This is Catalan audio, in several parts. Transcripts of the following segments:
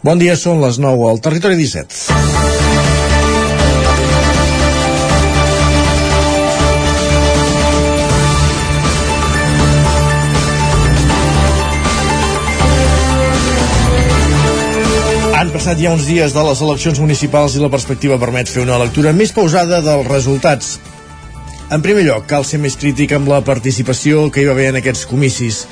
Bon dia, són les 9 al Territori 17. Han passat ja uns dies de les eleccions municipals i la perspectiva permet fer una lectura més pausada dels resultats. En primer lloc, cal ser més crític amb la participació que hi va haver en aquests comicis.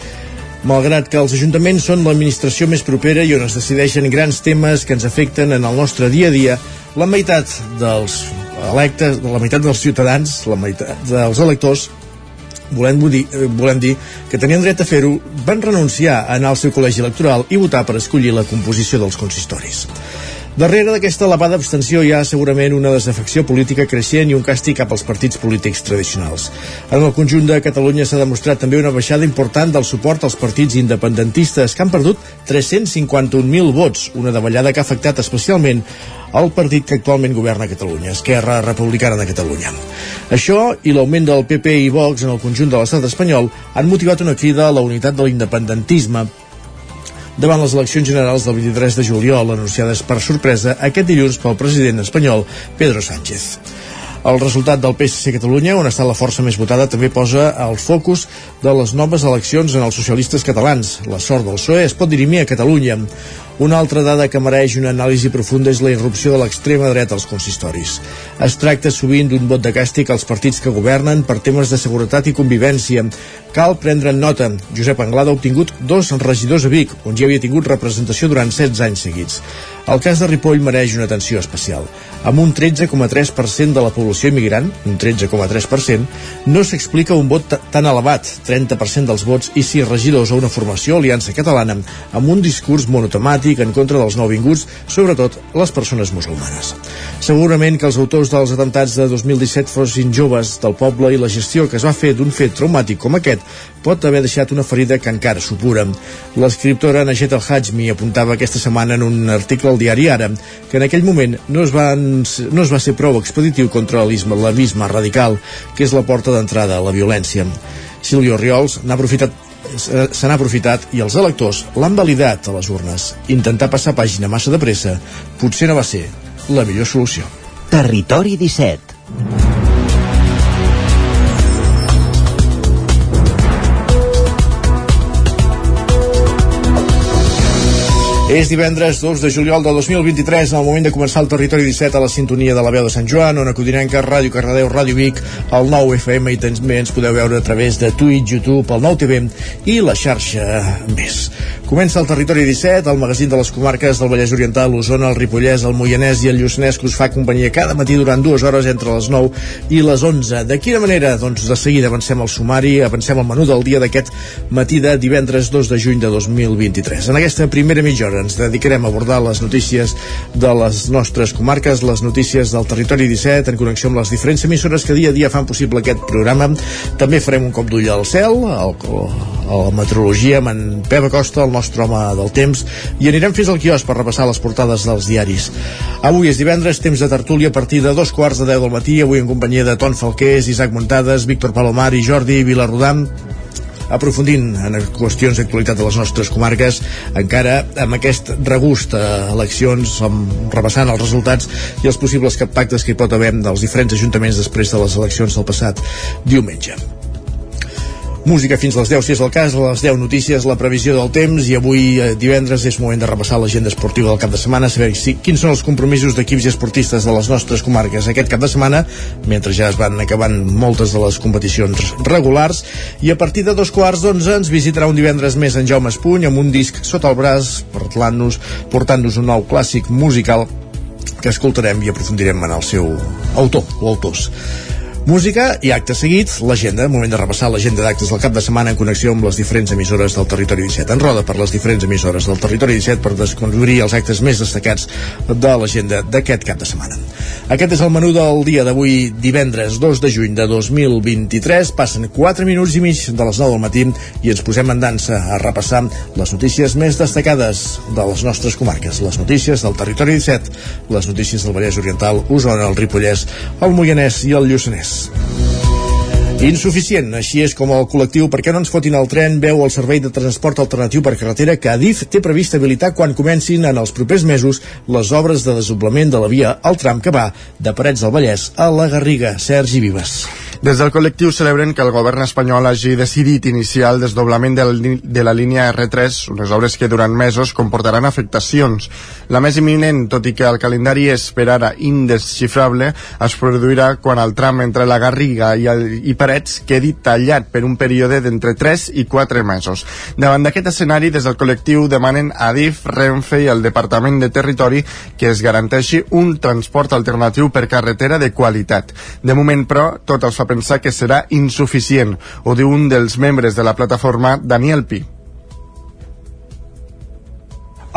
Malgrat que els ajuntaments són l'administració més propera i on es decideixen grans temes que ens afecten en el nostre dia a dia, la meitat dels electes, la meitat dels ciutadans, la meitat dels electors, volem dir, eh, volem dir que tenien dret a fer-ho, van renunciar a anar al seu col·legi electoral i votar per escollir la composició dels consistoris. Darrere d'aquesta elevada abstenció hi ha segurament una desafecció política creixent i un càstig cap als partits polítics tradicionals. En el conjunt de Catalunya s'ha demostrat també una baixada important del suport als partits independentistes que han perdut 351.000 vots, una davallada que ha afectat especialment el partit que actualment governa Catalunya, Esquerra Republicana de Catalunya. Això i l'augment del PP i Vox en el conjunt de l'estat espanyol han motivat una crida a la unitat de l'independentisme davant les eleccions generals del 23 de juliol anunciades per sorpresa aquest dilluns pel president espanyol Pedro Sánchez. El resultat del PSC Catalunya, on està la força més votada, també posa el focus de les noves eleccions en els socialistes catalans. La sort del PSOE es pot dirimir a Catalunya. Una altra dada que mereix una anàlisi profunda és la irrupció de l'extrema dreta als consistoris. Es tracta sovint d'un vot de càstig als partits que governen per temes de seguretat i convivència. Cal prendre nota. Josep Anglada ha obtingut dos regidors a Vic, on ja havia tingut representació durant 16 anys seguits. El cas de Ripoll mereix una atenció especial. Amb un 13,3% de la població immigrant, un 13,3%, no s'explica un vot tan elevat, 30% dels vots i sis regidors a una formació Aliança Catalana, amb un discurs monotemàtic en contra dels nouvinguts, sobretot les persones musulmanes. Segurament que els autors dels atemptats de 2017 fossin joves del poble i la gestió que es va fer d'un fet traumàtic com aquest pot haver deixat una ferida que encara supura. L'escriptora Najet El-Hajmi apuntava aquesta setmana en un article al diari Ara que en aquell moment no es, van, no es va ser prou expeditiu contra l'islamisme radical, que és la porta d'entrada a la violència. Silvio Riols n'ha aprofitat se n'ha aprofitat i els electors l'han validat a les urnes. Intentar passar pàgina massa de pressa potser no va ser la millor solució. Territori 17 És divendres 2 de juliol de 2023, en el moment de començar el Territori 17 a la sintonia de la veu de Sant Joan, on Codinenca, Ràdio Cardedeu, Ràdio Vic, el 9 FM i també ens podeu veure a través de Twitch, YouTube, el 9 TV i la xarxa més. Comença el Territori 17, el magazín de les comarques del Vallès Oriental, l'Osona, el Ripollès, el Moianès i el Lluçanès, que us fa companyia cada matí durant dues hores entre les 9 i les 11. De quina manera? Doncs de seguida avancem al sumari, avancem al menú del dia d'aquest matí de divendres 2 de juny de 2023. En aquesta primera mitja hora ens dedicarem a abordar les notícies de les nostres comarques, les notícies del territori 17, en connexió amb les diferents emissores que dia a dia fan possible aquest programa. També farem un cop d'ull al cel, al, a la meteorologia amb en Pep Acosta, el nostre home del temps, i anirem fins al quiosc per repassar les portades dels diaris. Avui és divendres, temps de tertúlia a partir de dos quarts de deu del matí, avui en companyia de Ton Falqués, Isaac Muntades, Víctor Palomar i Jordi Vilarrodam aprofundint en qüestions d'actualitat de les nostres comarques, encara amb aquest regust a eleccions, amb, repassant els resultats i els possibles pactes que hi pot haver dels diferents ajuntaments després de les eleccions del passat diumenge. Música fins a les 10, si és el cas, a les 10 notícies, la previsió del temps i avui eh, divendres és moment de repassar l'agenda esportiva del cap de setmana, saber si, quins són els compromisos d'equips i esportistes de les nostres comarques aquest cap de setmana, mentre ja es van acabant moltes de les competicions regulars, i a partir de dos quarts d'onze ens visitarà un divendres més en Jaume Espuny amb un disc sota el braç, portant-nos portant un nou clàssic musical que escoltarem i aprofundirem en el seu autor o autors. Música i acte seguit, l'agenda, moment de repassar l'agenda d'actes del cap de setmana en connexió amb les diferents emissores del Territori 17. En roda per les diferents emissores del Territori 17 per descobrir els actes més destacats de l'agenda d'aquest cap de setmana. Aquest és el menú del dia d'avui, divendres 2 de juny de 2023. Passen 4 minuts i mig de les 9 del matí i ens posem en dansa a repassar les notícies més destacades de les nostres comarques, les notícies del Territori 17, les notícies del Vallès Oriental, Osona, el Ripollès, el Moianès i el Lluçanès. Insuficient, així és com el col·lectiu Perquè no ens fotin el tren veu el servei de transport alternatiu per carretera que Adif té previst habilitar quan comencin en els propers mesos les obres de desdoblament de la via al tram que va de Parets del Vallès a la Garriga. Sergi Vives. Des del col·lectiu celebren que el govern espanyol hagi decidit iniciar el desdoblament de la, de la línia R3, unes obres que durant mesos comportaran afectacions. La més imminent, tot i que el calendari és per ara indesxifrable, es produirà quan el tram entre la Garriga i, el, i Parets quedi tallat per un període d'entre 3 i 4 mesos. Davant d'aquest escenari, des del col·lectiu demanen a DIF, Renfe i el Departament de Territori que es garanteixi un transport alternatiu per carretera de qualitat. De moment, però, tot els pensar que serà insuficient, ho diu un dels membres de la plataforma, Daniel Pi.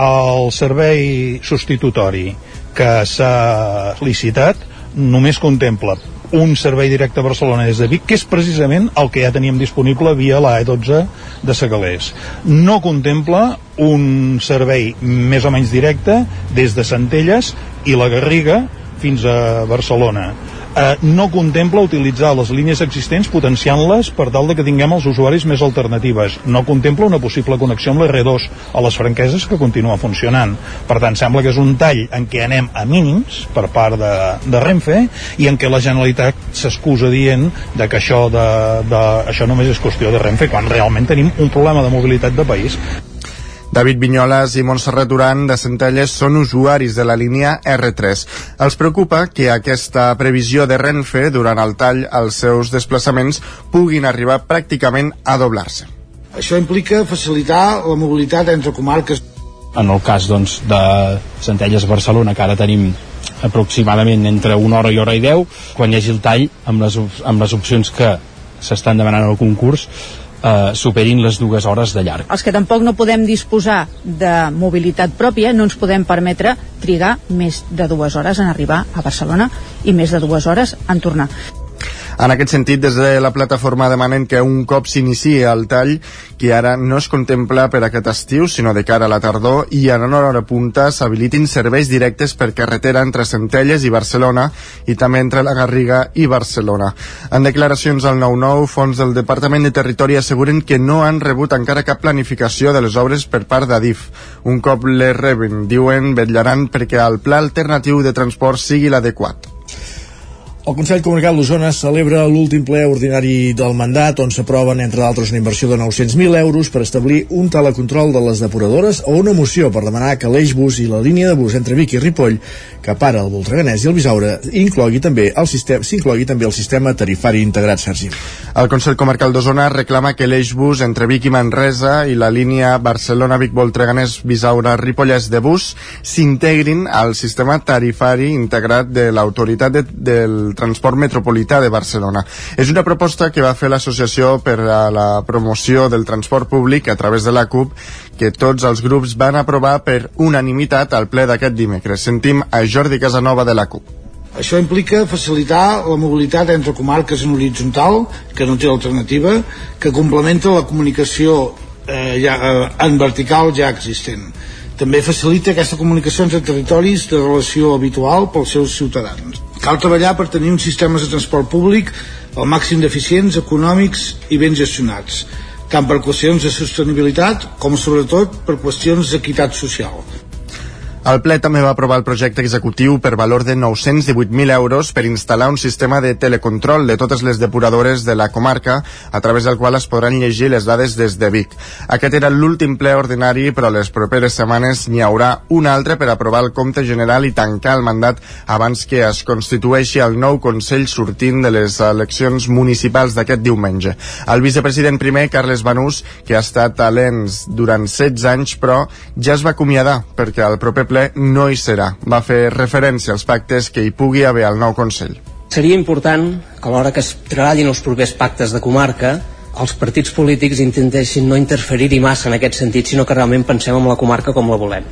El servei substitutori que s'ha licitat només contempla un servei directe a Barcelona des de Vic, que és precisament el que ja teníem disponible via la E12 de Segalers. No contempla un servei més o menys directe des de Centelles i la Garriga fins a Barcelona eh, no contempla utilitzar les línies existents potenciant-les per tal de que tinguem els usuaris més alternatives. No contempla una possible connexió amb l'R2 a les franqueses que continua funcionant. Per tant, sembla que és un tall en què anem a mínims per part de, de Renfe i en què la Generalitat s'excusa dient de que això, de, de, això només és qüestió de Renfe, quan realment tenim un problema de mobilitat de país. David Vinyoles i Montserrat Duran de Centelles són usuaris de la línia R3. Els preocupa que aquesta previsió de Renfe durant el tall als seus desplaçaments puguin arribar pràcticament a doblar-se. Això implica facilitar la mobilitat entre comarques. En el cas doncs, de Centelles-Barcelona, que ara tenim aproximadament entre una hora i hora i deu, quan hi hagi el tall, amb les, amb les opcions que s'estan demanant al concurs, eh, superin les dues hores de llarg. Els que tampoc no podem disposar de mobilitat pròpia no ens podem permetre trigar més de dues hores en arribar a Barcelona i més de dues hores en tornar. En aquest sentit, des de la plataforma demanen que un cop s'iniciï el tall, que ara no es contempla per aquest estiu, sinó de cara a la tardor, i en una hora punta s'habilitin serveis directes per carretera entre Centelles i Barcelona i també entre la Garriga i Barcelona. En declaracions al 9-9, fons del Departament de Territori asseguren que no han rebut encara cap planificació de les obres per part d'Adif. Un cop les reben, diuen, vetllaran perquè el pla alternatiu de transport sigui l'adequat. El Consell Comarcal d'Osona celebra l'últim ple ordinari del mandat on s'aproven, entre d'altres, una inversió de 900.000 euros per establir un telecontrol de les depuradores o una moció per demanar que l'eix bus i la línia de bus entre Vic i Ripoll, que para el Voltreganès i el Bisaure, inclogui també el sistema s'inclogui també el sistema tarifari integrat, Sergi. El Consell Comarcal d'Osona reclama que l'eix bus entre Vic i Manresa i la línia Barcelona-Vic-Voltreganès-Bisaure-Ripollès de bus s'integrin al sistema tarifari integrat de l'autoritat de, del transport metropolità de Barcelona. És una proposta que va fer l'Associació per a la promoció del transport públic a través de la CUP que tots els grups van aprovar per unanimitat al ple d'aquest dimecres. Sentim a Jordi Casanova de la CUP. Això implica facilitar la mobilitat entre comarques en horitzontal, que no té alternativa, que complementa la comunicació eh, ja, eh, en vertical ja existent. També facilita aquesta comunicació entre territoris de relació habitual pels seus ciutadans. Cal treballar per tenir uns sistemes de transport públic al màxim d'eficients, econòmics i ben gestionats, tant per qüestions de sostenibilitat com sobretot per qüestions d'equitat social. El ple també va aprovar el projecte executiu per valor de 918.000 euros per instal·lar un sistema de telecontrol de totes les depuradores de la comarca a través del qual es podran llegir les dades des de Vic. Aquest era l'últim ple ordinari, però les properes setmanes n'hi haurà un altre per aprovar el compte general i tancar el mandat abans que es constitueixi el nou Consell sortint de les eleccions municipals d'aquest diumenge. El vicepresident primer, Carles Banús, que ha estat a l'ENS durant 16 anys, però ja es va acomiadar perquè el proper ple no hi serà. Va fer referència als pactes que hi pugui haver al nou Consell. Seria important que a l'hora que es treballin els propers pactes de comarca els partits polítics intentessin no interferir-hi massa en aquest sentit, sinó que realment pensem en la comarca com la volem.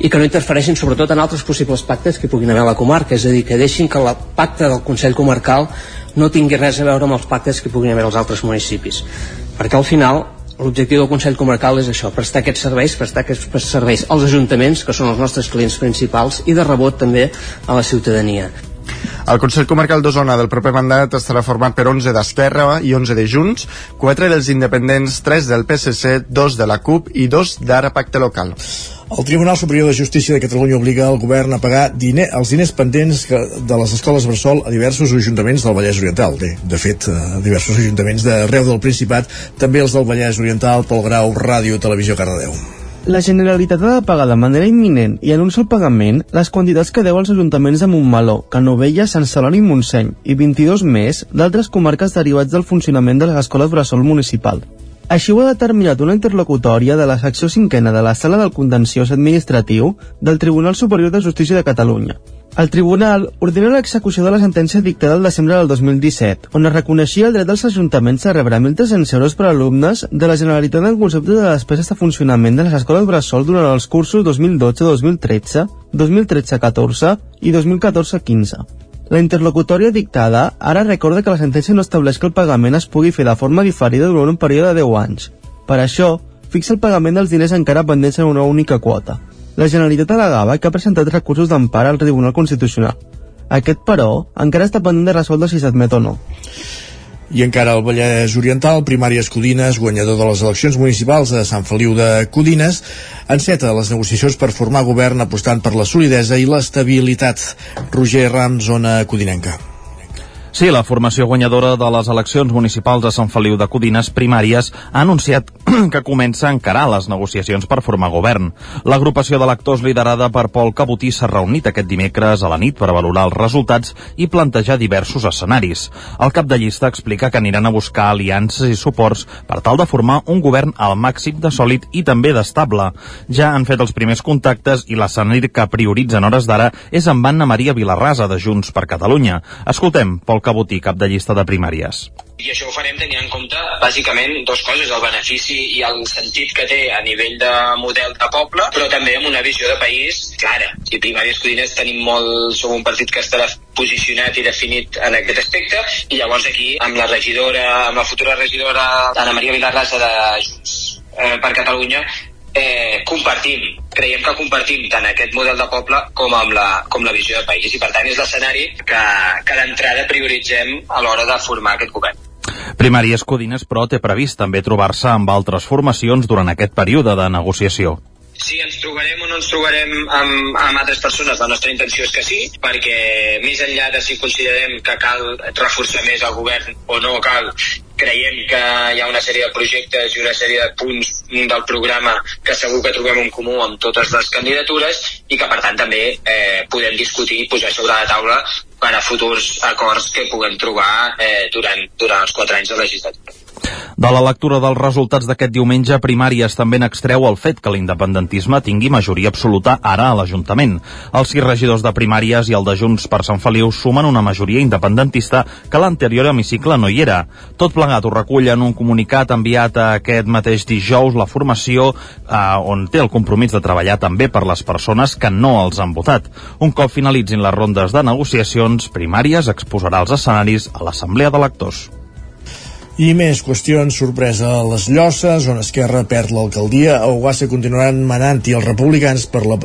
I que no interfereixin sobretot en altres possibles pactes que puguin haver a la comarca, és a dir, que deixin que el pacte del Consell Comarcal no tingui res a veure amb els pactes que puguin haver als altres municipis. Perquè al final l'objectiu del Consell Comarcal és això, prestar aquests serveis, prestar aquests serveis als ajuntaments, que són els nostres clients principals, i de rebot també a la ciutadania. El Consell Comarcal d'Osona del proper mandat estarà format per 11 d'Esquerra i 11 de Junts, 4 dels independents, 3 del PSC, 2 de la CUP i 2 d'Ara Pacte Local. El Tribunal Superior de Justícia de Catalunya obliga el govern a pagar diner, els diners pendents que, de les escoles Bressol a diversos ajuntaments del Vallès Oriental. Bé, de fet, a diversos ajuntaments d'arreu del Principat, també els del Vallès Oriental, Pol Grau, Ràdio, Televisió, Cardedeu. La Generalitat ha de pagar de manera imminent i en un sol pagament les quantitats que deu als ajuntaments de Montmeló, Canovella, Sant Celoni i Montseny i 22 més d'altres comarques derivats del funcionament de les escoles Bressol municipal. Així ho ha determinat una interlocutòria de la secció cinquena de la Sala del Contenciós Administratiu del Tribunal Superior de Justícia de Catalunya. El tribunal ordena l'execució de la sentència dictada el desembre del 2017, on es reconeixia el dret dels ajuntaments a rebre 1.300 euros per alumnes de la Generalitat en concepte de despeses de funcionament de les escoles Bressol durant els cursos 2012-2013, 2013-14 i 2014-15. La interlocutòria dictada ara recorda que la sentència no estableix que el pagament es pugui fer de forma diferida durant un període de 10 anys. Per això, fixa el pagament dels diners encara pendents en una única quota. La Generalitat alegava que ha presentat recursos d'empara al Tribunal Constitucional. Aquest, però, encara està pendent de resoldre si s'admet o no. I encara el Vallès Oriental, Primàries Codines, guanyador de les eleccions municipals de Sant Feliu de Codines, enceta les negociacions per formar govern apostant per la solidesa i l'estabilitat. Roger Ram, zona codinenca. Sí, la formació guanyadora de les eleccions municipals de Sant Feliu de Codines primàries ha anunciat que comença a encarar les negociacions per formar govern. L'agrupació d'electors liderada per Pol Cabotí s'ha reunit aquest dimecres a la nit per valorar els resultats i plantejar diversos escenaris. El cap de llista explica que aniran a buscar aliances i suports per tal de formar un govern al màxim de sòlid i també d'estable. Ja han fet els primers contactes i l'escenari que prioritzen hores d'ara és amb Anna Maria Vilarrasa de Junts per Catalunya. Escoltem Pol Cabotí, cap de llista de primàries. I això ho farem tenint en compte, bàsicament, dues coses, el benefici i el sentit que té a nivell de model de poble, però també amb una visió de país clara. Si primàries Codines tenim molt, som un partit que estarà posicionat i definit en aquest aspecte, i llavors aquí, amb la regidora, amb la futura regidora Ana Maria Vilarrasa de Junts eh, per Catalunya, eh, compartim, creiem que compartim tant aquest model de poble com amb la, com la visió de país i per tant és l'escenari que, que d'entrada prioritzem a l'hora de formar aquest govern. Primàries Codines, però, té previst també trobar-se amb altres formacions durant aquest període de negociació. Si ens trobarem o no ens trobarem amb, amb altres persones, la nostra intenció és que sí, perquè més enllà de si considerem que cal reforçar més el govern o no cal, creiem que hi ha una sèrie de projectes i una sèrie de punts del programa que segur que trobem en comú amb totes les candidatures i que per tant també eh, podem discutir i posar sobre la taula per a futurs acords que puguem trobar eh, durant, durant els quatre anys de legislatura. De la lectura dels resultats d'aquest diumenge, Primàries també n'extreu el fet que l'independentisme tingui majoria absoluta ara a l'Ajuntament. Els sis regidors de Primàries i el de Junts per Sant Feliu sumen una majoria independentista que l'anterior hemicicle no hi era. Tot plegat ho recull en un comunicat enviat a aquest mateix dijous la formació eh, on té el compromís de treballar també per les persones que no els han votat. Un cop finalitzin les rondes de negociacions, Primàries exposarà els escenaris a l'Assemblea d'Electors. I més qüestions, sorpresa a les Llosses, on Esquerra perd l'alcaldia, a Oguassa continuaran manant i els republicans per la,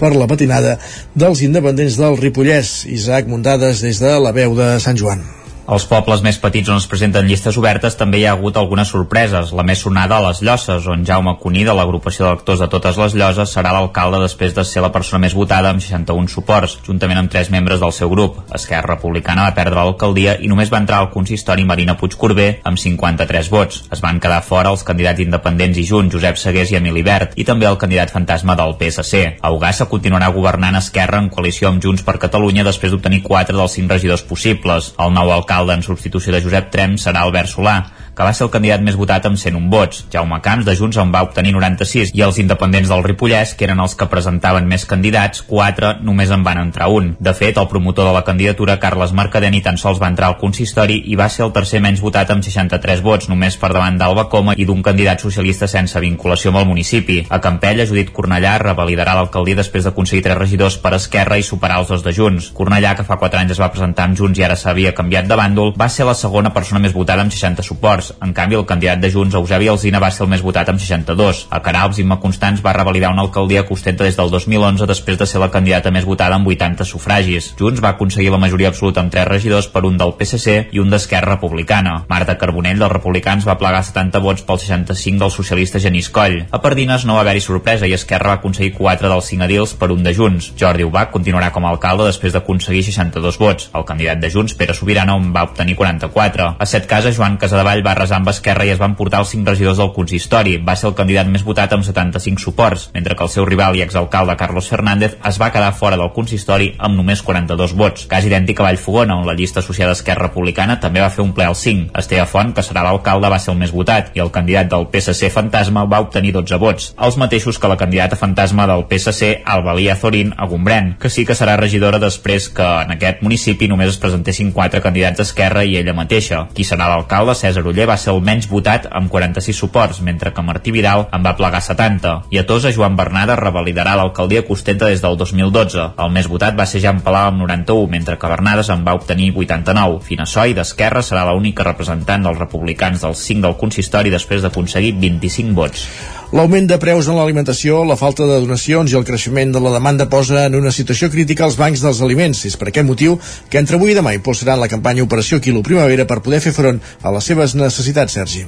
per la patinada dels independents del Ripollès. Isaac Muntades des de la veu de Sant Joan. Als pobles més petits on es presenten llistes obertes també hi ha hagut algunes sorpreses. La més sonada a les Llosses, on Jaume Cuní, de l'agrupació d'electors de totes les Lloses, serà l'alcalde després de ser la persona més votada amb 61 suports, juntament amb tres membres del seu grup. Esquerra Republicana va perdre l'alcaldia i només va entrar al consistori Marina Puigcorbé amb 53 vots. Es van quedar fora els candidats independents i junts, Josep Segués i Emili Bert, i també el candidat fantasma del PSC. A Ugassa continuarà governant Esquerra en coalició amb Junts per Catalunya després d'obtenir 4 dels 5 regidors possibles. El nou alcalde alcalde en substitució de Josep Trem serà Albert Solà, que va ser el candidat més votat amb 101 vots. Jaume Camps, de Junts, en va obtenir 96, i els independents del Ripollès, que eren els que presentaven més candidats, 4 només en van entrar un. De fet, el promotor de la candidatura, Carles Mercader, ni tan sols va entrar al consistori i va ser el tercer menys votat amb 63 vots, només per davant d'Alba Coma i d'un candidat socialista sense vinculació amb el municipi. A Campella, Judit Cornellà revalidarà l'alcaldia després d'aconseguir tres regidors per Esquerra i superar els dos de Junts. Cornellà, que fa 4 anys es va presentar amb Junts i ara s'havia canviat de bàndol, va ser la segona persona més votada amb 60 suports. En canvi, el candidat de Junts, Eusebi Alzina, va ser el més votat amb 62. A Caralps, Imma Constants va revalidar una alcaldia que ostenta des del 2011 després de ser la candidata més votada amb 80 sufragis. Junts va aconseguir la majoria absoluta amb 3 regidors per un del PSC i un d'Esquerra Republicana. Marta Carbonell dels Republicans va plegar 70 vots pel 65 del socialista Genís Coll. A Pardines no va haver-hi sorpresa i Esquerra va aconseguir 4 dels 5 edils per un de Junts. Jordi Ubach continuarà com a alcalde després d'aconseguir 62 vots. El candidat de Junts, Pere Sobirano, va obtenir 44. A set cases, Joan Casadevall va resar amb Esquerra i es van portar els 5 regidors del consistori. Va ser el candidat més votat amb 75 suports, mentre que el seu rival i exalcalde Carlos Fernández es va quedar fora del consistori amb només 42 vots. Cas idèntic a Vallfogona, on la llista associada a Esquerra Republicana també va fer un ple al 5. Esteve Font, que serà l'alcalde, va ser el més votat i el candidat del PSC Fantasma va obtenir 12 vots, els mateixos que la candidata fantasma del PSC, Albalia Zorín, a Gombrèn, que sí que serà regidora després que en aquest municipi només es presentessin 4 candidats d'Esquerra i ella mateixa. Qui serà l'alcalde, César Uller, va ser el menys votat amb 46 suports, mentre que Martí Vidal en va plegar 70. I a Tosa, Joan Bernada revalidarà l'alcaldia que ostenta des del 2012. El més votat va ser Jan Palau amb 91, mentre que Bernades en va obtenir 89. Finassoi, d'Esquerra, serà l'única representant dels republicans dels 5 del consistori després d'aconseguir 25 vots. L'augment de preus en l'alimentació, la falta de donacions i el creixement de la demanda posa en una situació crítica els bancs dels aliments. És per aquest motiu que entre avui i demà impulsaran la campanya Operació Quilo Primavera per poder fer front a les seves necessitats, Sergi.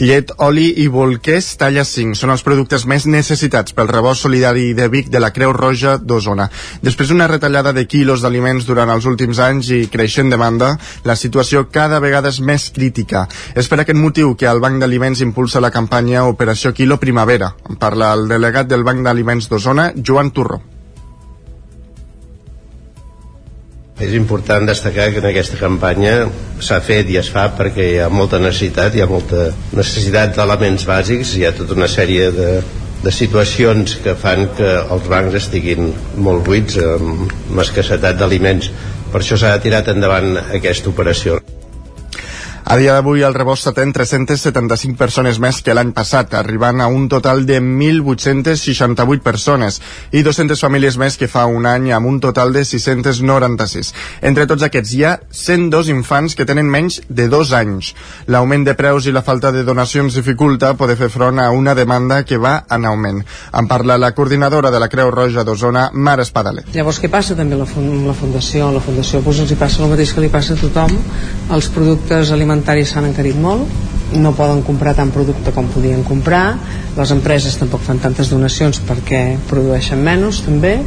Llet, oli i bolquers talla 5 són els productes més necessitats pel rebost solidari de Vic de la Creu Roja d'Osona. Després d'una retallada de quilos d'aliments durant els últims anys i creixent demanda, la situació cada vegada és més crítica. És per aquest motiu que el Banc d'Aliments impulsa la campanya Operació Quilo Primavera primavera. En parla el delegat del Banc d'Aliments d'Osona, Joan Turró. És important destacar que en aquesta campanya s'ha fet i es fa perquè hi ha molta necessitat, hi ha molta necessitat d'elements bàsics, hi ha tota una sèrie de, de situacions que fan que els bancs estiguin molt buits, amb escassetat d'aliments. Per això s'ha tirat endavant aquesta operació. A dia d'avui el rebost atén 375 persones més que l'any passat, arribant a un total de 1.868 persones i 200 famílies més que fa un any amb un total de 696. Entre tots aquests hi ha 102 infants que tenen menys de dos anys. L'augment de preus i la falta de donacions dificulta poder fer front a una demanda que va en augment. En parla la coordinadora de la Creu Roja d'Osona, Mar Espadaler. Llavors què passa també amb la Fundació? La Fundació doncs, els hi passa el mateix que li passa a tothom. Els productes alimentaris alimentaris s'han encarit molt no poden comprar tant producte com podien comprar les empreses tampoc fan tantes donacions perquè produeixen menys també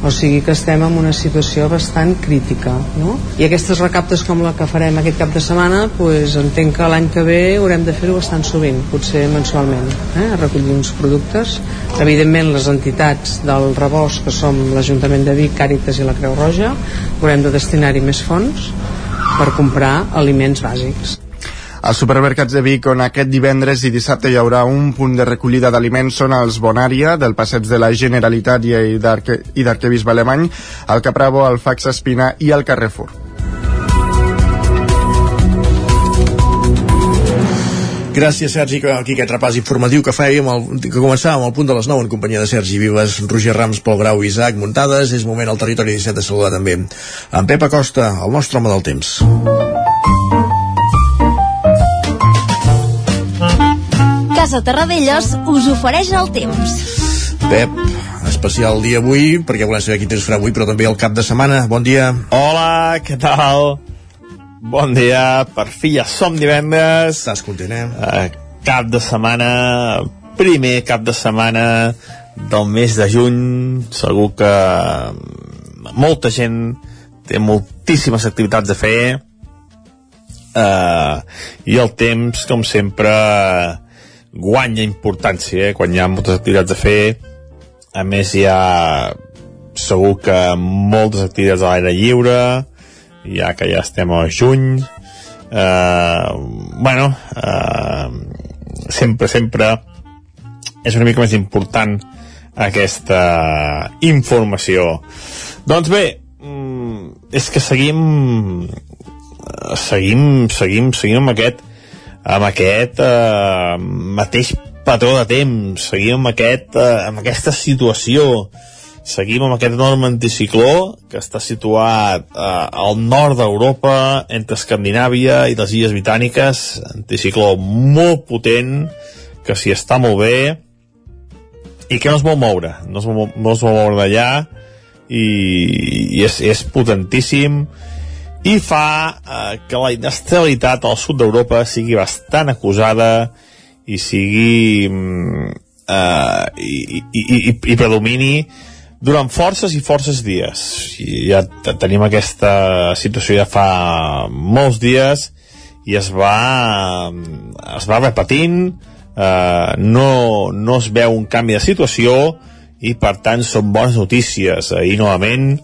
o sigui que estem en una situació bastant crítica no? i aquestes recaptes com la que farem aquest cap de setmana pues, entenc que l'any que ve haurem de fer-ho bastant sovint potser mensualment eh? recollir uns productes evidentment les entitats del rebost que som l'Ajuntament de Vic, Càritas i la Creu Roja haurem de destinar-hi més fons per comprar aliments bàsics. Els supermercats de Vic, on aquest divendres i dissabte hi haurà un punt de recollida d'aliments, són els Bonària, del passeig de la Generalitat i d'Arquebisbe Alemany, el Capravo, el Fax Espina i el Carrefour. Gràcies, Sergi, aquí aquest repàs informatiu que fèiem, el, que començàvem al punt de les 9 en companyia de Sergi Vives, Roger Rams, Pol Grau i Isaac Muntades. És moment al territori 17 de saludar també en Pep Acosta, el nostre home del temps. Casa Terradellos us ofereix el temps. Pep, especial dia avui, perquè volem saber quin temps farà avui, però també el cap de setmana. Bon dia. Hola, què tal? Bon dia, per fi ja som divendres. Estàs content, eh? Cap de setmana, primer cap de setmana del mes de juny. Segur que molta gent té moltíssimes activitats a fer. Uh, I el temps, com sempre, guanya importància, eh? quan hi ha moltes activitats a fer. A més, hi ha segur que moltes activitats a l'aire lliure, ja que ja estem a juny eh, bueno eh, sempre, sempre és una mica més important aquesta informació. Doncs bé mm, és que seguim seguim, seguim, seguim amb aquest amb aquest eh, mateix patró de temps seguim amb, aquest, eh, amb aquesta situació seguim amb aquest enorme anticicló que està situat eh, al nord d'Europa, entre Escandinàvia i les Illes Britàniques, anticicló molt potent, que s'hi està molt bé, i que no es vol moure, no es vol, no es vol moure d'allà, i, i és, és potentíssim, i fa eh, que la inestabilitat al sud d'Europa sigui bastant acusada i sigui mm, eh, i, i, i, i predomini durant forces i forces dies. I ja tenim aquesta situació ja fa molts dies i es va, es va repetint, eh, no, no es veu un canvi de situació i per tant són bones notícies. Ahir novament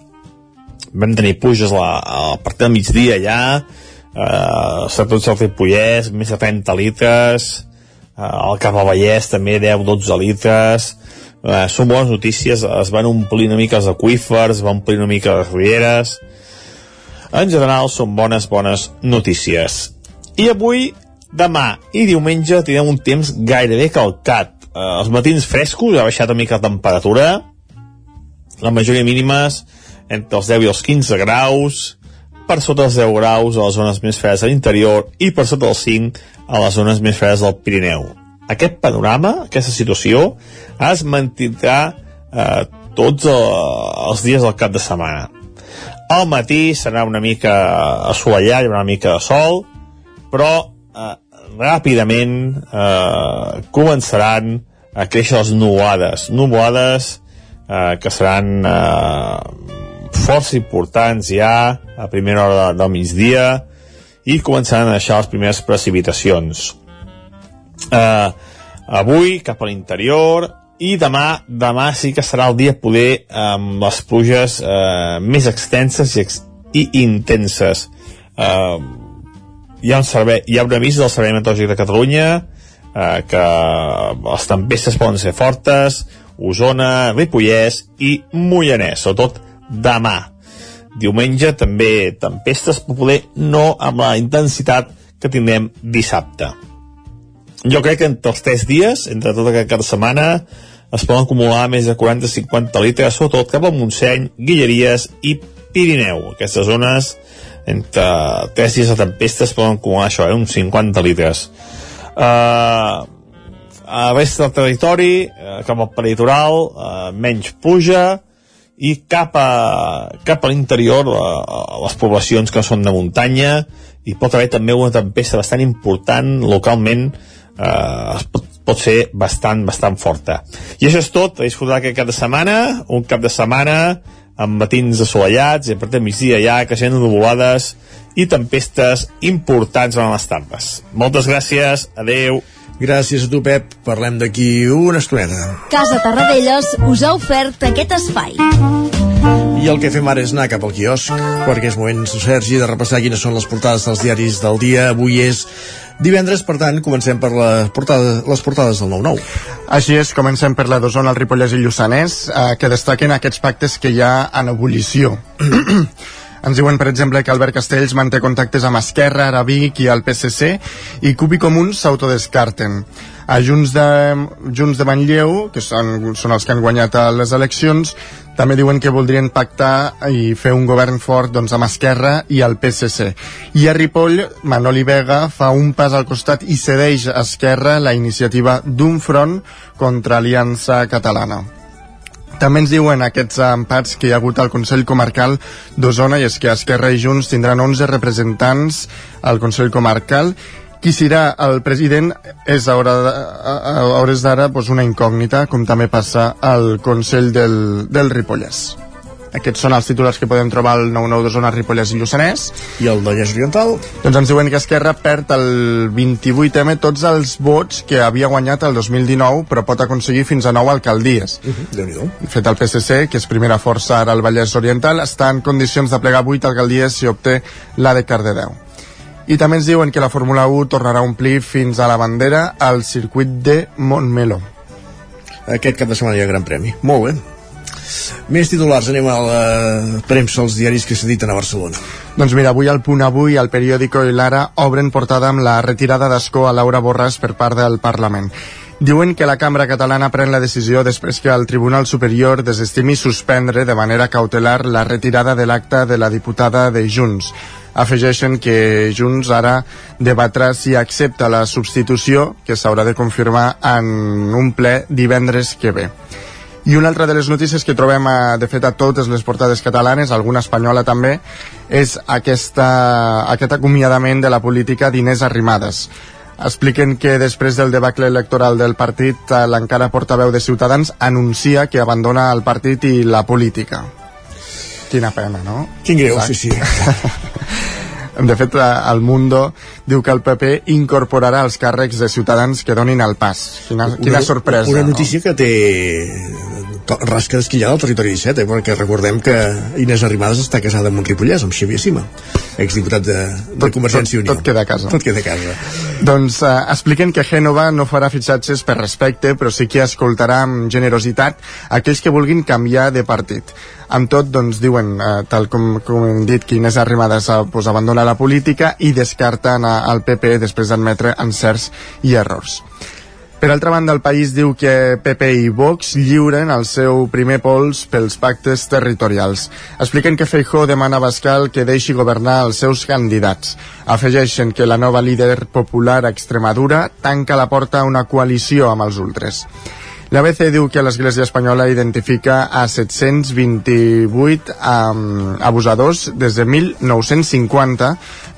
vam tenir puges la, a partir del migdia allà, eh, sobretot s'ha fet Pollès, més de 30 litres, eh, al Cap Vallès també 10-12 litres, eh, són bones notícies, es van omplir una mica els aquífers, van omplir una mica les rieres, en general són bones, bones notícies. I avui, demà i diumenge tindrem un temps gairebé calcat. Eh, els matins frescos, ha baixat una mica la temperatura, la majoria mínimes entre els 10 i els 15 graus, per sota els 10 graus a les zones més fredes de l'interior i per sota els 5 a les zones més fredes del Pirineu aquest panorama, aquesta situació, es mantindrà eh, tots eh, els dies del cap de setmana. Al matí serà una mica assolellat, hi una mica de sol, però eh, ràpidament eh, començaran a créixer les nuvolades, nuvolades eh, que seran eh, força importants ja a primera hora del migdia i començaran a deixar les primeres precipitacions eh, avui cap a l'interior i demà, demà sí que serà el dia poder amb les pluges eh, més extenses i, ex i intenses. Eh, hi ha un servei hi ha un avís del Servei Meteorològic de Catalunya eh, que les tempestes poden ser fortes Osona, Ripollès i Mollanès, sobretot demà. Diumenge també tempestes però poder no amb la intensitat que tindrem dissabte jo crec que entre els 3 dies, entre tota cada setmana, es poden acumular més de 40-50 litres, sobretot cap a Montseny, Guilleries i Pirineu. Aquestes zones, entre 3 dies de tempestes, poden acumular això, eh, uns 50 litres. Uh, a resta del territori, uh, cap al peritoral, uh, menys puja, i cap a, cap a l'interior, a, a les poblacions que són de muntanya, i pot haver també una tempesta bastant important localment, eh, pot, pot ser bastant, bastant forta. I això és tot, a disfrutar aquest cap de setmana, un cap de setmana amb matins assolellats i a partir de migdia ja creixent de nuvolades i tempestes importants en les tardes. Moltes gràcies, adeu. Gràcies a tu, Pep. Parlem d'aquí una estoneta. Casa Tarradellas us ha ofert aquest espai. I el que fem ara és anar cap al quiosc, perquè és moment, Sergi, de repassar quines són les portades dels diaris del dia. Avui és divendres, per tant, comencem per la portada, les portades del 9-9. Així és, comencem per la d'Osona, el Ripollès i Lluçanès, eh, que destaquen aquests pactes que hi ha en ebullició. Ens diuen, per exemple, que Albert Castells manté contactes amb Esquerra, Arabic i el PSC i Cup i Comuns s'autodescarten. A Junts de, Junts de Manlleu, que són, són els que han guanyat les eleccions, també diuen que voldrien pactar i fer un govern fort doncs, amb Esquerra i el PSC. I a Ripoll, Manoli Vega fa un pas al costat i cedeix a Esquerra la iniciativa d'un front contra Aliança Catalana. També ens diuen aquests empats que hi ha hagut al Consell Comarcal d'Osona i és que Esquerra i Junts tindran 11 representants al Consell Comarcal qui serà el president és a, hora, a, a hores d'ara doncs una incògnita, com també passa al Consell del, del Ripollès. Aquests són els titulars que podem trobar al 9-9 de zona Ripollès i Lluçanès. I el Vallès Oriental? Doncs ens diuen que Esquerra perd el 28M tots els vots que havia guanyat el 2019, però pot aconseguir fins a 9 alcaldies. Uh -huh, déu nhi Fet el PSC, que és primera força ara al Vallès Oriental, està en condicions de plegar 8 alcaldies si obté la de Cardedeu. I també ens diuen que la Fórmula 1 tornarà a omplir fins a la bandera al circuit de Montmeló. Aquest cap de setmana hi ha gran premi. Molt bé. Més titulars, anem a la premsa, als diaris que s'editen a Barcelona. Doncs mira, avui al Punt Avui, el periòdico i l'Ara obren portada amb la retirada d'escó a Laura Borràs per part del Parlament. Diuen que la cambra catalana pren la decisió després que el Tribunal Superior desestimi suspendre de manera cautelar la retirada de l'acte de la diputada de Junts. Afegeixen que Junts ara debatrà si accepta la substitució, que s'haurà de confirmar en un ple divendres que ve. I una altra de les notícies que trobem, a, de fet, a totes les portades catalanes, alguna espanyola també, és aquesta, aquest acomiadament de la política d'Inés Arrimadas. Expliquen que després del debacle electoral del partit, eh, l'encara portaveu de Ciutadans anuncia que abandona el partit i la política. Quina pena, no? Quin greu, Exacte. sí, sí. De fet, eh, el Mundo diu que el PP incorporarà els càrrecs de Ciutadans que donin el pas. Quina, quina sorpresa. Una no? notícia que té rasca d'esquillar al territori 17, eh? perquè recordem que Inés Arrimadas està casada amb un ripollès, amb Xavier Sima, exdiputat de, de Convergència i Unió. tot queda a casa. Tot queda a casa. Doncs eh, expliquen que Gènova no farà fitxatges per respecte, però sí que escoltarà amb generositat aquells que vulguin canviar de partit. Amb tot, doncs, diuen, eh, tal com, com hem dit, que Inés Arrimadas eh, pues, abandona la política i descarta anar al PP després d'admetre encerts i errors. Per altra banda, el país diu que PP i Vox lliuren el seu primer pols pels pactes territorials. Expliquen que Feijó demana a Bascal que deixi governar els seus candidats. Afegeixen que la nova líder popular a Extremadura tanca la porta a una coalició amb els ultres. L'ABC diu que l'Església Espanyola identifica a 728 um, abusadors des de 1950,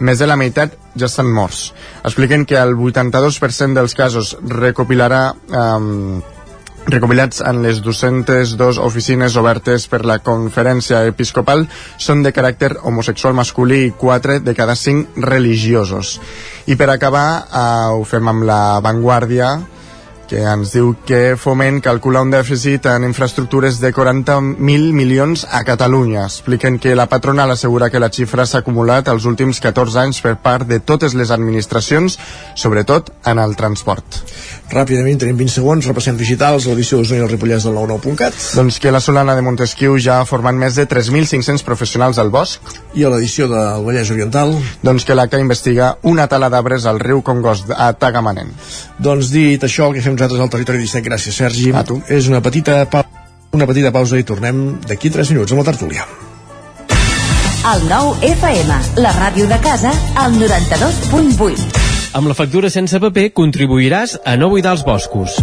més de la meitat ja estan morts. Expliquen que el 82% dels casos recopilarà um, recopilats en les 202 oficines obertes per la conferència episcopal són de caràcter homosexual masculí i 4 de cada 5 religiosos. I per acabar, eh, ho fem amb la Vanguardia, que ens diu que Foment calcula un dèficit en infraestructures de 40.000 milions a Catalunya. Expliquen que la patronal assegura que la xifra s'ha acumulat els últims 14 anys per part de totes les administracions, sobretot en el transport. Ràpidament, tenim 20 segons, repassem digitals, l'edició d'Osona i el Ripollès del 99.cat. Doncs que la Solana de Montesquieu ja ha format més de 3.500 professionals al bosc. I a l'edició del Vallès Oriental? Doncs que l'ACA investiga una tala d'arbres al riu Congost, a Tagamanent. Doncs dit això, el que fem nosaltres al Territori 17, gràcies Sergi. A tu. És una petita, pa una petita pausa i tornem d'aquí 3 minuts amb la tertúlia. El nou FM, la ràdio de casa, al 92.8. Amb la factura sense paper contribuiràs a no buidar els boscos.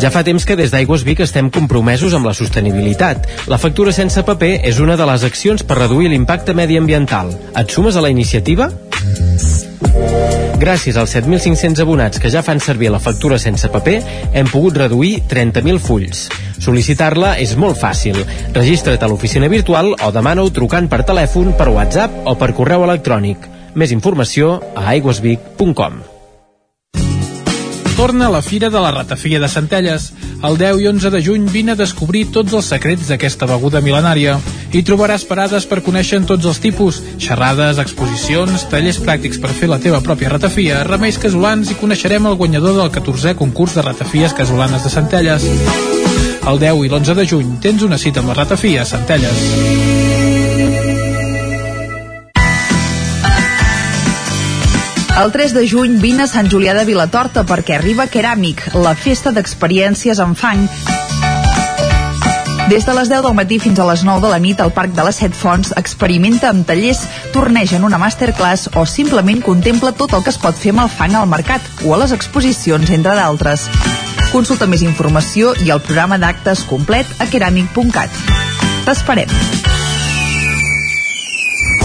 Ja fa temps que des d'Aigües Vic estem compromesos amb la sostenibilitat. La factura sense paper és una de les accions per reduir l'impacte mediambiental. Et sumes a la iniciativa? Gràcies als 7.500 abonats que ja fan servir la factura sense paper, hem pogut reduir 30.000 fulls. Sol·licitar-la és molt fàcil. Registra't a l'oficina virtual o demana-ho trucant per telèfon, per WhatsApp o per correu electrònic. Més informació a aigüesvic.com. Torna a la Fira de la Ratafia de Centelles. El 10 i 11 de juny vine a descobrir tots els secrets d'aquesta beguda mil·lenària. Hi trobaràs parades per conèixer tots els tipus, xerrades, exposicions, tallers pràctics per fer la teva pròpia ratafia, remeis casolans i coneixerem el guanyador del 14è concurs de ratafies casolanes de Centelles. El 10 i l'11 de juny tens una cita amb la ratafia a Centelles. El 3 de juny vine a Sant Julià de Vilatorta perquè arriba Keràmic, la festa d'experiències amb fang. Des de les 10 del matí fins a les 9 de la nit al Parc de les Set Fonts experimenta amb tallers, torneja en una masterclass o simplement contempla tot el que es pot fer amb el fang al mercat o a les exposicions, entre d'altres. Consulta més informació i el programa d'actes complet a keramic.cat. T'esperem.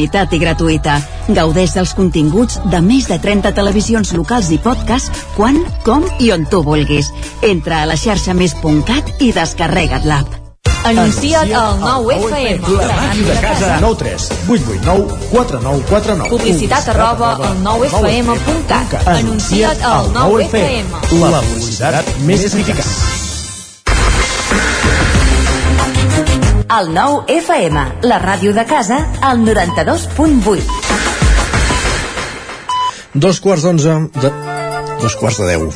i gratuïta. Gaudeix dels continguts de més de 30 televisions locals i podcast quan, com i on tu vulguis. Entra a la xarxa més.cat i descarrega't l'app. Anuncia't al 9FM. La màquina de casa. 9 3 8 8 9 4 9 4 9. Publicitat arroba al 9FM.cat. Anuncia't al 9FM. La publicitat més eficaç. El 9 FM, la ràdio de casa, al 92.8. Dos quarts d'onze de... Dos quarts de deu.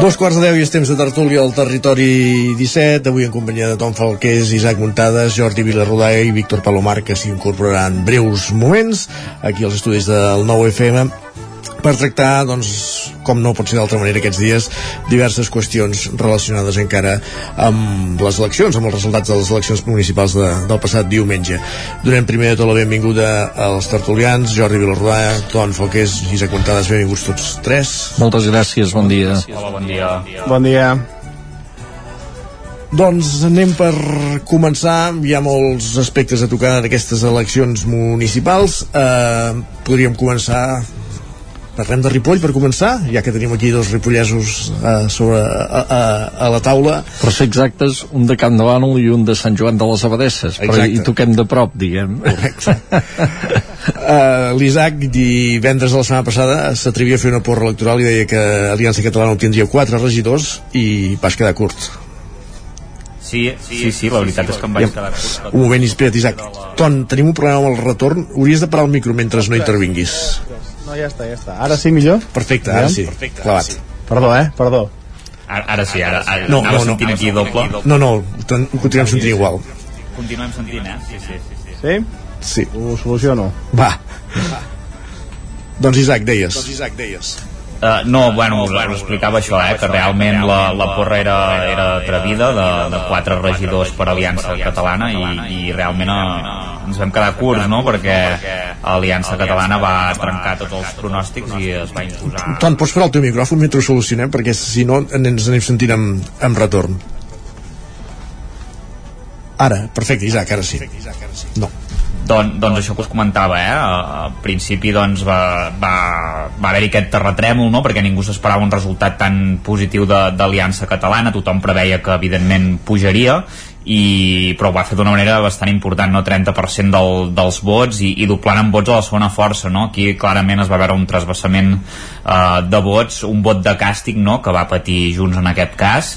Dos quarts de deu i estem de tertúlia al territori 17, avui en companyia de Tom Falqués, Isaac Muntades, Jordi Vilarrodà i Víctor Palomar, que s'hi incorporaran breus moments aquí als estudis del nou FM per tractar, doncs, com no pot ser d'altra manera aquests dies, diverses qüestions relacionades encara amb les eleccions, amb els resultats de les eleccions municipals de, del passat diumenge. Donem primer de tot la benvinguda als tertulians, Jordi Vilarrodà, Ton Foqués, Isaac Montades, benvinguts tots tres. Moltes gràcies, bon dia. Hola, bon dia. Bon dia. Doncs anem per començar, hi ha molts aspectes a tocar en aquestes eleccions municipals. Eh, podríem començar Parlem de Ripoll per començar, ja que tenim aquí dos ripollesos eh, sobre, a, a, a la taula. Per ser exactes, un de Camp de Bànol i un de Sant Joan de les Abadesses, però hi toquem de prop, diguem. Correcte. uh, L'Isaac divendres de la setmana passada s'atrevia a fer una porra electoral i deia que Aliança Catalana obtindria quatre regidors i vas quedar curt. Sí, sí, sí, la veritat és que em vaig quedar curt. Un moment, espera't, Isaac. Ton, tenim un problema amb el retorn. Hauries de parar el micro mentre no intervinguis. No, ja està, ja està. Ara sí millor? Perfecte, ara sí. Perfecte, Clavat. sí. Perdó, eh? Perdó. Ara, ara sí, ara, ara No, no, no. aquí doble. No, no, ho continuem sentint igual. Continuem sentint, eh? Sí, sí, sí. sí. Sí? Ho soluciono. Va. Doncs Isaac, deies. Doncs Isaac, deies. Uh, no, bueno, us, us explicava això, eh, que realment la, la porra era, era atrevida de, de quatre regidors per Aliança Catalana i, i realment eh, ens vam quedar curts, no?, perquè Aliança Catalana va trencar tots els pronòstics i es va imposar Ton, pots parar el teu micròfon mentre ho solucionem? Perquè si no ens anem sentint amb, amb retorn. Ara, perfecte, Isaac, ara sí. No. Don, doncs això que us comentava, eh? Al principi doncs, va, va, va haver-hi aquest terratrèmol, no? perquè ningú s'esperava un resultat tan positiu d'Aliança Catalana, tothom preveia que evidentment pujaria, i, però ho va fer d'una manera bastant important, no? 30% del, dels vots i, i doblant en vots a la segona força. No? Aquí clarament es va veure un trasbassament eh, de vots, un vot de càstig no? que va patir Junts en aquest cas,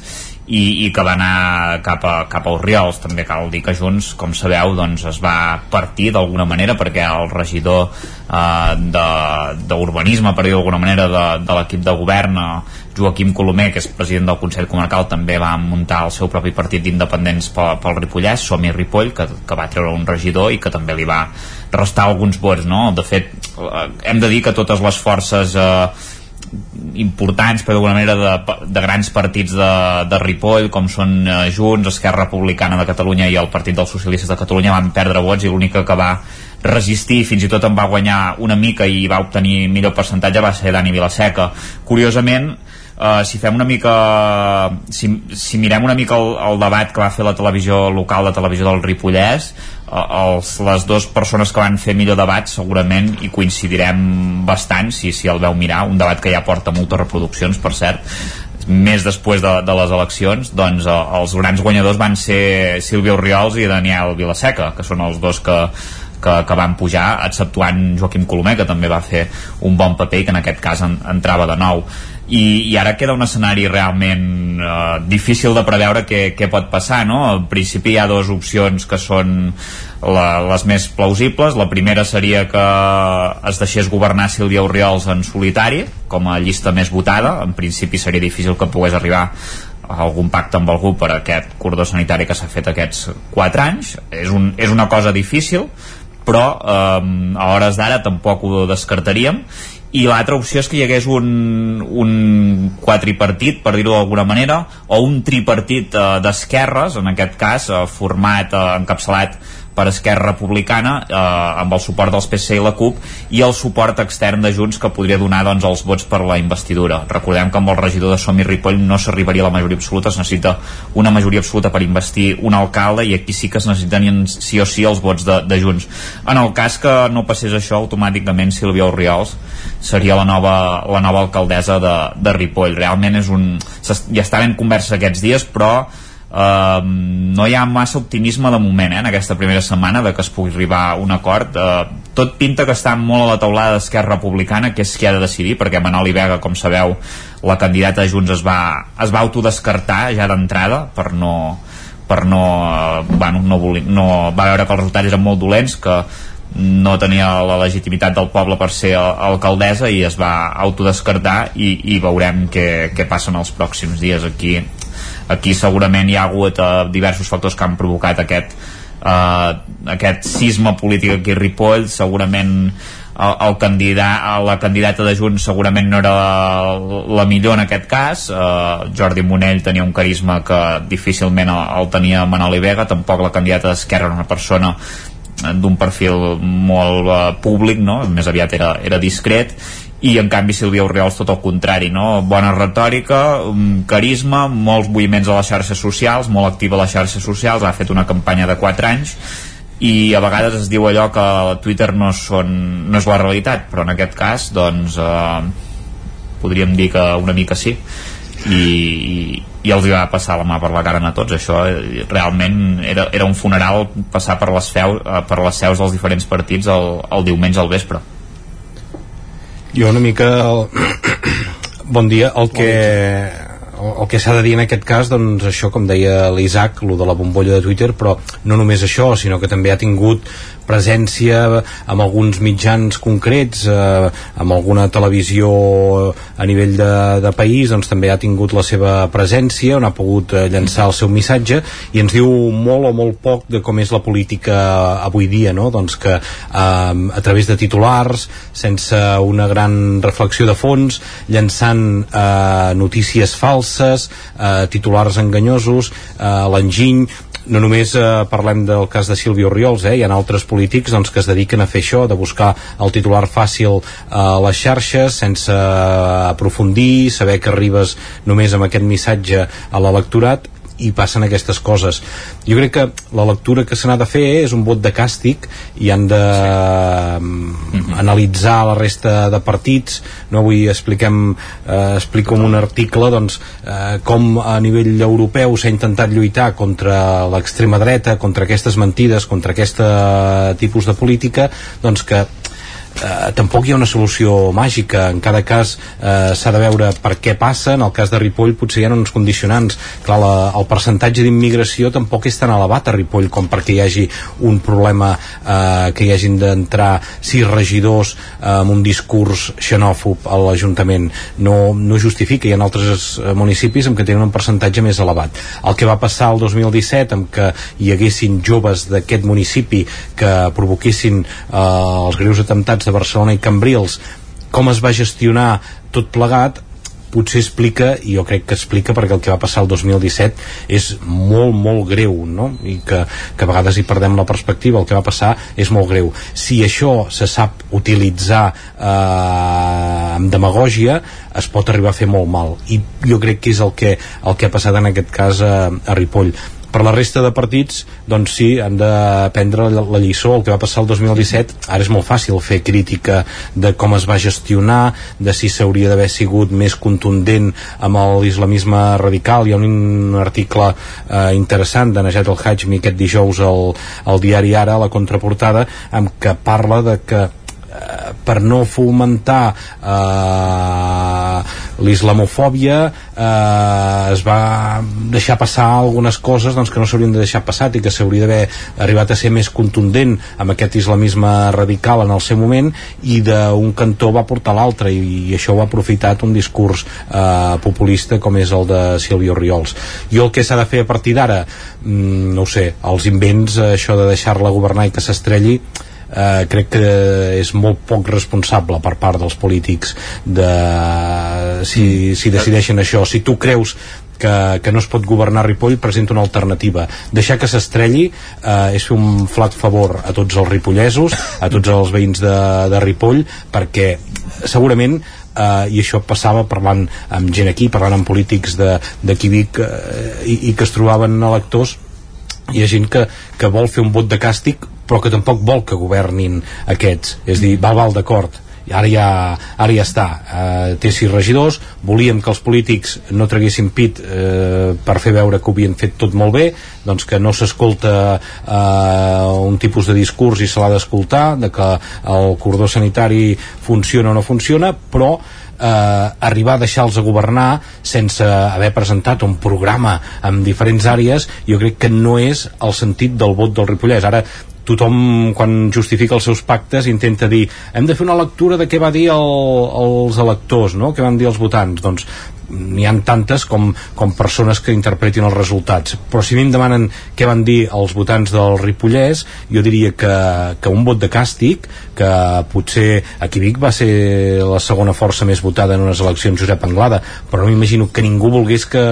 i, i que va anar cap a, cap a Oriols també cal dir que Junts, com sabeu doncs es va partir d'alguna manera perquè el regidor eh, d'urbanisme, per dir d'alguna manera de, de l'equip de govern eh, Joaquim Colomer, que és president del Consell Comarcal també va muntar el seu propi partit d'independents pel, pel Ripollès, Som-hi Ripoll que, que va treure un regidor i que també li va restar alguns vots, no? De fet, eh, hem de dir que totes les forces eh, importants però d'alguna manera de, de grans partits de, de Ripoll com són eh, Junts, Esquerra Republicana de Catalunya i el Partit dels Socialistes de Catalunya van perdre vots i l'única que va resistir, fins i tot en va guanyar una mica i va obtenir millor percentatge va ser Dani Vilaseca. Curiosament Uh, si fem una mica si, si mirem una mica el, el debat que va fer la televisió local, la televisió del Ripollès uh, els, les dues persones que van fer millor debat segurament hi coincidirem bastant si, si el veu mirar, un debat que ja porta moltes reproduccions per cert més després de, de les eleccions doncs eh, els grans guanyadors van ser Sílvia Oriols i Daniel Vilaseca que són els dos que, que, que van pujar, exceptuant Joaquim Colomer, que també va fer un bon paper i que en aquest cas en, entrava de nou. I, i ara queda un escenari realment uh, difícil de preveure què, què pot passar, no? Al principi hi ha dues opcions que són la, les més plausibles. La primera seria que es deixés governar Sílvia Oriols en solitari, com a llista més votada. En principi seria difícil que pogués arribar algun pacte amb algú per aquest cordó sanitari que s'ha fet aquests 4 anys. És, un, és una cosa difícil, però eh, a hores d'ara tampoc ho descartaríem. I l'altra opció és que hi hagués un, un quatripartit, per dir-ho d'alguna manera, o un tripartit eh, d'esquerres, en aquest cas, eh, format, eh, encapçalat per Esquerra Republicana eh, amb el suport dels PC i la CUP i el suport extern de Junts que podria donar doncs, els vots per la investidura. Recordem que amb el regidor de Som i Ripoll no s'arribaria a la majoria absoluta, es necessita una majoria absoluta per investir un alcalde i aquí sí que es necessiten sí o sí els vots de, de Junts. En el cas que no passés això, automàticament Sílvia Oriols seria la nova, la nova alcaldessa de, de Ripoll. Realment és un... ja estava en conversa aquests dies, però Uh, no hi ha massa optimisme de moment eh, en aquesta primera setmana de que es pugui arribar a un acord. Uh, tot pinta que està molt a la taulada d'Esquerra Republicana que és qui ha de decidir perquè Manoli Vega com sabeu la candidata de Junts es va, es va autodescartar ja d'entrada per no per no, uh, bueno, no, volia, no va veure que els resultats eren molt dolents que no tenia la legitimitat del poble per ser alcaldessa i es va autodescartar i, i veurem què, què passa en els pròxims dies aquí aquí segurament hi ha hagut uh, diversos factors que han provocat aquest uh, aquest sisme polític aquí a Ripoll. Segurament el, el candidat, la candidata de Junts segurament no era la, la millor en aquest cas. Uh, Jordi Monell tenia un carisma que difícilment el, el tenia Manoli Vega. Tampoc la candidata d'Esquerra era una persona d'un perfil molt uh, públic, no? més aviat era, era discret i en canvi Sílvia Oriols tot el contrari, no? Bona retòrica, carisma, molts moviments a les xarxes socials, molt activa a les xarxes socials, ha fet una campanya de 4 anys i a vegades es diu allò que Twitter no, són, no és la realitat, però en aquest cas doncs eh, podríem dir que una mica sí. I, i, i els va passar la mà per la cara a tots. Això eh, realment era, era un funeral passar per les, feu, eh, per les seus dels diferents partits el, el diumenge al vespre jo una mica el... bon dia el que el que s'ha de dir en aquest cas, doncs això, com deia l'Isaac, lo de la bombolla de Twitter, però no només això, sinó que també ha tingut presència amb alguns mitjans concrets, eh, amb alguna televisió a nivell de, de país, doncs també ha tingut la seva presència, on ha pogut eh, llançar el seu missatge, i ens diu molt o molt poc de com és la política avui dia, no? doncs que eh, a través de titulars, sense una gran reflexió de fons, llançant eh, notícies falses, eh, titulars enganyosos, eh, l'enginy, no només eh, parlem del cas de Sílvia Oriols, eh, hi ha altres polítics doncs, que es dediquen a fer això, de buscar el titular fàcil a les xarxes sense aprofundir, saber que arribes només amb aquest missatge a l'electorat i passen aquestes coses jo crec que la lectura que se n'ha de fer és un vot de càstig i han de sí. Analitzar la resta de partits. No avui expliquem eh, explico un article doncs, eh, com a nivell europeu s'ha intentat lluitar contra l'extrema dreta contra aquestes mentides, contra aquest tipus de política doncs que eh, tampoc hi ha una solució màgica. En cada cas eh, s'ha de veure per què passa. En el cas de Ripoll potser hi ha uns condicionants. Clar, la, el percentatge d'immigració tampoc és tan elevat a Ripoll com perquè hi hagi un problema eh, que hi hagin d'entrar sis regidors eh, amb un discurs xenòfob a l'Ajuntament. No, no justifica, hi ha altres eh, municipis en què tenen un percentatge més elevat. El que va passar el 2017 amb que hi haguessin joves d'aquest municipi que provoquessin eh, els greus atemptats de Barcelona i Cambrils com es va gestionar tot plegat potser explica, i jo crec que explica perquè el que va passar el 2017 és molt, molt greu, no? I que, que a vegades hi perdem la perspectiva, el que va passar és molt greu. Si això se sap utilitzar eh, amb demagògia, es pot arribar a fer molt mal. I jo crec que és el que, el que ha passat en aquest cas a, a Ripoll per la resta de partits doncs sí, han de prendre la, lliçó. El que va passar el 2017 ara és molt fàcil fer crítica de com es va gestionar, de si s'hauria d'haver sigut més contundent amb l'islamisme radical. Hi ha un article eh, interessant de Najat El-Hajmi aquest dijous al, al diari Ara, a la contraportada amb què parla de que per no fomentar eh, l'islamofòbia eh, es va deixar passar algunes coses doncs, que no s'haurien de deixar passar i que s'hauria d'haver arribat a ser més contundent amb aquest islamisme radical en el seu moment i d'un cantó va portar l'altre i, i això ho ha aprofitat un discurs eh, populista com és el de Silvio Riols. Jo el que s'ha de fer a partir d'ara? Mm, no ho sé, els invents això de deixar-la governar i que s'estrelli eh, crec que és molt poc responsable per part dels polítics de si, si decideixen això. Si tu creus que, que no es pot governar Ripoll presenta una alternativa. Deixar que s'estrelli eh, és fer un flac favor a tots els ripollesos a tots els veïns de, de Ripoll perquè segurament Uh, i això passava parlant amb gent aquí, parlant amb polítics d'aquí Vic uh, i, i que es trobaven electors hi ha gent que, que vol fer un vot de càstig però que tampoc vol que governin aquests. És dir, val, val, d'acord ara ja, ara ja està. Uh, té sis regidors, volíem que els polítics no traguessin pit uh, per fer veure que ho havien fet tot molt bé doncs que no s'escolta uh, un tipus de discurs i se l'ha d'escoltar de que el cordó sanitari funciona o no funciona però eh, arribar a deixar-los a governar sense haver presentat un programa amb diferents àrees jo crec que no és el sentit del vot del Ripollès. Ara tothom quan justifica els seus pactes intenta dir hem de fer una lectura de què va dir el, els electors no? què van dir els votants? Doncs n'hi han tantes com, com persones que interpretin els resultats. Però si a mi em demanen què van dir els votants del Ripollès jo diria que, que un vot de càstig que potser aquí Vic va ser la segona força més votada en unes eleccions Josep Anglada però no m'imagino que ningú volgués que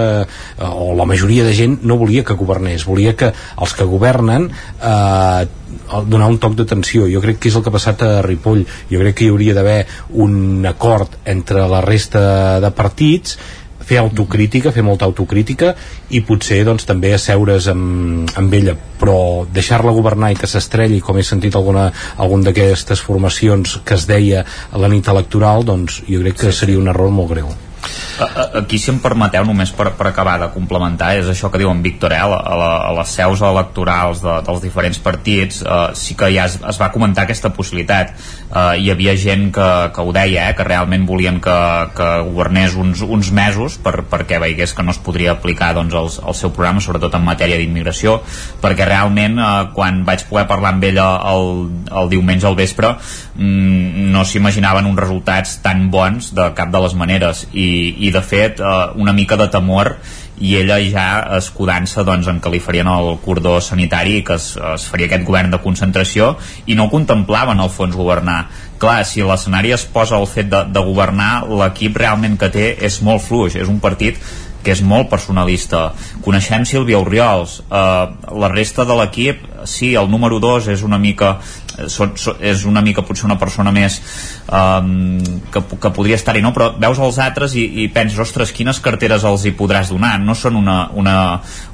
o la majoria de gent no volia que governés. Volia que els que governen eh, donar un toc d'atenció. Jo crec que és el que ha passat a Ripoll. Jo crec que hi hauria d'haver un acord entre la resta de partits fer autocrítica, fer molta autocrítica i potser doncs, també asseure's amb, amb ella, però deixar-la governar i que s'estrelli, com he sentit alguna, algun d'aquestes formacions que es deia a la nit electoral, doncs jo crec que seria un error molt greu. Aquí, si em permeteu, només per, per acabar de complementar, és això que diu en Víctor, eh? a, la, a les seus electorals de, dels diferents partits eh, sí que ja es, es va comentar aquesta possibilitat. Eh, hi havia gent que, que ho deia, eh? que realment volien que, que governés uns, uns mesos per, perquè veiés que no es podria aplicar doncs, el, el seu programa, sobretot en matèria d'immigració, perquè realment eh, quan vaig poder parlar amb ella el, el diumenge al vespre mm, no s'imaginaven uns resultats tan bons de cap de les maneres i, i de fet eh, una mica de temor i ella ja escudant-se doncs, en que li farien el cordó sanitari i que es, es faria aquest govern de concentració i no contemplaven al fons governar. Clar, si l'escenari es posa el fet de, de governar l'equip realment que té és molt fluix, és un partit que és molt personalista. Coneixem Sílvia Oriols, eh, la resta de l'equip, sí, el número 2 és una mica so, so, és una mica potser una persona més um, que, que podria estar-hi, no? però veus els altres i, i penses, ostres, quines carteres els hi podràs donar? No són una, una,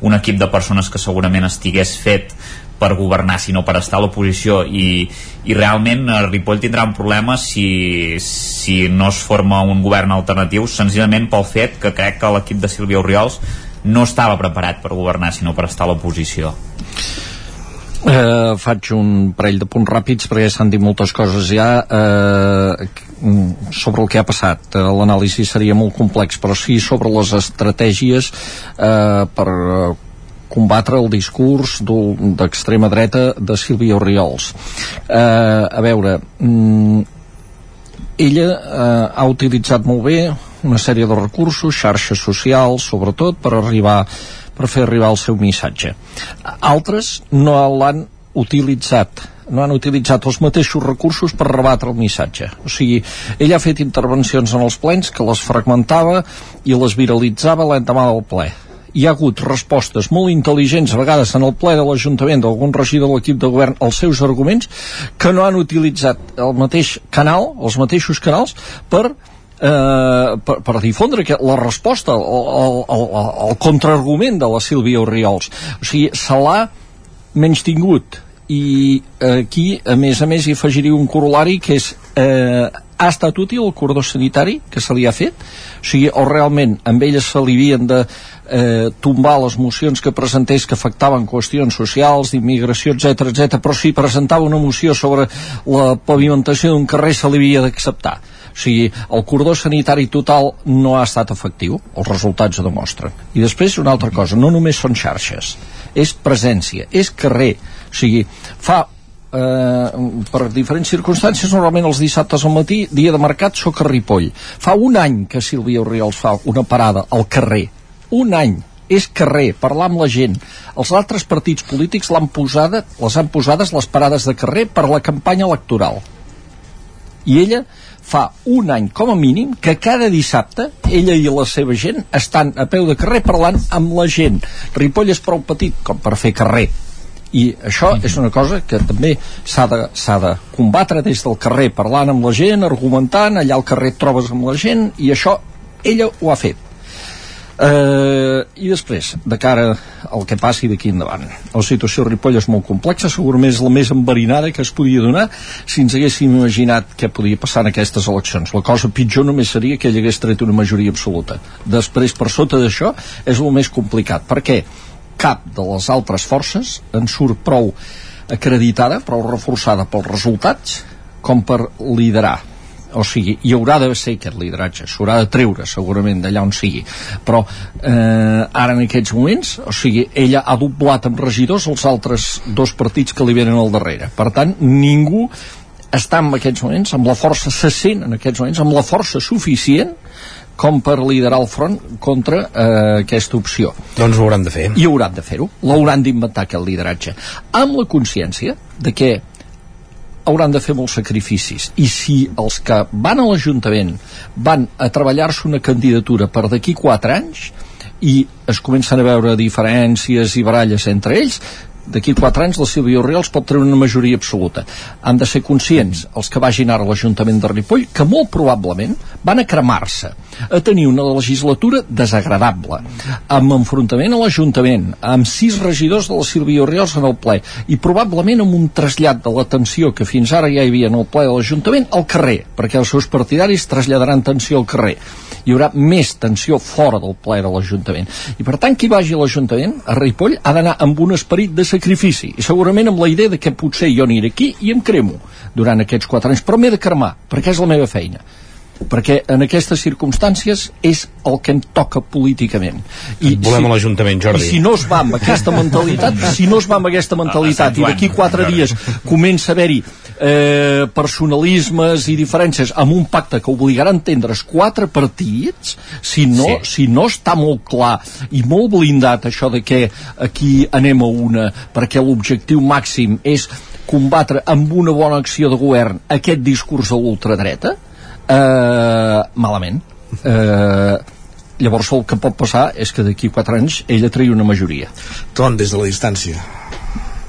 un equip de persones que segurament estigués fet per governar, sinó per estar a l'oposició. I, i realment eh, Ripoll tindrà un problema si, si no es forma un govern alternatiu. Senzillament pel fet que crec que l'equip de Sílvia Oriols no estava preparat per governar sinó per estar a l'oposició. Eh, faig un parell de punts ràpids perquè s'han dit moltes coses ja. Eh, sobre el que ha passat. Eh, L'anàlisi seria molt complex, però sí sobre les estratègies eh, per combatre el discurs d'extrema dreta de Sílvia Oriols. Eh, a veure, mm, ella eh, ha utilitzat molt bé una sèrie de recursos, xarxes socials, sobretot, per arribar per fer arribar el seu missatge. Altres no l'han utilitzat no han utilitzat els mateixos recursos per rebatre el missatge. O sigui, ell ha fet intervencions en els plens que les fragmentava i les viralitzava l'endemà del ple. Hi ha hagut respostes molt intel·ligents, a vegades en el ple de l'Ajuntament d'algun regidor de l'equip de govern, els seus arguments, que no han utilitzat el mateix canal, els mateixos canals, per eh, per, per difondre que la resposta, el, el, el, el contraargument de la Sílvia Oriols. O sigui, se l'ha menys tingut i aquí, a més a més, hi afegiria un corolari que és eh, ha estat útil el cordó sanitari que se li ha fet? O sigui, o realment amb elles se li havien de eh, tombar les mocions que presentés que afectaven qüestions socials, d'immigració, etc etc. però si presentava una moció sobre la pavimentació d'un carrer se li havia d'acceptar. O sigui, el cordó sanitari total no ha estat efectiu, els resultats ho demostren. I després una altra cosa, no només són xarxes, és presència, és carrer, o sigui, fa eh, per diferents circumstàncies normalment els dissabtes al matí dia de mercat sóc a Ripoll fa un any que Sílvia Oriols fa una parada al carrer un any és carrer, parlar amb la gent. Els altres partits polítics l'han posada, les han posades les parades de carrer per la campanya electoral. I ella fa un any, com a mínim, que cada dissabte ella i la seva gent estan a peu de carrer parlant amb la gent. Ripoll és prou petit com per fer carrer i això és una cosa que també s'ha de, de combatre des del carrer parlant amb la gent, argumentant allà al carrer et trobes amb la gent i això ella ho ha fet Eh, I després, de cara al que passi d'aquí endavant. La situació a Ripoll és molt complexa, segurament és la més enverinada que es podia donar si ens haguéssim imaginat què podia passar en aquestes eleccions. La cosa pitjor només seria que ell hagués tret una majoria absoluta. Després, per sota d'això, és el més complicat. Per què? Cap de les altres forces en surt prou acreditada, prou reforçada pels resultats, com per liderar. O sigui, hi haurà de ser aquest lideratge, s'haurà de treure segurament d'allà on sigui, però eh, ara en aquests moments, o sigui, ella ha doblat amb regidors els altres dos partits que li venen al darrere, per tant, ningú està en aquests moments, amb la força, se sent en aquests moments, amb la força suficient com per liderar el front contra eh, aquesta opció. Doncs ho hauran de fer. I hauran de fer-ho. L'hauran d'inventar aquest lideratge. Amb la consciència de que hauran de fer molts sacrificis i si els que van a l'Ajuntament van a treballar-se una candidatura per d'aquí 4 anys i es comencen a veure diferències i baralles entre ells d'aquí 4 anys la Sílvia Oriols pot treure una majoria absoluta. Han de ser conscients, els que vagin ara a l'Ajuntament de Ripoll, que molt probablement van a cremar-se, a tenir una legislatura desagradable, amb enfrontament a l'Ajuntament, amb sis regidors de la Sílvia Oriols en el ple, i probablement amb un trasllat de l'atenció que fins ara ja hi havia en el ple de l'Ajuntament al carrer, perquè els seus partidaris traslladaran tensió al carrer. Hi haurà més tensió fora del ple de l'Ajuntament. I per tant, qui vagi a l'Ajuntament, a Ripoll, ha d'anar amb un esperit de sacrifici i segurament amb la idea de que potser jo aniré aquí i em cremo durant aquests quatre anys, però m'he de cremar perquè és la meva feina perquè en aquestes circumstàncies és el que em toca políticament. I volem si, a l'Ajuntament, Jordi. i si no es va amb aquesta mentalitat si no es va amb aquesta mentalitat i d'aquí quatre dies comença a haver-hi eh, personalismes i diferències amb un pacte que obligarà a entendre's quatre partits si no, sí. si no està molt clar i molt blindat això de que aquí anem a una perquè l'objectiu màxim és combatre amb una bona acció de govern aquest discurs de l'ultradreta eh, malament. Eh, llavors el que pot passar és que d'aquí 4 anys ella tregui una majoria. Ton, des de la distància.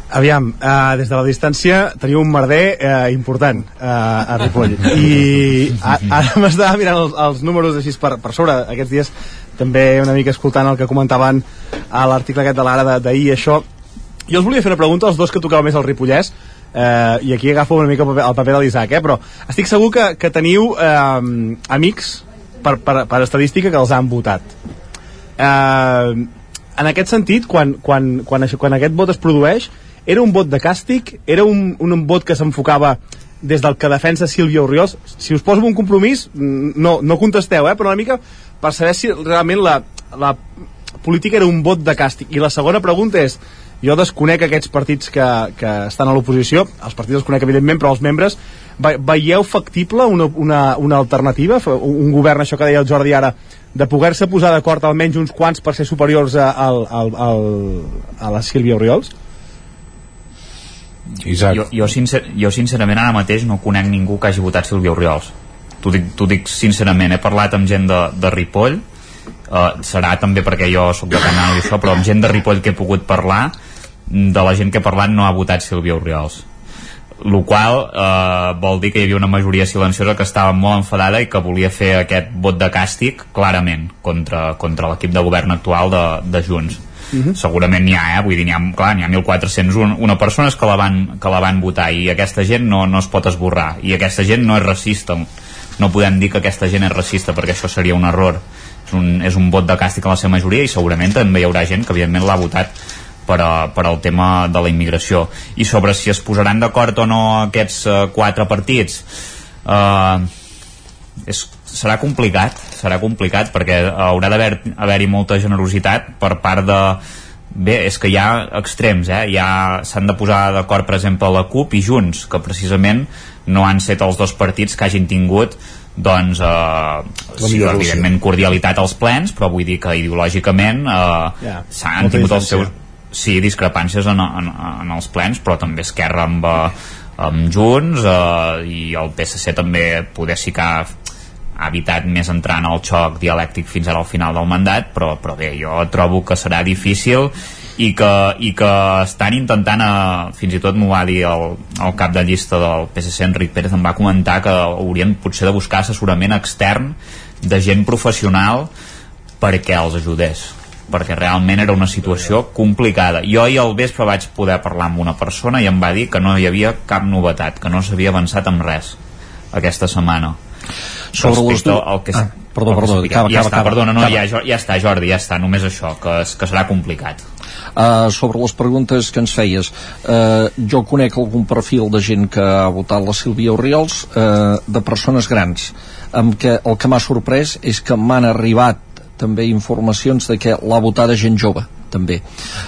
Aviam, uh, des de la distància teniu un merder uh, important uh, a Ripoll. I a, ara m'estava mirant els, els números així per, per sobre. Aquests dies també una mica escoltant el que comentaven a l'article aquest de l'ara d'ahir això. Jo us volia fer una pregunta als dos que tocava més el Ripollès eh, i aquí agafo una mica el paper, el paper de l'Isaac eh, però estic segur que, que teniu eh, amics per, per, per estadística que els han votat. Eh, en aquest sentit quan, quan, quan, això, quan aquest vot es produeix era un vot de càstig era un, un vot que s'enfocava des del que defensa Sílvia Oriols si us poso un compromís no, no contesteu eh, però una mica per saber si realment la, la política era un vot de càstig. I la segona pregunta és jo desconec aquests partits que, que estan a l'oposició, els partits els conec evidentment, però els membres, veieu factible una, una, una alternativa, un govern, això que deia el Jordi ara, de poder-se posar d'acord almenys uns quants per ser superiors a, a, a, a, a la Sílvia Oriols? Isaac. Jo, jo, sincer, jo sincerament ara mateix no conec ningú que hagi votat Sílvia Oriols t'ho dic, dic sincerament, he parlat amb gent de, de Ripoll uh, serà també perquè jo sóc de Canal i això, però amb gent de Ripoll que he pogut parlar de la gent que ha parlat no ha votat Sílvia Oriols el qual eh, vol dir que hi havia una majoria silenciosa que estava molt enfadada i que volia fer aquest vot de càstig clarament contra, contra l'equip de govern actual de, de Junts Uh mhm. -huh. segurament n'hi ha, eh? vull dir, n'hi ha, clar, n'hi ha 1.401 una persones que la, van, que la van votar i aquesta gent no, no es pot esborrar i aquesta gent no és racista no podem dir que aquesta gent és racista perquè això seria un error és un, és un vot de càstig a la seva majoria i segurament també hi haurà gent que evidentment l'ha votat per, a, per al tema de la immigració i sobre si es posaran d'acord o no aquests uh, quatre partits. Uh, és, serà complicat serà complicat perquè haurà d'haver-hi haver molta generositat per part de bé, és que hi ha extrems eh? ja s'han de posar d'acord per exemple la CUP i Junts que precisament no han set els dos partits que hagin tingut doncs eh, sí, evidentment cordialitat als plens però vull dir que ideològicament eh, Ja, s'han tingut els seus sí, discrepàncies en, en, en els plens però també Esquerra amb, eh, amb Junts eh, i el PSC també poder sí que ha, ha evitat més entrar en el xoc dialèctic fins ara al final del mandat però, però bé, jo trobo que serà difícil i que, i que estan intentant a, fins i tot m'ho va dir el, el cap de llista del PSC Enric Pérez em va comentar que haurien potser de buscar assessorament extern de gent professional perquè els ajudés perquè realment era una situació complicada. Jo ahir al vespre vaig poder parlar amb una persona i em va dir que no hi havia cap novetat, que no s'havia avançat amb res aquesta setmana. Sobre les Respecte du- al que, Ah, perdó, que perdó, expliquem. acaba, ja acaba, està, acaba, perdona, no, acaba. ja, ja està, Jordi, ja està, només això, que, que serà complicat. Uh, sobre les preguntes que ens feies uh, jo conec algun perfil de gent que ha votat la Sílvia Oriols uh, de persones grans amb què el que m'ha sorprès és que m'han arribat també informacions de que l'ha votada gent jove també.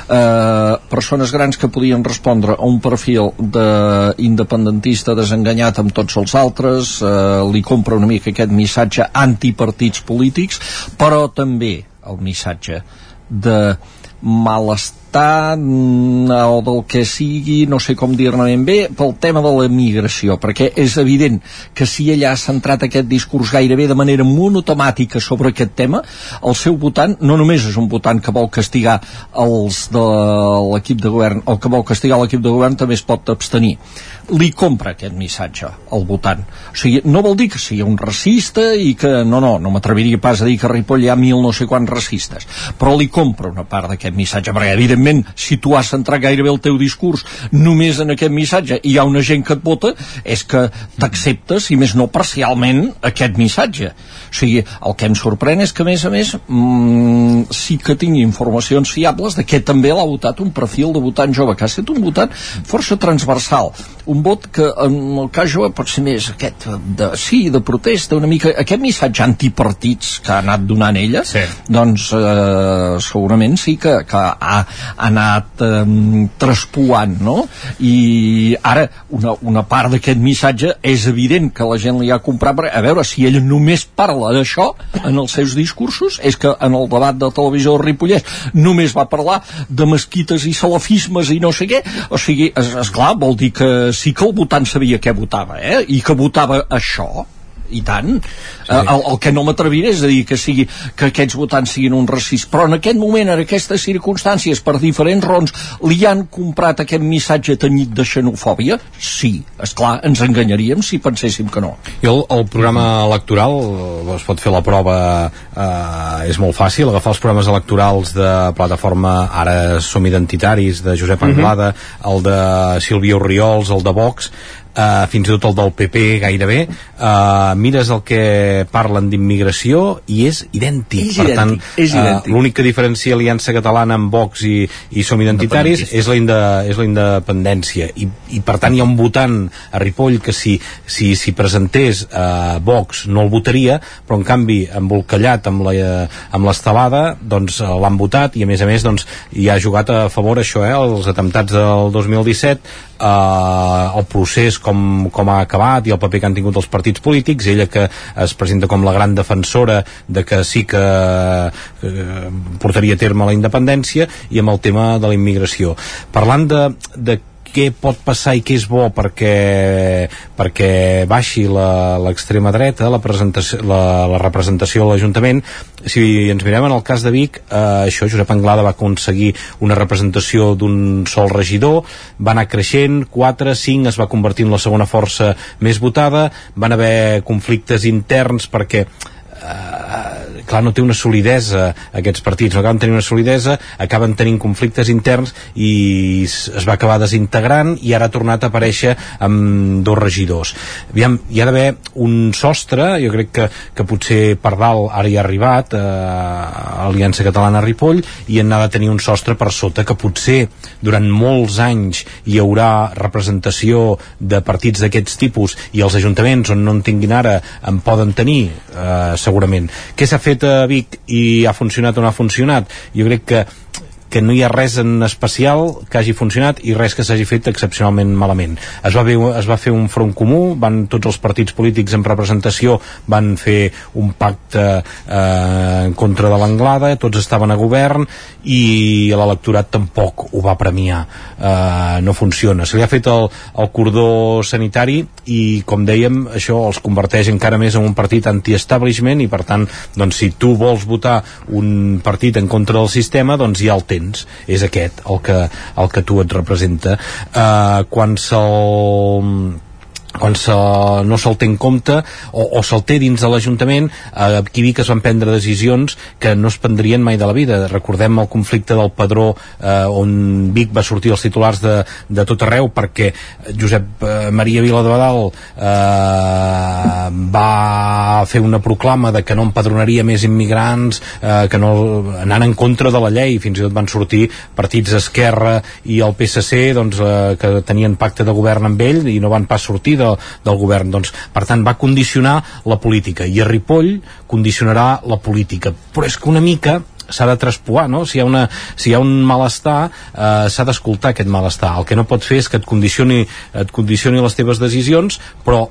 Uh, persones grans que podien respondre a un perfil d'independentista desenganyat amb tots els altres, uh, li compra una mica aquest missatge antipartits polítics, però també el missatge de malestar mm, o del que sigui, no sé com dir-ne ben bé, pel tema de la migració, perquè és evident que si ella ha centrat aquest discurs gairebé de manera monotemàtica sobre aquest tema, el seu votant no només és un votant que vol castigar els de l'equip de govern, o que vol castigar l'equip de govern també es pot abstenir. Li compra aquest missatge al votant. O sigui, no vol dir que sigui un racista i que, no, no, no m'atreviria pas a dir que a Ripoll hi ha mil no sé quants racistes, però li compra una part d'aquest missatge, perquè si tu has centrat gairebé el teu discurs només en aquest missatge i hi ha una gent que et vota, és que t'acceptes, i més no parcialment, aquest missatge. O sigui, el que em sorprèn és que, a més a més, mm, sí que tingui informacions fiables de que també l'ha votat un perfil de votant jove, que ha estat un votant força transversal. Un vot que, en el cas jove, pot ser més aquest, de, sí, de protesta, una mica, aquest missatge antipartits que ha anat donant ella, sí. doncs eh, segurament sí que, que ha, ha anat eh, traspuant, no? I ara, una, una part d'aquest missatge és evident que la gent li ha comprat, perquè, a veure, si ella només parla d'això en els seus discursos, és que en el debat de televisió de Ripollès només va parlar de mesquites i salafismes i no sé què, o sigui, és, és clar, vol dir que sí que el votant sabia què votava, eh? I que votava això, i tant. Sí. el, el que no m'atreviré és a dir que, sigui, que aquests votants siguin un racist. Però en aquest moment, en aquestes circumstàncies per diferents raons, li han comprat aquest missatge tenyit de xenofòbia? Sí, és clar, ens enganyaríem si penséssim que no. I el, el programa electoral eh, es pot fer la prova eh, és molt fàcil, agafar els programes electorals de plataforma Ara som identitaris de Josep Anglada, el de Sílvia Oriols, el de Vox Uh, fins i tot el del PP gairebé. Uh, mires el que parlen d'immigració i és idèntic. És per idèntic, tant, és idèntic. Uh, l'únic que diferencia Aliança Catalana amb Vox i, i Som Identitaris és la, inde, és la independència. I, i per tant hi ha un votant a Ripoll que si, si, si presentés uh, Vox no el votaria però en canvi embolcallat amb la, amb l'estelada doncs uh, l'han votat i a més a més doncs hi ha jugat a favor això eh, els atemptats del 2017 uh, el procés com, com ha acabat i el paper que han tingut els partits polítics ella que es presenta com la gran defensora de que sí que eh, portaria a terme la independència i amb el tema de la immigració. Parlant de, de què pot passar i què és bo perquè, perquè baixi l'extrema dreta, la, presentació, la, la representació a l'Ajuntament. Si ens mirem en el cas de Vic, eh, això Josep Anglada va aconseguir una representació d'un sol regidor, va anar creixent, 4, 5, es va convertir en la segona força més votada, van haver conflictes interns perquè eh, clar, no té una solidesa aquests partits, no acaben tenint una solidesa acaben tenint conflictes interns i es va acabar desintegrant i ara ha tornat a aparèixer amb dos regidors Aviam, hi ha d'haver un sostre jo crec que, que potser per dalt ara hi ha arribat eh, Aliança Catalana Ripoll i en ha de tenir un sostre per sota que potser durant molts anys hi haurà representació de partits d'aquests tipus i els ajuntaments on no en tinguin ara en poden tenir eh, segurament. Què s'ha fet a Vic i ha funcionat o no ha funcionat? Jo crec que que no hi ha res en especial que hagi funcionat i res que s'hagi fet excepcionalment malament. Es va, ver, es va fer un front comú, van tots els partits polítics en representació van fer un pacte eh, en contra de l'Anglada, tots estaven a govern i l'electorat tampoc ho va premiar. Eh, no funciona. Se li ha fet el, el cordó sanitari i, com dèiem, això els converteix encara més en un partit anti-establishment i, per tant, doncs, si tu vols votar un partit en contra del sistema, doncs ja el tens tens és aquest el que, el que tu et representa. Uh, quan se'l quan se, no se'l té en compte o, o se'l té dins de l'Ajuntament eh, aquí Vic es van prendre decisions que no es prendrien mai de la vida. Recordem el conflicte del Padró eh, on Vic va sortir els titulars de, de tot arreu perquè Josep eh, Maria Viladebadal eh, va fer una proclama de que no empadronaria més immigrants eh, que no, anant en contra de la llei. Fins i tot van sortir partits Esquerra i el PSC doncs, eh, que tenien pacte de govern amb ell i no van pas sortir de, del govern doncs, per tant va condicionar la política i a Ripoll condicionarà la política però és que una mica s'ha de traspuar, no? Si hi ha, una, si hi ha un malestar, eh, s'ha d'escoltar aquest malestar. El que no pot fer és que et condicioni, et condicioni les teves decisions, però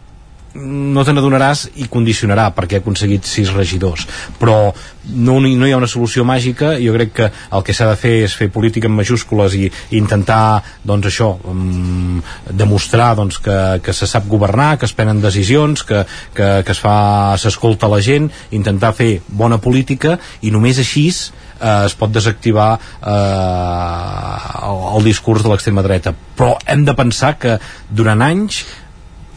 no te n'adonaràs i condicionarà perquè ha aconseguit sis regidors. Però no, no hi ha una solució màgica. Jo crec que el que s'ha de fer és fer política en majúscules i, intentar doncs això um, demostrar doncs, que, que se sap governar que es prenen decisions que, que, que es fa s'escolta la gent intentar fer bona política i només així eh, es pot desactivar eh, el, el discurs de l'extrema dreta. Però hem de pensar que durant anys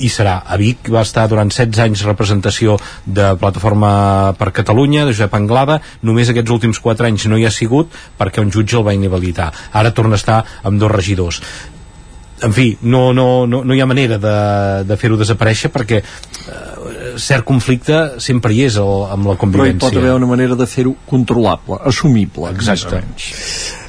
i serà. A Vic va estar durant 16 anys representació de Plataforma per Catalunya, de Josep Anglada, només aquests últims 4 anys no hi ha sigut perquè un jutge el va inhabilitar. Ara torna a estar amb dos regidors en fi, no, no, no, no hi ha manera de, de fer-ho desaparèixer perquè eh, cert conflicte sempre hi és el, amb la convivència. Però hi pot haver una manera de fer-ho controlable, assumible. Exacte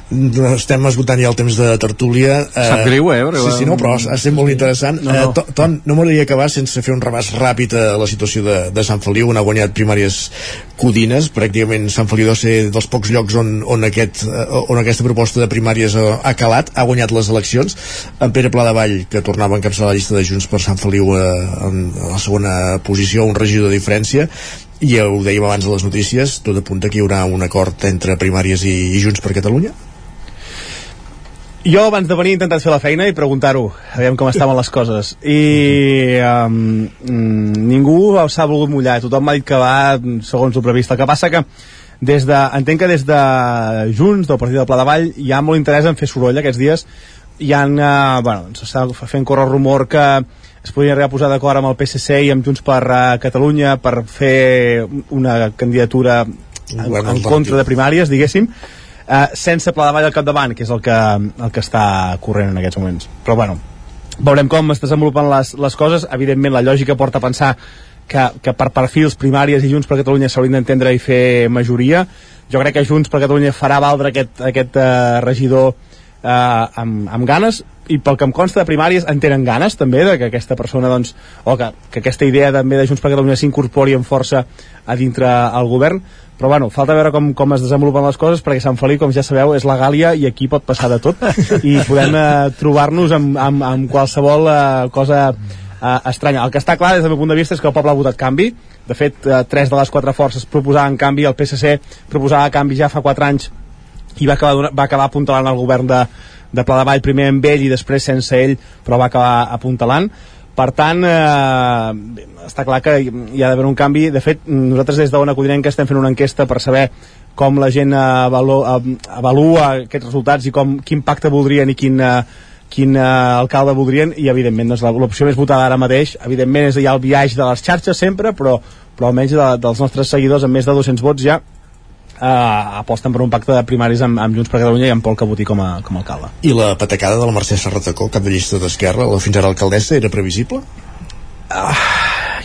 estem esgotant ja el temps de tertúlia eh, sap greu eh però, sí, sí, no, però ha estat molt interessant. No, no. Eh, Ton, no m'agradaria acabar sense fer un rebàs ràpid a la situació de, de Sant Feliu on ha guanyat primàries codines. Pràcticament Sant Feliu deu ser dels pocs llocs on, on, aquest, eh, on aquesta proposta de primàries ha, ha calat, ha guanyat les eleccions. En Pere Pla de Vall, que tornava a encapçalar la llista de Junts per Sant Feliu eh, en la segona posició, un regidor de diferència. I ho dèiem abans de les notícies tot apunta que hi haurà un acord entre primàries i, i Junts per Catalunya jo abans de venir he intentat fer la feina i preguntar-ho, aviam com estaven les coses. I um, ningú s'ha volgut mullar, tothom m'ha dit que va segons el previst. El que passa que des de, entenc que des de Junts, del partit del Pla de Vall, hi ha molt interès en fer soroll aquests dies. Hi ha, uh, bueno, s'està fent córrer rumor que es podria arribar a posar d'acord amb el PSC i amb Junts per uh, Catalunya per fer una candidatura en, en contra de primàries, diguéssim eh, sense pla de ball al capdavant, que és el que, el que està corrent en aquests moments. Però bueno, veurem com es desenvolupen les, les coses. Evidentment, la lògica porta a pensar que, que per perfils primàries i Junts per Catalunya s'haurien d'entendre i fer majoria. Jo crec que Junts per Catalunya farà valdre aquest, aquest uh, regidor uh, amb, amb ganes i pel que em consta de primàries en tenen ganes també de que aquesta persona doncs, o que, que aquesta idea també de Junts per Catalunya s'incorpori amb força a dintre el govern però bueno, falta veure com, com es desenvolupen les coses perquè Sant Feliu, com ja sabeu, és la Gàlia i aquí pot passar de tot. I podem eh, trobar-nos amb, amb, amb qualsevol eh, cosa eh, estranya. El que està clar des del meu punt de vista és que el poble ha votat canvi. De fet, eh, tres de les quatre forces proposaven canvi, el PSC proposava canvi ja fa quatre anys i va acabar, va acabar apuntalant el govern de, de Pla de Vall primer amb ell i després sense ell però va acabar apuntalant per tant, eh, està clar que hi ha d'haver un canvi. De fet, nosaltres des d'Ona Codinenca estem fent una enquesta per saber com la gent avalua, avalua aquests resultats i com, quin pacte voldrien i quin, eh, quin uh, alcalde voldrien i evidentment doncs, l'opció més votada ara mateix evidentment és ja el viatge de les xarxes sempre però però almenys de, dels nostres seguidors amb més de 200 vots ja eh, aposten per un pacte de primaris amb, amb Junts per Catalunya i amb Pol Cabotí com a, com a alcalde. I la patacada de la Mercè Serratacó, cap de llista d'Esquerra, la fins ara alcaldessa, era previsible? Ah,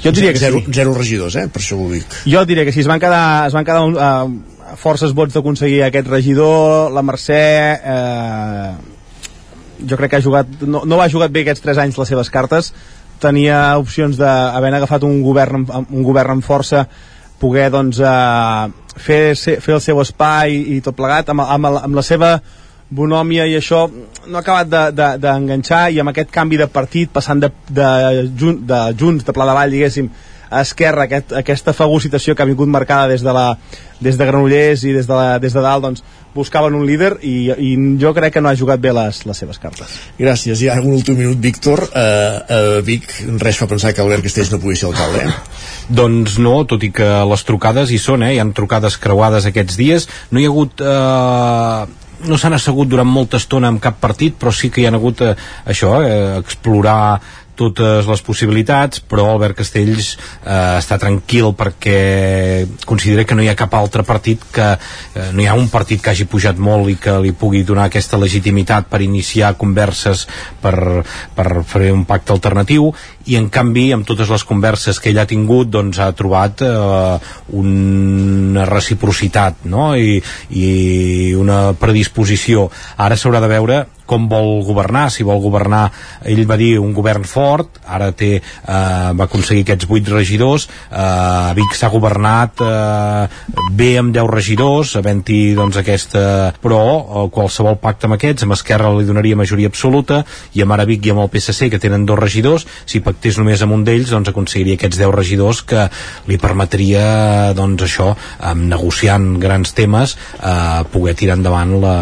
jo diria que zero, sí. Zero regidors, eh? Per això ho dic. Jo diria que sí, es van quedar, es van quedar uh, forces vots d'aconseguir aquest regidor, la Mercè... Eh, jo crec que ha jugat, no, no ha jugat bé aquests 3 anys les seves cartes, tenia opcions d'haver agafat un govern, un govern amb força poder doncs, eh, fer, fer el seu espai i tot plegat. Amb, amb, amb la seva bonòmia i això no ha acabat de- de- d'enganxar de, i amb aquest canvi de partit passant de, de, jun, de Junts, de Pla de Vall diguéssim, a Esquerra, aquest, aquesta fagocitació que ha vingut marcada des de, la, des de Granollers i des de, la, des de dalt doncs, buscaven un líder i, i jo crec que no ha jugat bé les, les seves cartes Gràcies. I ara un últim minut, Víctor. Uh, uh, Vic, res fa pensar que Albert Castells no pugui ser alcalde, eh? Doncs no, tot i que les trucades hi són, eh? hi han trucades creuades aquests dies. No hi ha hagut... Eh, no s'han assegut durant molta estona amb cap partit, però sí que hi han hagut eh, això, eh, explorar totes les possibilitats, però Albert Castells eh, està tranquil perquè considera que no hi ha cap altre partit que eh, no hi ha un partit que hagi pujat molt i que li pugui donar aquesta legitimitat per iniciar converses per, per fer un pacte alternatiu i en canvi amb totes les converses que ell ha tingut doncs ha trobat eh, una reciprocitat no? I, i una predisposició ara s'haurà de veure com vol governar, si vol governar ell va dir un govern fort ara té, eh, va aconseguir aquests 8 regidors eh, Vic s'ha governat eh, bé amb 10 regidors havent-hi doncs aquesta però eh, qualsevol pacte amb aquests amb Esquerra li donaria majoria absoluta i amb ara Vic i amb el PSC que tenen dos regidors si pactés només amb un d'ells doncs aconseguiria aquests 10 regidors que li permetria doncs això amb negociant grans temes eh, poder tirar endavant la,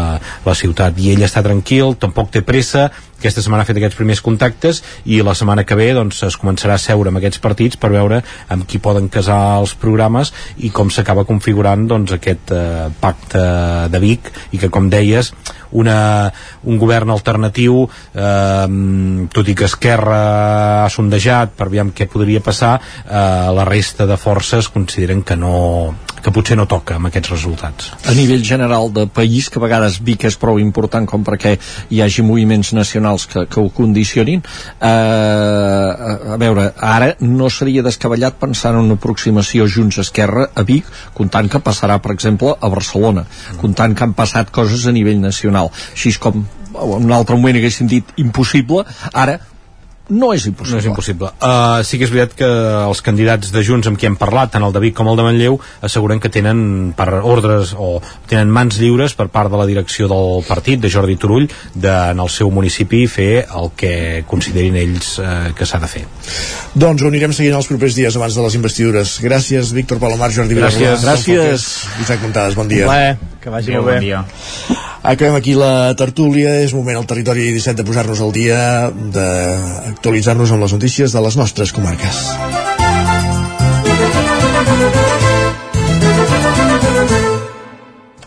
la ciutat. I ell està tranquil, tampoc té pressa. Aquesta setmana ha fet aquests primers contactes i la setmana que ve doncs, es començarà a seure amb aquests partits per veure amb qui poden casar els programes i com s'acaba configurant doncs, aquest eh, pacte de Vic i que com deies una, un govern alternatiu eh, tot i que Esquerra ha sondejat per veure què podria passar eh, la resta de forces consideren que no que potser no toca amb aquests resultats. A nivell general de país, que a vegades Vic és prou important com perquè hi hagi moviments nacionals que, que ho condicionin eh, a, veure, ara no seria descabellat pensar en una aproximació Junts-Esquerra a Vic, comptant que passarà per exemple a Barcelona, comptant que han passat coses a nivell nacional. Així com en un altre moment haguéssim dit impossible, ara no és impossible. No és impossible. Uh, sí que és veritat que els candidats de Junts amb qui hem parlat, tant el de Vic com el de Manlleu, asseguren que tenen per ordres o tenen mans lliures per part de la direcció del partit, de Jordi Turull, de, en el seu municipi fer el que considerin ells uh, que s'ha de fer. Doncs ho anirem seguint els propers dies abans de les investidures. Gràcies, Víctor Palomar, Jordi Gràcies. Vilarrodà, Gràcies. Isaac Montades, bon dia. Plaer, que vagi Adéu, molt bé bon dia. Acabem aquí la tertúlia, és moment al territori 17 de posar-nos al dia, d'actualitzar-nos amb les notícies de les nostres comarques.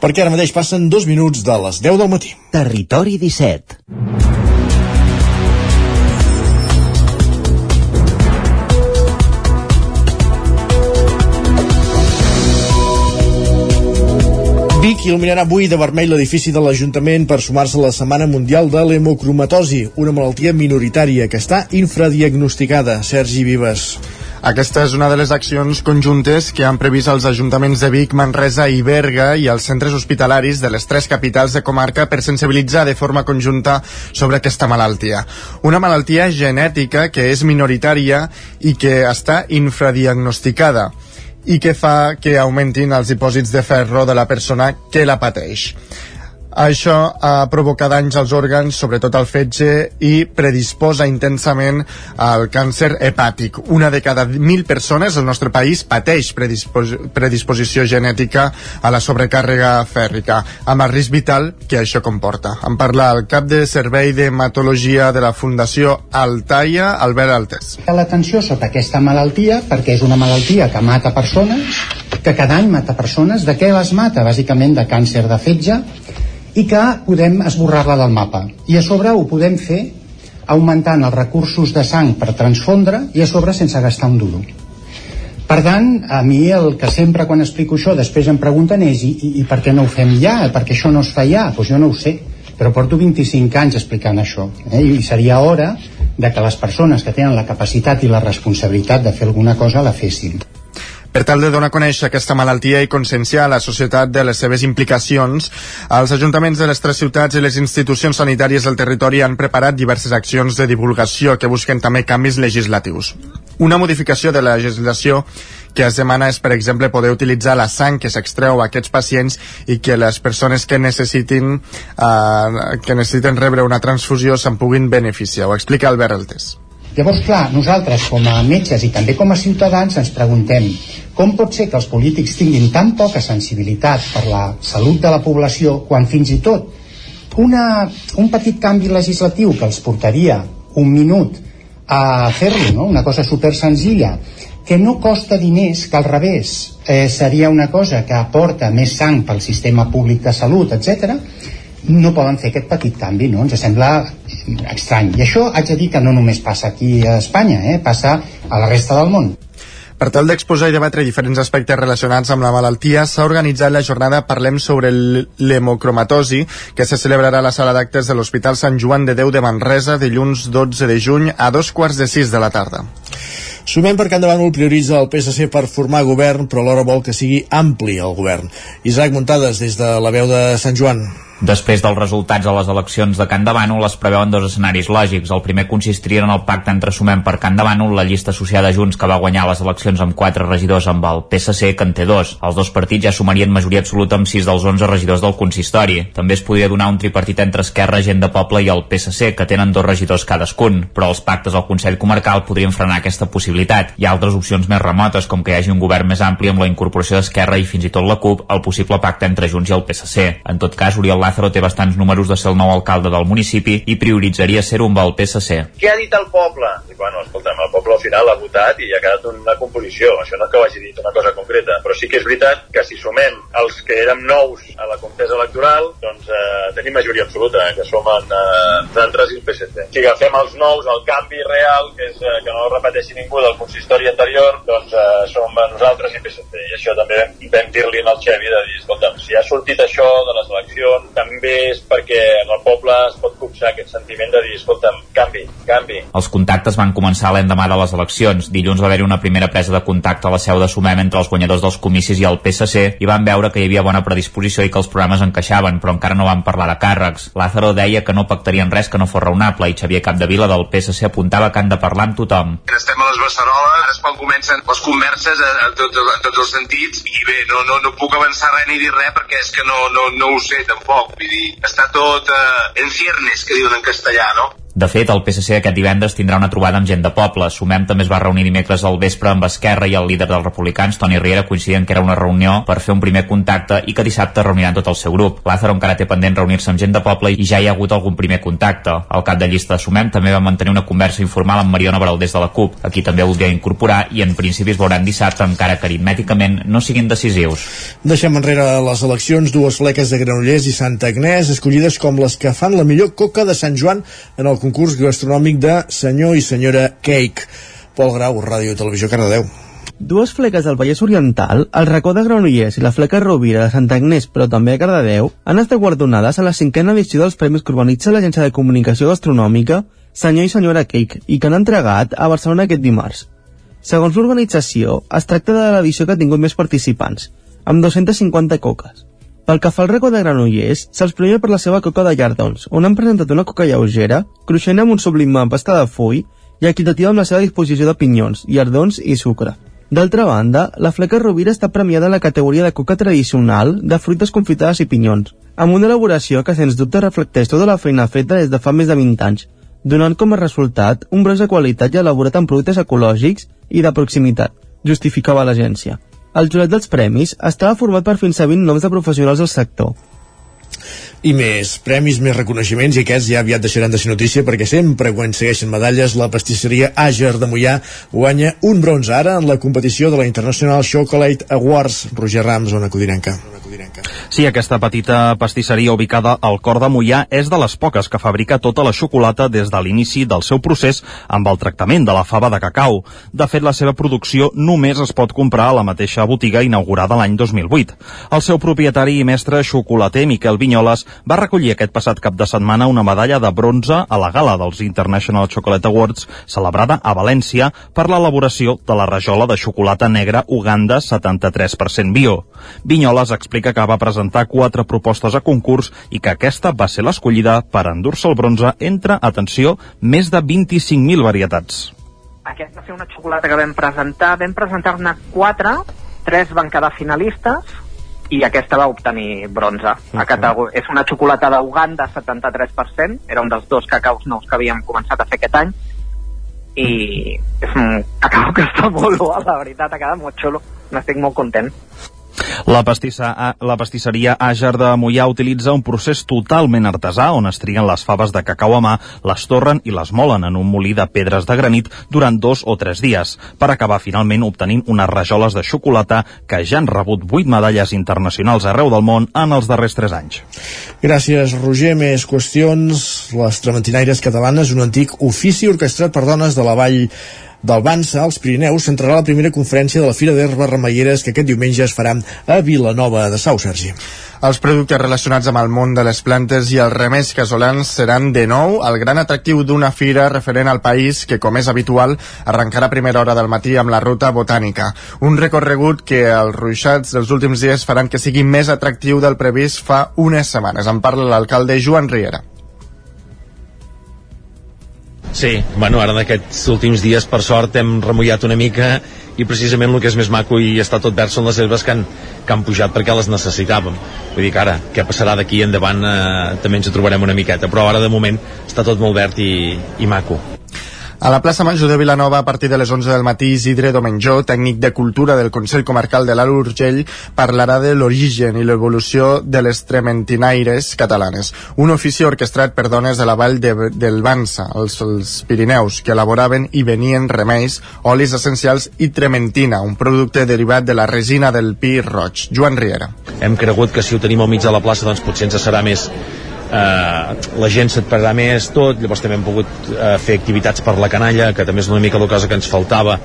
Perquè ara mateix passen dos minuts de les 10 del matí. Territori 17. Vic il·luminarà avui de vermell l'edifici de l'Ajuntament per sumar-se a la Setmana Mundial de l'Hemocromatosi, una malaltia minoritària que està infradiagnosticada. Sergi Vives. Aquesta és una de les accions conjuntes que han previst els ajuntaments de Vic, Manresa i Berga i els centres hospitalaris de les tres capitals de comarca per sensibilitzar de forma conjunta sobre aquesta malaltia. Una malaltia genètica que és minoritària i que està infradiagnosticada i que fa que augmentin els dipòsits de ferro de la persona que la pateix. Això ha provocat danys als òrgans, sobretot al fetge, i predisposa intensament al càncer hepàtic. Una de cada mil persones al nostre país pateix predispos predisposició genètica a la sobrecàrrega fèrrica, amb el risc vital que això comporta. En parla el cap de servei d'hematologia de la Fundació Altaia, Albert Altes. l'atenció sobre aquesta malaltia perquè és una malaltia que mata persones, que cada any mata persones. De què les mata? Bàsicament de càncer de fetge i que podem esborrar-la del mapa. I a sobre ho podem fer augmentant els recursos de sang per transfondre i a sobre sense gastar un duro. Per tant, a mi el que sempre quan explico això després em pregunten és i, i, i per què no ho fem ja? Per què això no es fa ja? Doncs pues jo no ho sé, però porto 25 anys explicant això eh? i seria hora de que les persones que tenen la capacitat i la responsabilitat de fer alguna cosa la fessin. Per tal de donar a conèixer aquesta malaltia i conscienciar la societat de les seves implicacions, els ajuntaments de les tres ciutats i les institucions sanitàries del territori han preparat diverses accions de divulgació que busquen també canvis legislatius. Una modificació de la legislació que es demana és, per exemple, poder utilitzar la sang que s'extreu a aquests pacients i que les persones que necessitin, eh, que necessiten rebre una transfusió se'n puguin beneficiar. Ho explica Albert Altés. Llavors, clar, nosaltres com a metges i també com a ciutadans ens preguntem com pot ser que els polítics tinguin tan poca sensibilitat per la salut de la població quan fins i tot una, un petit canvi legislatiu que els portaria un minut a fer-lo, no? una cosa super senzilla, que no costa diners, que al revés eh, seria una cosa que aporta més sang pel sistema públic de salut, etc no poden fer aquest petit canvi, no? Ens sembla estrany. I això haig de dir que no només passa aquí a Espanya, eh? passa a la resta del món. Per tal d'exposar i debatre diferents aspectes relacionats amb la malaltia, s'ha organitzat la jornada Parlem sobre l'hemocromatosi, que se celebrarà a la sala d'actes de l'Hospital Sant Joan de Déu de Manresa dilluns 12 de juny a dos quarts de sis de la tarda. Sumem perquè endavant el prioritza el PSC per formar govern, però alhora vol que sigui ampli el govern. Isaac Muntades, des de la veu de Sant Joan. Després dels resultats de les eleccions de Can de Bànol es preveuen dos escenaris lògics. El primer consistiria en el pacte entre Sumem per Can de Bànol, la llista associada a Junts que va guanyar les eleccions amb quatre regidors amb el PSC, que en té dos. Els dos partits ja sumarien majoria absoluta amb sis dels 11 regidors del consistori. També es podria donar un tripartit entre Esquerra, Gent de Poble i el PSC, que tenen dos regidors cadascun, però els pactes al Consell Comarcal podrien frenar aquesta possibilitat. Hi ha altres opcions més remotes, com que hi hagi un govern més ampli amb la incorporació d'Esquerra i fins i tot la CUP, el possible pacte entre Junts i el PSC. En tot cas, Oriol té bastants números de ser el nou alcalde del municipi i prioritzaria ser un del PSC. Què ha dit el poble? Dic, bueno, escolta'm, el poble al final ha votat i ha quedat una composició. Això no és que ho hagi dit una cosa concreta, però sí que és veritat que si sumem els que érem nous a la contesa electoral, doncs eh, tenim majoria absoluta, eh, que som en, eh, nosaltres i el PSC. Si agafem els nous, el canvi real, que és eh, que no repeteixi ningú del consistori anterior, doncs eh, som nosaltres i PSC. I això també vam dir-li al Xevi de dir, escolta'm, si ha sortit això de les eleccions, també és perquè en el poble es pot copsar aquest sentiment de dir, escolta'm, canvi, canvi. Els contactes van començar l'endemà de les eleccions. Dilluns va haver-hi una primera presa de contacte a la seu de Sumem entre els guanyadors dels comicis i el PSC i van veure que hi havia bona predisposició i que els programes encaixaven, però encara no van parlar de càrrecs. Lázaro deia que no pactarien res que no fos raonable i Xavier Capdevila del PSC apuntava que han de parlar amb tothom. Estem a les Beceroles, ara és quan comencen les converses a, a, tots, a tots els sentits i bé, no, no, no puc avançar res ni dir res perquè és que no, no, no ho sé tampoc. Vull dir, està tot eh, en ciernes, que diuen en castellà, no? De fet, el PSC aquest divendres tindrà una trobada amb gent de poble. Sumem també es va reunir dimecres al vespre amb Esquerra i el líder dels republicans, Toni Riera, coincidien que era una reunió per fer un primer contacte i que dissabte reuniran tot el seu grup. Lázaro encara té pendent reunir-se amb gent de poble i ja hi ha hagut algun primer contacte. El cap de llista de Sumem també va mantenir una conversa informal amb Mariona Barol des de la CUP. Aquí també voldria incorporar i en principi es veuran dissabte encara que aritmèticament no siguin decisius. Deixem enrere les eleccions dues fleques de Granollers i Santa Agnès escollides com les que fan la millor coca de Sant Joan en el concurs gastronòmic de senyor i senyora Cake. Pol Grau, Ràdio Televisió Cardedeu. Dues fleques del Vallès Oriental, el racó de Granollers i la fleca Rovira de Santa Agnès, però també a Cardedeu, han estat guardonades a la cinquena edició dels Premis que organitza l'Agència de Comunicació Gastronòmica Senyor i senyora Cake i que han entregat a Barcelona aquest dimarts. Segons l'organització, es tracta de l'edició que ha tingut més participants, amb 250 coques. Pel que fa al racó de Granollers, se'ls premia per la seva coca de llardons, on han presentat una coca lleugera, cruixent amb un sublim amb pasta de full i equitativa amb la seva disposició de pinyons, llardons i sucre. D'altra banda, la fleca Rovira està premiada en la categoria de coca tradicional de fruites confitades i pinyons, amb una elaboració que sens dubte reflecteix tota la feina feta des de fa més de 20 anys, donant com a resultat un broix de qualitat i elaborat amb productes ecològics i de proximitat, justificava l'agència. El jurat dels premis estava format per fins a 20 noms de professionals del sector. I més premis, més reconeixements i aquests ja aviat deixaran de ser notícia perquè sempre quan segueixen medalles la pastisseria Àger de Mollà guanya un bronze ara en la competició de la International Chocolate Awards Roger Rams, zona Codinenca. Sí, aquesta petita pastisseria ubicada al cor de Mollà és de les poques que fabrica tota la xocolata des de l'inici del seu procés amb el tractament de la fava de cacau. De fet, la seva producció només es pot comprar a la mateixa botiga inaugurada l'any 2008. El seu propietari i mestre xocolater, Miquel Vinyoles, va recollir aquest passat cap de setmana una medalla de bronze a la gala dels International Chocolate Awards celebrada a València per l'elaboració de la rajola de xocolata negra Uganda 73% bio. Vinyoles explica que va presentar quatre propostes a concurs i que aquesta va ser l'escollida per endur-se el bronze entre, atenció, més de 25.000 varietats. Aquesta va ser una xocolata que vam presentar. Vam presentar-ne quatre, tres van quedar finalistes i aquesta va obtenir bronze. A categor... És una xocolata d'Uganda 73%, era un dels dos cacaus nous que havíem començat a fer aquest any, i és un cacau que està molt bo, la veritat, ha quedat molt xulo. N'estic molt content. La, pastissa, la pastisseria Àger de Mollà utilitza un procés totalment artesà on es triguen les faves de cacau a mà, les torren i les molen en un molí de pedres de granit durant dos o tres dies, per acabar finalment obtenint unes rajoles de xocolata que ja han rebut vuit medalles internacionals arreu del món en els darrers tres anys. Gràcies, Roger. Més qüestions. Les trementinaires catalanes, un antic ofici orquestrat per dones de la vall del Bansa, als Pirineus, centrarà la primera conferència de la Fira d'Herbes Remeieres que aquest diumenge es farà a Vilanova de Sau, Sergi. Els productes relacionats amb el món de les plantes i els remeis casolans seran de nou el gran atractiu d'una fira referent al país que, com és habitual, arrencarà a primera hora del matí amb la ruta botànica. Un recorregut que els ruixats dels últims dies faran que sigui més atractiu del previst fa unes setmanes. En parla l'alcalde Joan Riera. Sí, bueno, ara en aquests últims dies, per sort, hem remullat una mica i precisament el que és més maco i està tot verd són les herbes que han, que han pujat perquè les necessitàvem. Vull dir que ara, què passarà d'aquí endavant, eh, també ens ho trobarem una miqueta, però ara de moment està tot molt verd i, i maco. A la plaça Major de Vilanova, a partir de les 11 del matí, Isidre Domenjó, tècnic de Cultura del Consell Comarcal de l'Alt Urgell, parlarà de l'origen i l'evolució de les trementinaires catalanes, un ofici orquestrat per dones de la vall de, del Bansa, els, els Pirineus, que elaboraven i venien remeis, olis essencials i trementina, un producte derivat de la resina del pi roig. Joan Riera. Hem cregut que si ho tenim al mig de la plaça, doncs potser ens serà més eh, la gent se't pagarà més tot, llavors també hem pogut eh, fer activitats per la canalla, que també és una mica la cosa que ens faltava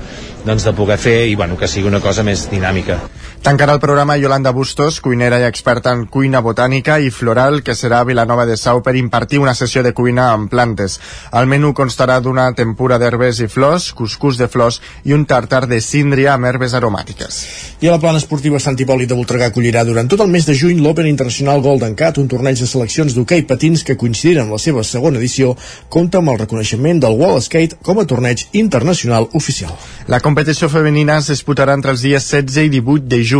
doncs, de poder fer i bueno, que sigui una cosa més dinàmica. Tancarà el programa Yolanda Bustos, cuinera i experta en cuina botànica i floral, que serà a Vilanova de Sau per impartir una sessió de cuina amb plantes. El menú constarà d'una tempura d'herbes i flors, cuscús de flors i un tartar de síndria amb herbes aromàtiques. I a la plana esportiva Sant Hipòlit de Voltregà acollirà durant tot el mes de juny l'Open Internacional Golden Cat, un torneig de seleccions d'hoquei patins que coincidint amb la seva segona edició compta amb el reconeixement del Wall Skate com a torneig internacional oficial. La competició femenina es disputarà entre els dies 16 i 18 de juny.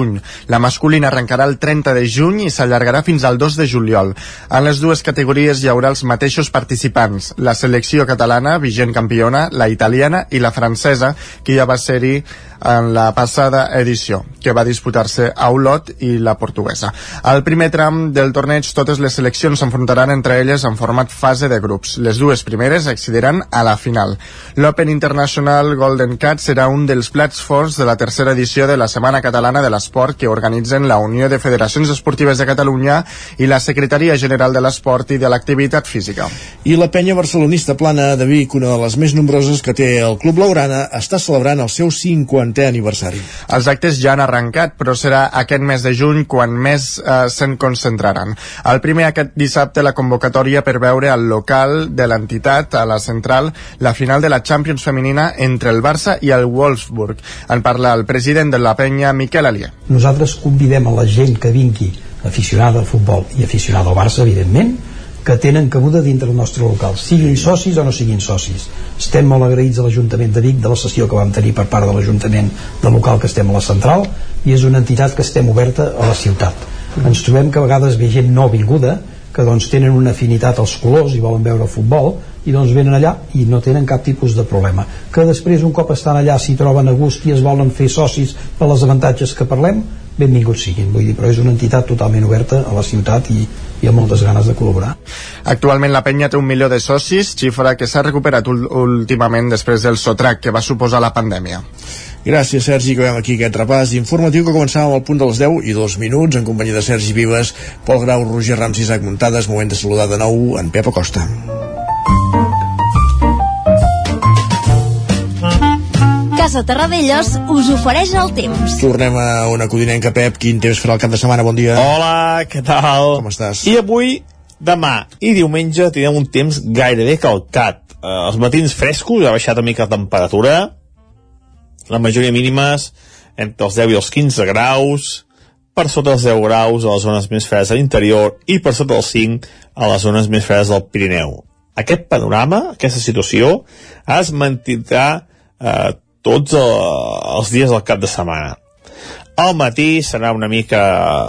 La masculina arrencarà el 30 de juny i s'allargarà fins al 2 de juliol. En les dues categories hi haurà els mateixos participants, la selecció catalana, vigent campiona, la italiana i la francesa, que ja va ser-hi en la passada edició, que va disputar-se a Olot i la portuguesa. Al primer tram del torneig, totes les seleccions s'enfrontaran entre elles en format fase de grups. Les dues primeres accediran a la final. L'Open International Golden Cat serà un dels plats forts de la tercera edició de la Setmana Catalana de l'Esport que organitzen la Unió de Federacions Esportives de Catalunya i la Secretaria General de l'Esport i de l'Activitat Física. I la penya barcelonista plana de Vic, una de les més nombroses que té el Club Laurana, està celebrant el seu 50è aniversari. Els actes ja han arrencat, però serà aquest mes de juny quan més eh, se'n concentraran. El primer aquest dissabte la convocatòria per veure al local de l'entitat, a la central, la final de la Champions femenina entre el Barça i el Wolfsburg. En parla el president de la penya, Miquel Alier. Nosaltres convidem a la gent que vingui aficionada al futbol i aficionada al Barça, evidentment, que tenen cabuda dintre del nostre local, siguin socis o no siguin socis. Estem molt agraïts a l'Ajuntament de Vic de la sessió que vam tenir per part de l'Ajuntament del local que estem a la central i és una entitat que estem oberta a la ciutat. Ens trobem que a vegades ve gent no vinguda que doncs tenen una afinitat als colors i volen veure futbol i doncs venen allà i no tenen cap tipus de problema que després un cop estan allà s'hi troben a gust i es volen fer socis per les avantatges que parlem benvinguts siguin, vull dir, però és una entitat totalment oberta a la ciutat i, i amb moltes ganes de col·laborar. Actualment la penya té un milió de socis, xifra que s'ha recuperat últimament després del sotrac que va suposar la pandèmia. Gràcies, Sergi, que veiem aquí aquest repàs informatiu que començava al punt dels 10 i 2 minuts en companyia de Sergi Vives, Pol Grau, Roger Rams i Isaac Muntades. Moment de saludar de nou en Pep Acosta. Casa Terradellos us ofereix el temps. Tornem a una codinenca, Pep. Quin temps farà el cap de setmana? Bon dia. Hola, què tal? Com estàs? I avui, demà i diumenge tindrem un temps gairebé calcat. Uh, els matins frescos, ha baixat una mica la temperatura, la majoria mínimes entre els 10 i els 15 graus, per sota els 10 graus a les zones més fredes de l'interior i per sota els 5 a les zones més fredes del Pirineu. Aquest panorama, aquesta situació, es mantindrà eh, tots eh, els dies del cap de setmana. Al matí serà una mica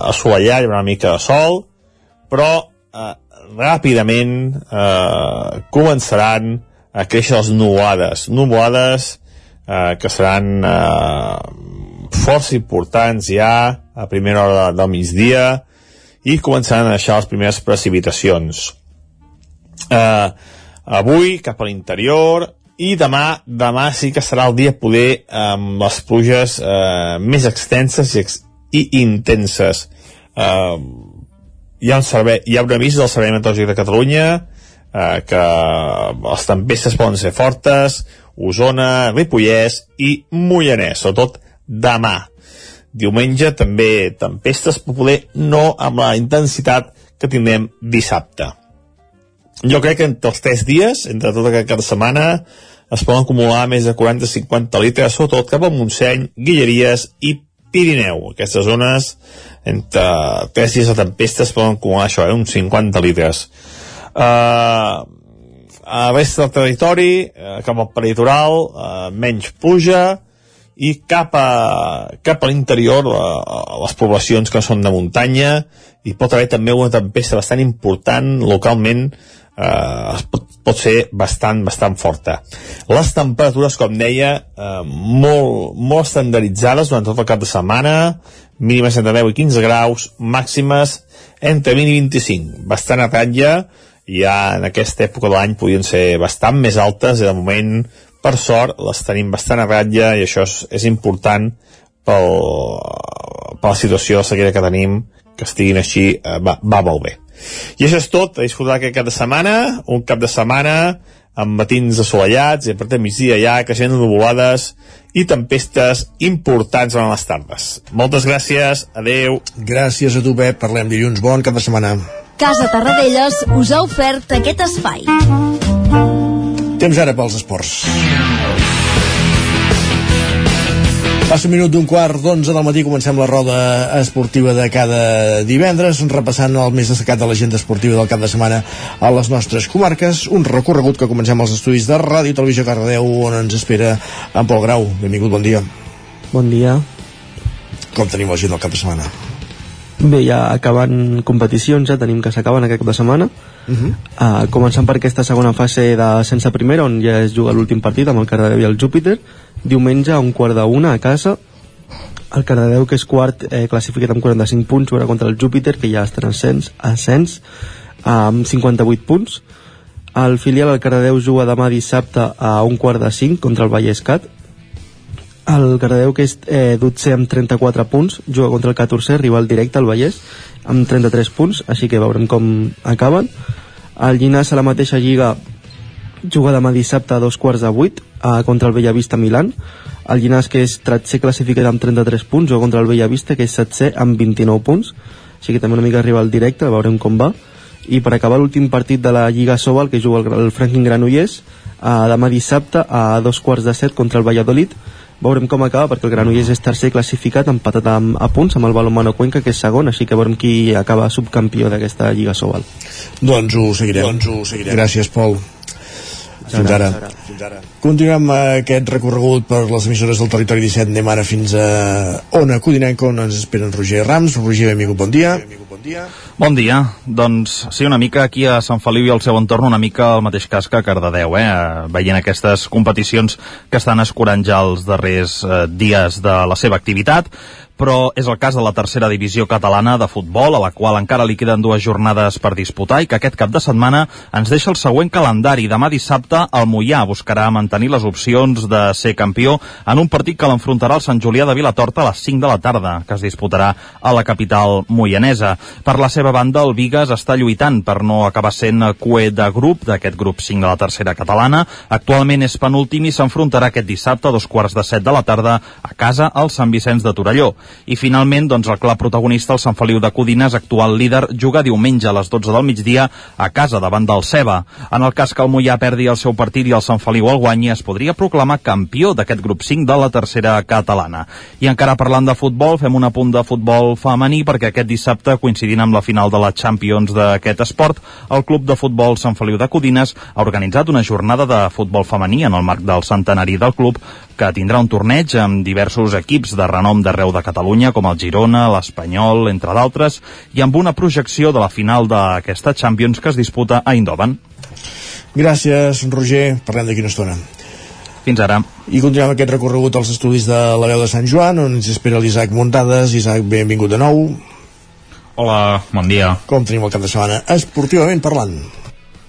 assolellat, una mica de sol, però eh, ràpidament eh, començaran a créixer les nuvolades. Nuvolades eh, que seran eh, força importants ja a primera hora del migdia i començaran a deixar les primeres precipitacions. Eh, avui cap a l'interior i demà, demà sí que serà el dia poder amb les pluges eh, més extenses i, ex i intenses. Eh, hi ha un servei, hi ha un avís del Servei Meteorològic de Catalunya eh, que les tempestes poden ser fortes, Osona, Ripollès i Mollanès, sobretot demà. Diumenge també tempestes, però poder no amb la intensitat que tindrem dissabte. Jo crec que entre els tres dies, entre tot aquest cap de setmana, es poden acumular més de 40-50 litres, sobretot cap a Montseny, Guilleries i Pirineu. Aquestes zones, entre tres dies de tempestes, poden acumular això, eh, uns 50 litres. Uh, a la resta del territori, uh, cap al peritoral, uh, menys pluja, i cap a, cap a l'interior, a, les poblacions que són de muntanya, hi pot haver també una tempesta bastant important localment, eh, pot, pot ser bastant, bastant forta. Les temperatures, com deia, eh, molt, molt estandarditzades durant tot el cap de setmana, mínimes entre 10 i 15 graus, màximes entre 20 i 25, bastant a ratlla, ja en aquesta època de l'any podien ser bastant més altes. I de moment per sort les tenim bastant a ratlla i això és, és important pel, per la situació de sequera que tenim que estiguin així eh, va, va molt bé i això és tot, a disfrutar aquest cap de setmana un cap de setmana amb matins assolellats i a partir de migdia ja creixent nuvolades i tempestes importants durant les tardes. Moltes gràcies, adeu. Gràcies a tu, Pep. Parlem dilluns. Bon cap de setmana. Casa Tarradellas us ha ofert aquest espai. Temps ara pels esports. Passa un minut d'un quart d'onze del matí, comencem la roda esportiva de cada divendres, repassant el més destacat de l'agenda esportiva del cap de setmana a les nostres comarques. Un recorregut que comencem als estudis de Ràdio Televisió Cardedeu, on ens espera en Pol Grau. Benvingut, bon dia. Bon dia. Com tenim la gent del cap de setmana? Bé, ja acabant competicions, ja tenim que s'acaben aquest cap de setmana. Uh -huh. uh, començant per aquesta segona fase de sense primera, on ja es juga l'últim partit amb el Cardedeu i el Júpiter. Diumenge a un quart de una a casa. El Cardedeu, que és quart, eh, classificat amb 45 punts, jugarà contra el Júpiter, que ja està en ascens, ascens amb 58 punts. El filial, el Cardedeu, juga demà dissabte a un quart de 5 contra el Vallescat el Cardedeu que és eh, dotzer amb 34 punts juga contra el 14 rival directe al Vallès amb 33 punts així que veurem com acaben el Llinàs a la mateixa lliga juga demà dissabte a dos quarts de vuit eh, contra el Bellavista Milan. El Llinàs que és 13 classificat amb 33 punts juga contra el Bellavista que és 7 amb 29 punts. Així que també una mica rival directe veurem com va. I per acabar l'últim partit de la Lliga Sobal que juga el, el Franklin Granollers eh, demà dissabte a dos quarts de set contra el Valladolid. Veurem com acaba perquè el Granollers és tercer classificat empatat amb, a punts amb el Balomano Cuenca que és segon, així que veurem qui acaba subcampió d'aquesta Lliga Sobal. Doncs ho seguirem, doncs ho seguirem. gràcies Pol fins ara. fins ara. Continuem aquest recorregut per les emissores del territori 17. Anem ara fins a Ona Codinenca, on ens esperen Roger Rams. Roger, benvingut, bon dia. Bon dia. Bon dia. Doncs sí, una mica aquí a Sant Feliu i al seu entorn, una mica el mateix cas que a Cardedeu, eh? veient aquestes competicions que estan escurant ja els darrers eh, dies de la seva activitat però és el cas de la tercera divisió catalana de futbol, a la qual encara li queden dues jornades per disputar i que aquest cap de setmana ens deixa el següent calendari. Demà dissabte el Mollà buscarà mantenir les opcions de ser campió en un partit que l'enfrontarà al Sant Julià de Vilatorta a les 5 de la tarda, que es disputarà a la capital moianesa. Per la seva banda, el Vigues està lluitant per no acabar sent cué de grup, d'aquest grup 5 de la tercera catalana. Actualment és penúltim i s'enfrontarà aquest dissabte a dos quarts de set de la tarda a casa al Sant Vicenç de Torelló. I finalment, doncs, el club protagonista, el Sant Feliu de Codines, actual líder, juga diumenge a les 12 del migdia a casa davant del Ceba. En el cas que el Mollà perdi el seu partit i el Sant Feliu el guanyi, es podria proclamar campió d'aquest grup 5 de la tercera catalana. I encara parlant de futbol, fem un apunt de futbol femení perquè aquest dissabte, coincidint amb la final de la Champions d'aquest esport, el Club de Futbol Sant Feliu de Codines ha organitzat una jornada de futbol femení en el marc del centenari del club que tindrà un torneig amb diversos equips de renom d'arreu de Catalunya, com el Girona, l'Espanyol, entre d'altres, i amb una projecció de la final d'aquesta Champions que es disputa a Eindhoven. Gràcies, Roger. Parlem d'aquí una estona. Fins ara. I continuem aquest recorregut als estudis de la veu de Sant Joan, on ens espera l'Isaac Muntades. Isaac, benvingut de nou. Hola, bon dia. Com tenim el cap de setmana? Esportivament parlant.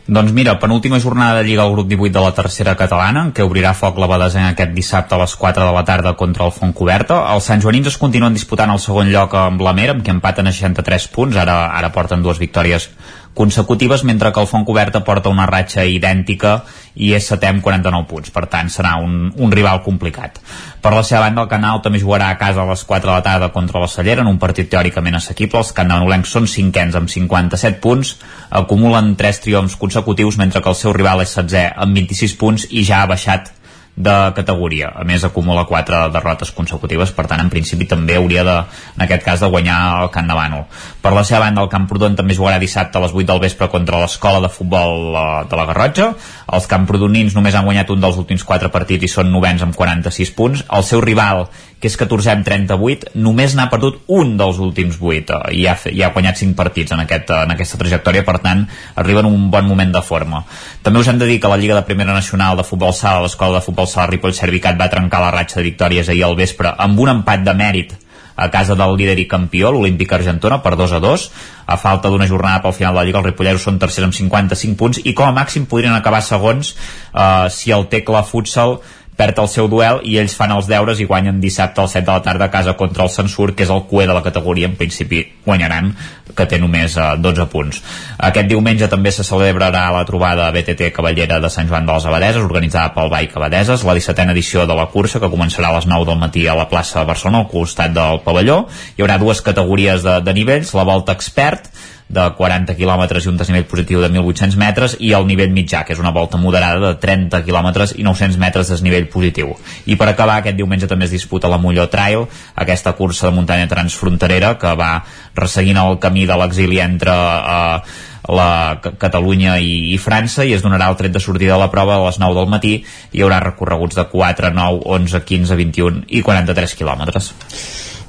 Doncs mira, penúltima jornada de Lliga al grup 18 de la tercera catalana, què obrirà foc la Badesenc aquest dissabte a les 4 de la tarda contra el Fontcoberta. Els Sant Joanins es continuen disputant el segon lloc amb la Mera, amb què empaten a 63 punts, ara ara porten dues victòries consecutives, mentre que el Fontcoberta porta una ratxa idèntica i és setè amb 49 punts. Per tant, serà un, un rival complicat. Per la seva banda, el Canal també jugarà a casa a les 4 de la tarda contra la Cellera en un partit teòricament assequible. Els cananolencs són cinquens amb 57 punts, acumulen 3 triomfs consecutius, mentre que el seu rival és setzè amb 26 punts i ja ha baixat de categoria. A més, acumula quatre derrotes consecutives, per tant, en principi també hauria de, en aquest cas, de guanyar el Camp de Bànol. Per la seva banda, el Camprodon també jugarà dissabte a les 8 del vespre contra l'escola de futbol eh, de la Garrotxa. Els camprodonins només han guanyat un dels últims quatre partits i són novens amb 46 punts. El seu rival, que és 14 amb 38, només n'ha perdut un dels últims 8 eh, i ha, i ha guanyat 5 partits en, aquest, en aquesta trajectòria, per tant, arriba en un bon moment de forma. També us hem de dir que la Lliga de Primera Nacional de Futbol Sala, l'escola de futbol sala Ripoll Servicat va trencar la ratxa de victòries ahir al vespre amb un empat de mèrit a casa del líder i campió, l'Olímpic Argentona, per 2 a 2. A falta d'una jornada pel final de la Lliga, els ripolleros són tercers amb 55 punts i com a màxim podrien acabar segons eh, si el Tecla Futsal perd el seu duel i ells fan els deures i guanyen dissabte al 7 de la tarda a casa contra el Censur, que és el cué de la categoria, en principi guanyaran, que té només eh, 12 punts. Aquest diumenge també se celebrarà la trobada BTT Cavallera de Sant Joan de les Abadeses, organitzada pel Ball Abadeses, la 17a edició de la cursa, que començarà a les 9 del matí a la plaça de Barcelona, al costat del pavelló. Hi haurà dues categories de, de nivells, la volta expert, de 40 quilòmetres i un desnivell positiu de 1.800 metres i el nivell mitjà, que és una volta moderada de 30 quilòmetres i 900 metres de desnivell positiu. I per acabar, aquest diumenge també es disputa la Molló Trail, aquesta cursa de muntanya transfronterera que va resseguint el camí de l'exili entre eh, la Catalunya i, i França i es donarà el tret de sortida de la prova a les 9 del matí i hi haurà recorreguts de 4, 9, 11, 15, 21 i 43 quilòmetres.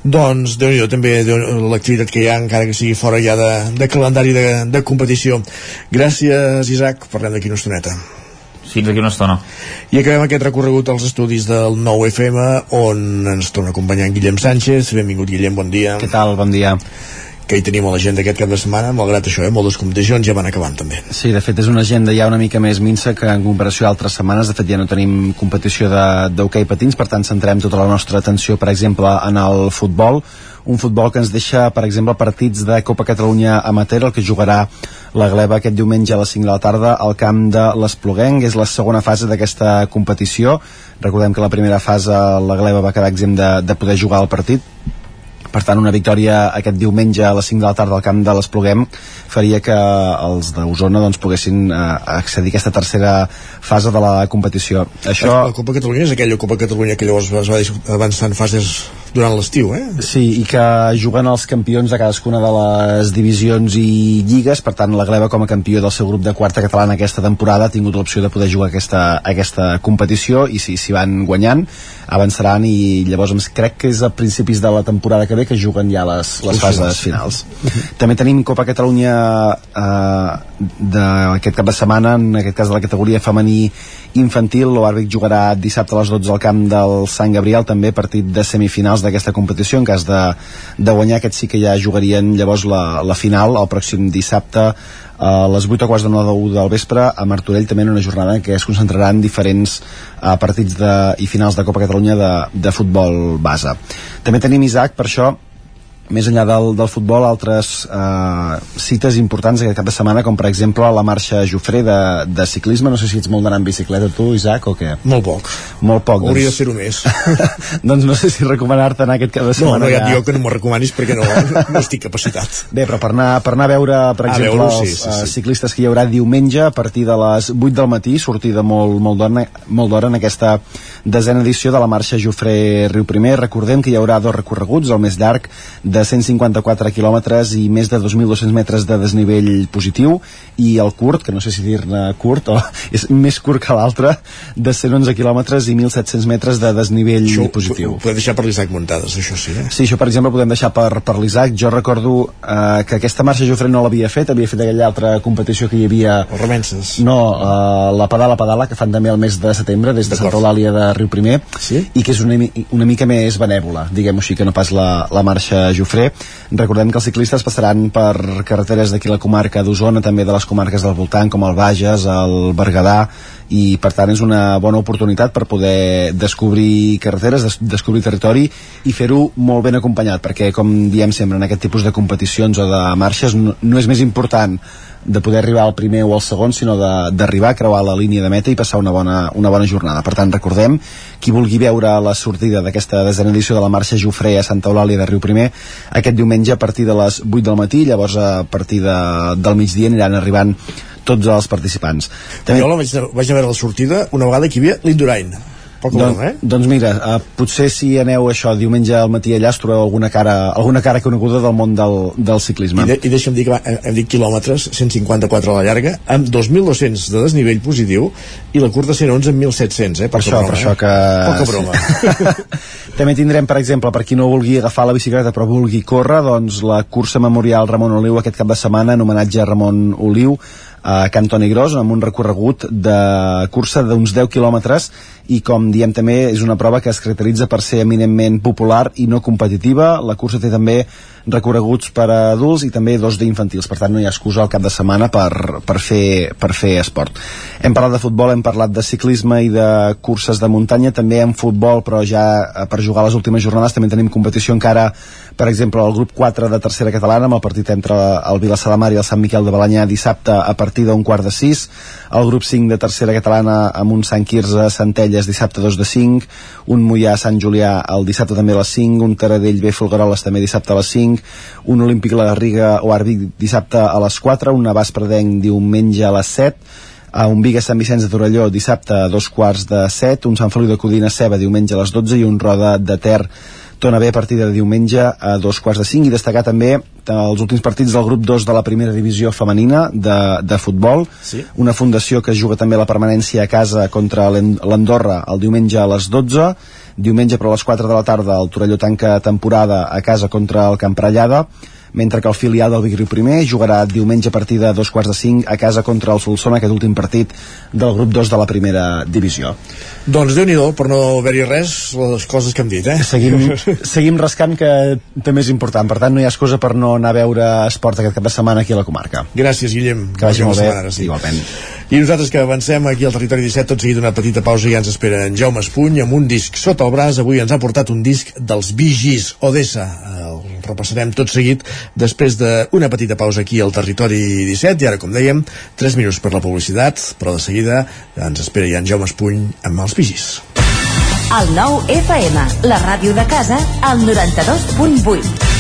Doncs, déu nhi també l'activitat que hi ha, encara que sigui fora ja de, de calendari de, de competició. Gràcies, Isaac. Parlem d'aquí una estoneta. Fins aquí una estona. I acabem aquest recorregut als estudis del nou FM, on ens torna acompanyant Guillem Sánchez. Benvingut, Guillem, bon dia. Què tal? Bon dia que hi tenim a l'agenda aquest cap de setmana, malgrat això, eh, moltes competicions ja van acabant també. Sí, de fet és una agenda ja una mica més minsa que en comparació a altres setmanes, de fet ja no tenim competició d'hoquei patins, per tant centrem tota la nostra atenció, per exemple, en el futbol, un futbol que ens deixa, per exemple, partits de Copa Catalunya Amateur, el que jugarà la Gleba aquest diumenge a les 5 de la tarda al camp de l'Espluguenc, és la segona fase d'aquesta competició. Recordem que la primera fase la Gleba va quedar exempt de, de poder jugar al partit, per tant una victòria aquest diumenge a les 5 de la tarda al camp de l'Espluguem faria que els d'Osona doncs, poguessin eh, accedir a aquesta tercera fase de la competició. Això... La, Copa Catalunya és aquella Copa Catalunya que llavors es va avançar en fases durant l'estiu, eh? Sí, i que juguen els campions de cadascuna de les divisions i lligues, per tant la Gleba com a campió del seu grup de quarta catalana aquesta temporada ha tingut l'opció de poder jugar aquesta, aquesta competició i si s'hi van guanyant avançaran i llavors crec que és a principis de la temporada que ve que juguen ja les, les fases finals. També tenim Copa Catalunya eh, d'aquest cap de setmana, en aquest cas de la categoria femení infantil, l'Oarbic jugarà dissabte a les 12 al camp del Sant Gabriel, també partit de semifinals finals d'aquesta competició. En cas de, de guanyar aquest sí que ja jugarien llavors la, la final el pròxim dissabte a les 8 o quarts de 9 del vespre a Martorell. També en una jornada en què es concentraran diferents uh, partits de, i finals de Copa Catalunya de, de futbol base. També tenim Isaac per això més enllà del, del futbol, altres eh, cites importants aquest cap de setmana, com per exemple la marxa Jofré de, de ciclisme. No sé si ets molt d'anar en bicicleta tu, Isaac, o què? Molt poc. Molt poc. Hauria doncs... de fer-ho més. doncs no sé si recomanar-te anar aquest cap de No, setmana. no, ja et dic que no m'ho recomanis perquè no, no estic capacitat. Bé, però per anar, per anar a veure, per exemple, veure-ho, els sí, sí, sí. eh, ciclistes que hi haurà diumenge a partir de les 8 del matí, sortida molt, molt d'hora molt d'hora en aquesta desena edició de la marxa Jofré Riu Primer. Recordem que hi haurà dos recorreguts, el més llarg de 154 quilòmetres i més de 2.200 metres de desnivell positiu i el curt, que no sé si dir-ne curt o és més curt que l'altre, de 111 quilòmetres i 1.700 metres de desnivell Això positiu. ho podem deixar per l'Isaac Muntades, això sí, eh? Sí, això per exemple podem deixar per, per l'Isaac. Jo recordo eh, que aquesta marxa Jofre no l'havia fet, havia fet aquella altra competició que hi havia... Els remenses. No, eh, la pedala pedala, que fan també el mes de setembre, des de Santa Eulàlia de Riu Primer, sí? i que és una, una mica més benèvola, diguem-ho així, que no pas la, la marxa Jofré. Recordem que els ciclistes passaran per carreteres d'aquí la comarca d'Osona, també de les comarques del voltant, com el Bages, el Berguedà, i per tant és una bona oportunitat per poder descobrir carreteres, des descobrir territori i fer-ho molt ben acompanyat perquè com diem sempre en aquest tipus de competicions o de marxes no, no és més important de poder arribar al primer o al segon sinó de- d'arribar a creuar la línia de meta i passar una bona, una bona jornada per tant recordem, qui vulgui veure la sortida d'aquesta desena edició de la marxa Jofré a Santa Eulàlia de Riu Primer aquest diumenge a partir de les 8 del matí llavors a partir de, del migdia aniran arribant tots els participants També... Jo la vaig, vaig a veure la sortida una vegada que hi havia l'Indurain. Poc Don, eh? doncs mira, uh, potser si aneu això diumenge al matí allà us trobeu alguna cara, alguna cara coneguda del món del, del ciclisme. I, de, i deixa'm dir que va, hem hem dit quilòmetres, 154 a la llarga, amb 2.200 de desnivell positiu i la curta 111 amb 1.700, eh? per això, broma, per això que... Eh? Poca broma. També tindrem, per exemple, per qui no vulgui agafar la bicicleta però vulgui córrer, doncs la cursa memorial Ramon Oliu aquest cap de setmana en homenatge a Ramon Oliu a Can Toni Gros amb un recorregut de cursa d'uns 10 quilòmetres i com diem també és una prova que es caracteritza per ser eminentment popular i no competitiva. La cursa té també recorreguts per a adults i també dos d'infantils, per tant no hi ha excusa al cap de setmana per, per, fer, per fer esport. Hem parlat de futbol, hem parlat de ciclisme i de curses de muntanya, també en futbol, però ja eh, per jugar les últimes jornades també tenim competició encara, per exemple, el grup 4 de tercera catalana, amb el partit entre el Vilassar de Mar i el Sant Miquel de Balanyà dissabte a partir d'un quart de sis, el grup 5 de tercera catalana amb un Sant Quirze Centelles dissabte 2 de 5, un Mollà Sant Julià el dissabte també a les 5, un Taradell B Folgueroles també dissabte a les 5, un Olímpic La Garriga o Arbic dissabte a les 4, un Navàs Predenc diumenge a les 7, a un Viga Sant Vicenç de Torelló dissabte a dos quarts de 7, un Sant Feliu de Codina Ceba diumenge a les 12 i un Roda de Ter torna bé a partir de diumenge a dos quarts de cinc i destacar també els últims partits del grup 2 de la primera divisió femenina de, de futbol Sí. una fundació que juga també la permanència a casa contra l'Andorra el diumenge a les 12 diumenge però a les 4 de la tarda el Torelló tanca temporada a casa contra el Camprallada mentre que el filial del Vic Riu Primer jugarà diumenge a partir de dos quarts de cinc a casa contra el Solsona, aquest últim partit del grup 2 de la primera divisió. Doncs déu nhi per no haver-hi res, les coses que hem dit, eh? Seguim, seguim rascant, que també és important. Per tant, no hi ha excusa per no anar a veure esport aquest cap de setmana aquí a la comarca. Gràcies, Guillem. Que vagi molt bé, setmana, sí. igualment. I nosaltres que avancem aquí al territori 17, tot seguit una petita pausa i ja ens espera en Jaume Espuny amb un disc sota el braç. Avui ens ha portat un disc dels Gees, Odessa. El repassarem tot seguit després d'una petita pausa aquí al territori 17 i ara, com dèiem, 3 minuts per la publicitat, però de seguida ens espera ja en Jaume Espuny amb els Gees. El nou FM, la ràdio de casa, al 92.8.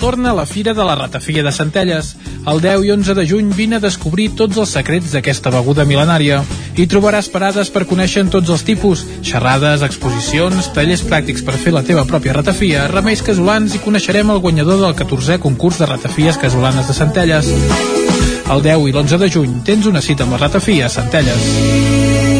Torna la Fira de la Ratafia de Centelles. El 10 i 11 de juny vine a descobrir tots els secrets d'aquesta beguda mil·lenària. Hi trobaràs parades per conèixer tots els tipus, xerrades, exposicions, tallers pràctics per fer la teva pròpia ratafia, remeis casolans i coneixerem el guanyador del 14è concurs de ratafies casolanes de Centelles. El 10 i l'11 de juny tens una cita amb la ratafia a Centelles.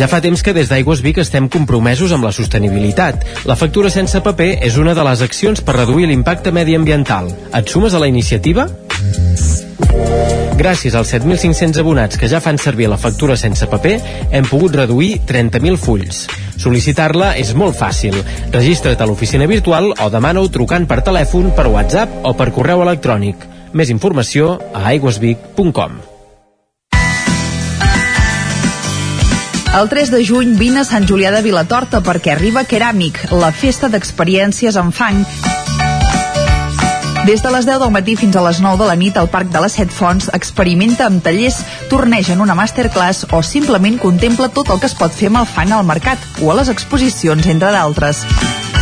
Ja fa temps que des d'Aigües Vic estem compromesos amb la sostenibilitat. La factura sense paper és una de les accions per reduir l'impacte mediambiental. Et sumes a la iniciativa? Gràcies als 7.500 abonats que ja fan servir la factura sense paper, hem pogut reduir 30.000 fulls. Sol·licitar-la és molt fàcil. Registra't a l'oficina virtual o demana-ho trucant per telèfon, per WhatsApp o per correu electrònic. Més informació a aigüesvic.com. El 3 de juny vine a Sant Julià de Vilatorta perquè arriba Keràmic, la festa d'experiències en fang. Des de les 10 del matí fins a les 9 de la nit al Parc de les Set Fonts experimenta amb tallers, torneja en una masterclass o simplement contempla tot el que es pot fer amb el fang al mercat o a les exposicions, entre d'altres.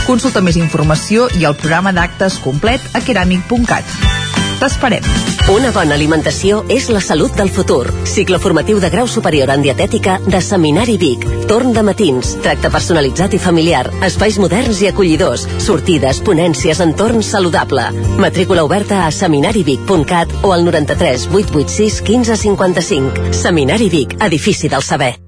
Consulta més informació i el programa d'actes complet a keramic.cat. T'esperem. Una bona alimentació és la salut del futur. Cicle formatiu de grau superior en dietètica de Seminari Vic. Torn de matins, tracte personalitzat i familiar, espais moderns i acollidors, sortides, ponències, entorn saludable. Matrícula oberta a seminarivic.cat o al 93 886 1555. Seminari Vic, edifici del saber.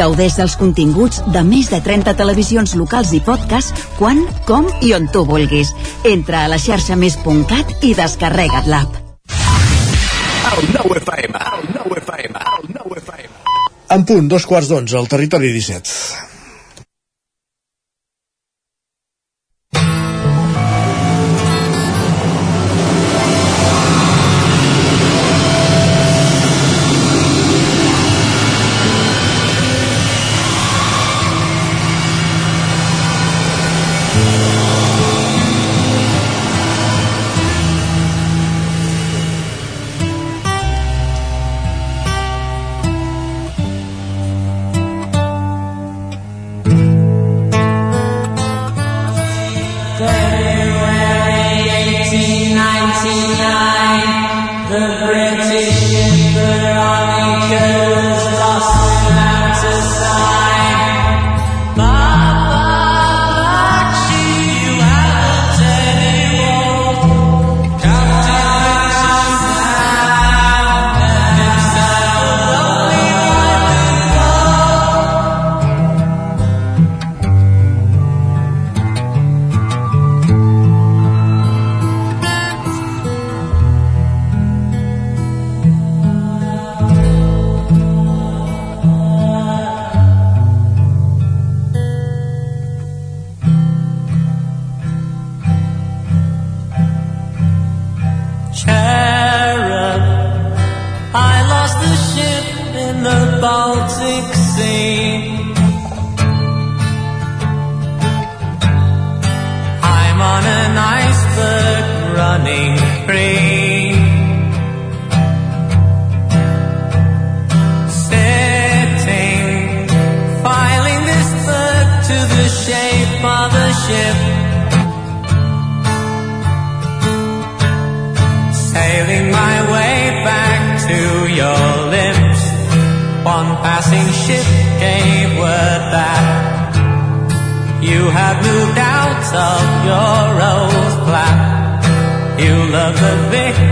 Gaudeix dels continguts de més de 30 televisions locals i podcast quan, com i on tu vulguis. Entra a la xarxa més.cat i descarrega't l'app. El nou FM, el nou FM, el nou FM. En punt, dos quarts d'onze, al territori 17.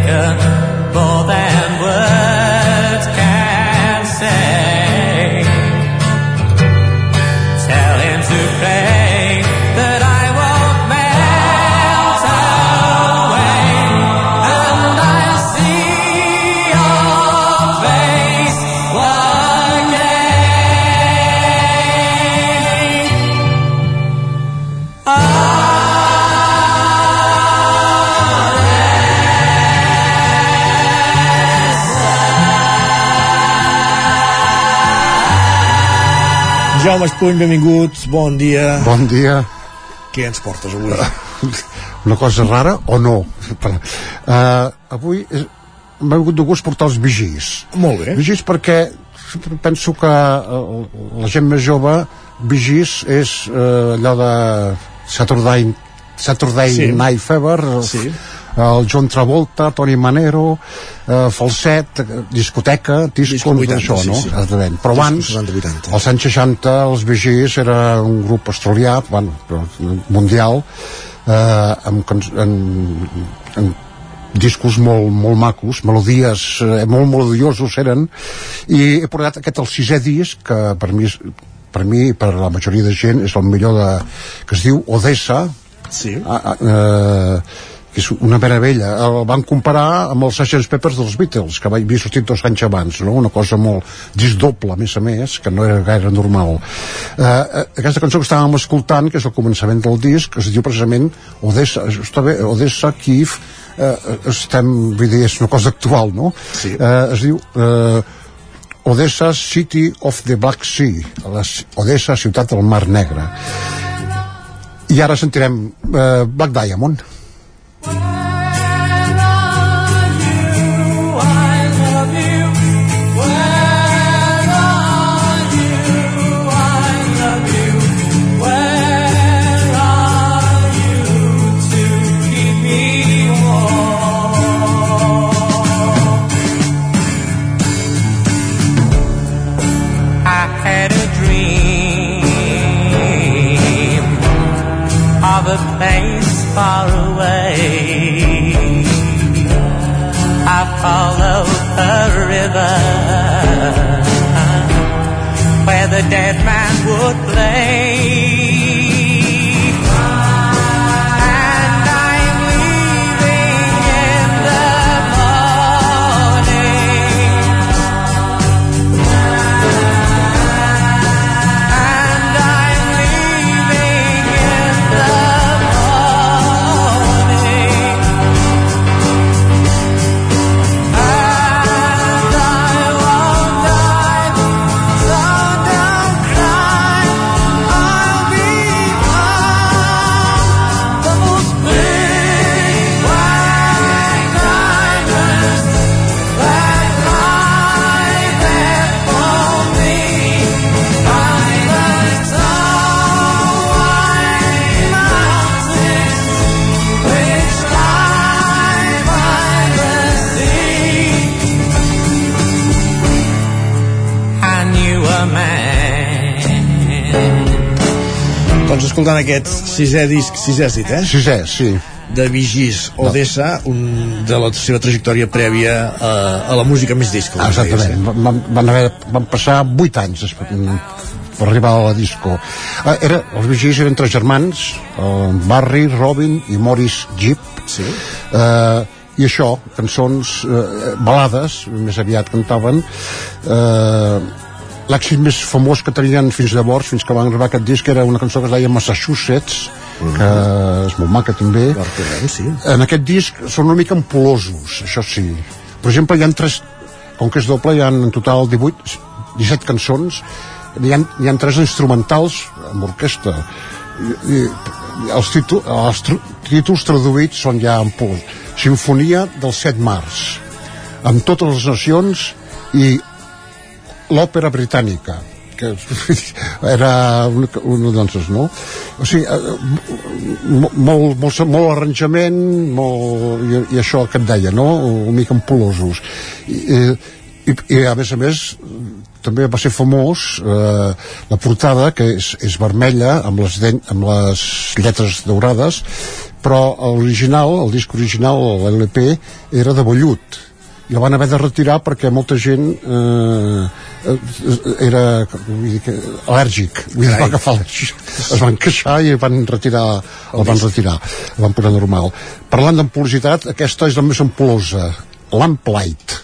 For that. Jaume Espuny, benvingut, bon dia. Bon dia. Què ens portes avui? Una cosa rara o no? Uh, avui és, m'ha vingut de gust portar els vigis. Molt bé. Vigis perquè penso que uh, la gent més jove vigis és uh, allò de Saturday, Saturday Sí. Night Fever Sí. El John Travolta, Tony Manero eh, falset, eh, discoteca disco, Disco 80, això, no? sí, sí. Però abans 70-80. als anys 60 els Vigis era un grup australià bueno, mundial eh, amb, en, en discos molt, molt macos, melodies eh, molt melodiosos eren i he portat aquest el sisè disc que per mi, per mi per la majoria de gent és el millor de, que es diu Odessa sí. a, a, eh, que és una meravella el van comparar amb els Sgt. Peppers dels Beatles que havia sortit dos anys abans no? una cosa molt disc doble a més a més que no era gaire normal eh, eh, aquesta cançó que estàvem escoltant que és el començament del disc es diu precisament Odessa, bé, Odessa Kiev eh, estem, vull dir, és una cosa actual no? Sí. eh, es diu eh, Odessa City of the Black Sea la Odessa, ciutat del Mar Negre i ara sentirem eh, Black Diamond I that Doncs escoltant aquest sisè disc, sisè dit, eh? Sisè, sí. De Vigis Odessa, un, de la seva trajectòria prèvia a, a la música més disco. deies, Exactament, eh? van, van, haver, van passar 8 anys després, per arribar a la disco. Eh, era, els Vigis eren tres germans, eh, Barry, Robin i Morris Jeep. Sí. Eh, I això, cançons, eh, balades, més aviat cantaven, eh, l'èxit més famós que tenien fins llavors, fins que van gravar aquest disc, era una cançó que es deia Massachusetts, que és molt maca també. sí. En aquest disc són una mica ampolosos, això sí. Per exemple, hi ha tres, com que és doble, hi ha en total 18, 17 cançons, hi ha, hi ha tres instrumentals amb orquestra. I, i els, títol, els tr títols traduïts són ja en pols. Sinfonia del 7 març, amb totes les nacions i l'òpera britànica que era una, una danses, no? O sigui, eh, mo- molt, molt, molt arranjament molt, i, i això que et deia, no? Una mica ampolosos. I, i, i a més a més també va ser famós eh, la portada que és, és vermella amb les, den, amb les lletres daurades però l'original, el disc original l'LP era de vellut i el van haver de retirar perquè molta gent eh, eh, era vull dir que, al·lèrgic. Vull dir, va agafar al·lèrgic es van queixar i van retirar el van retirar, el van posar normal. Parlant d'ampolositat, aquesta és la més ampolosa Lamplight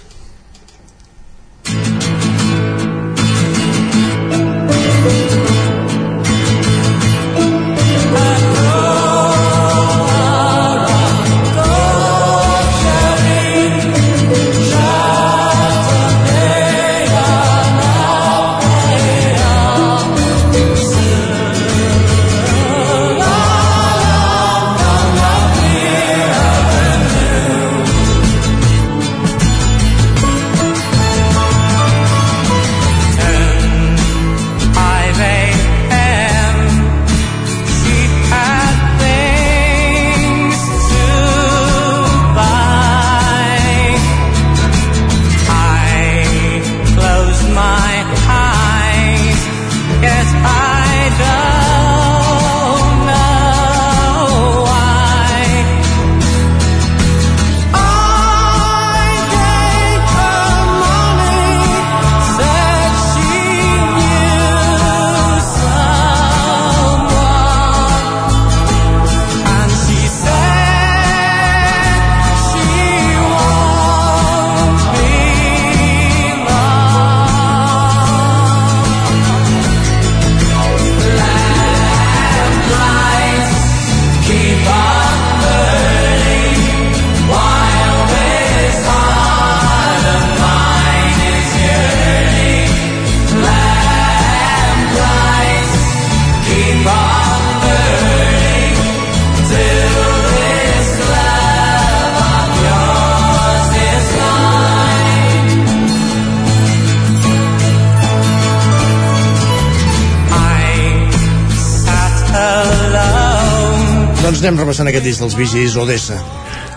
anem repassant aquest disc dels Vigis Odessa.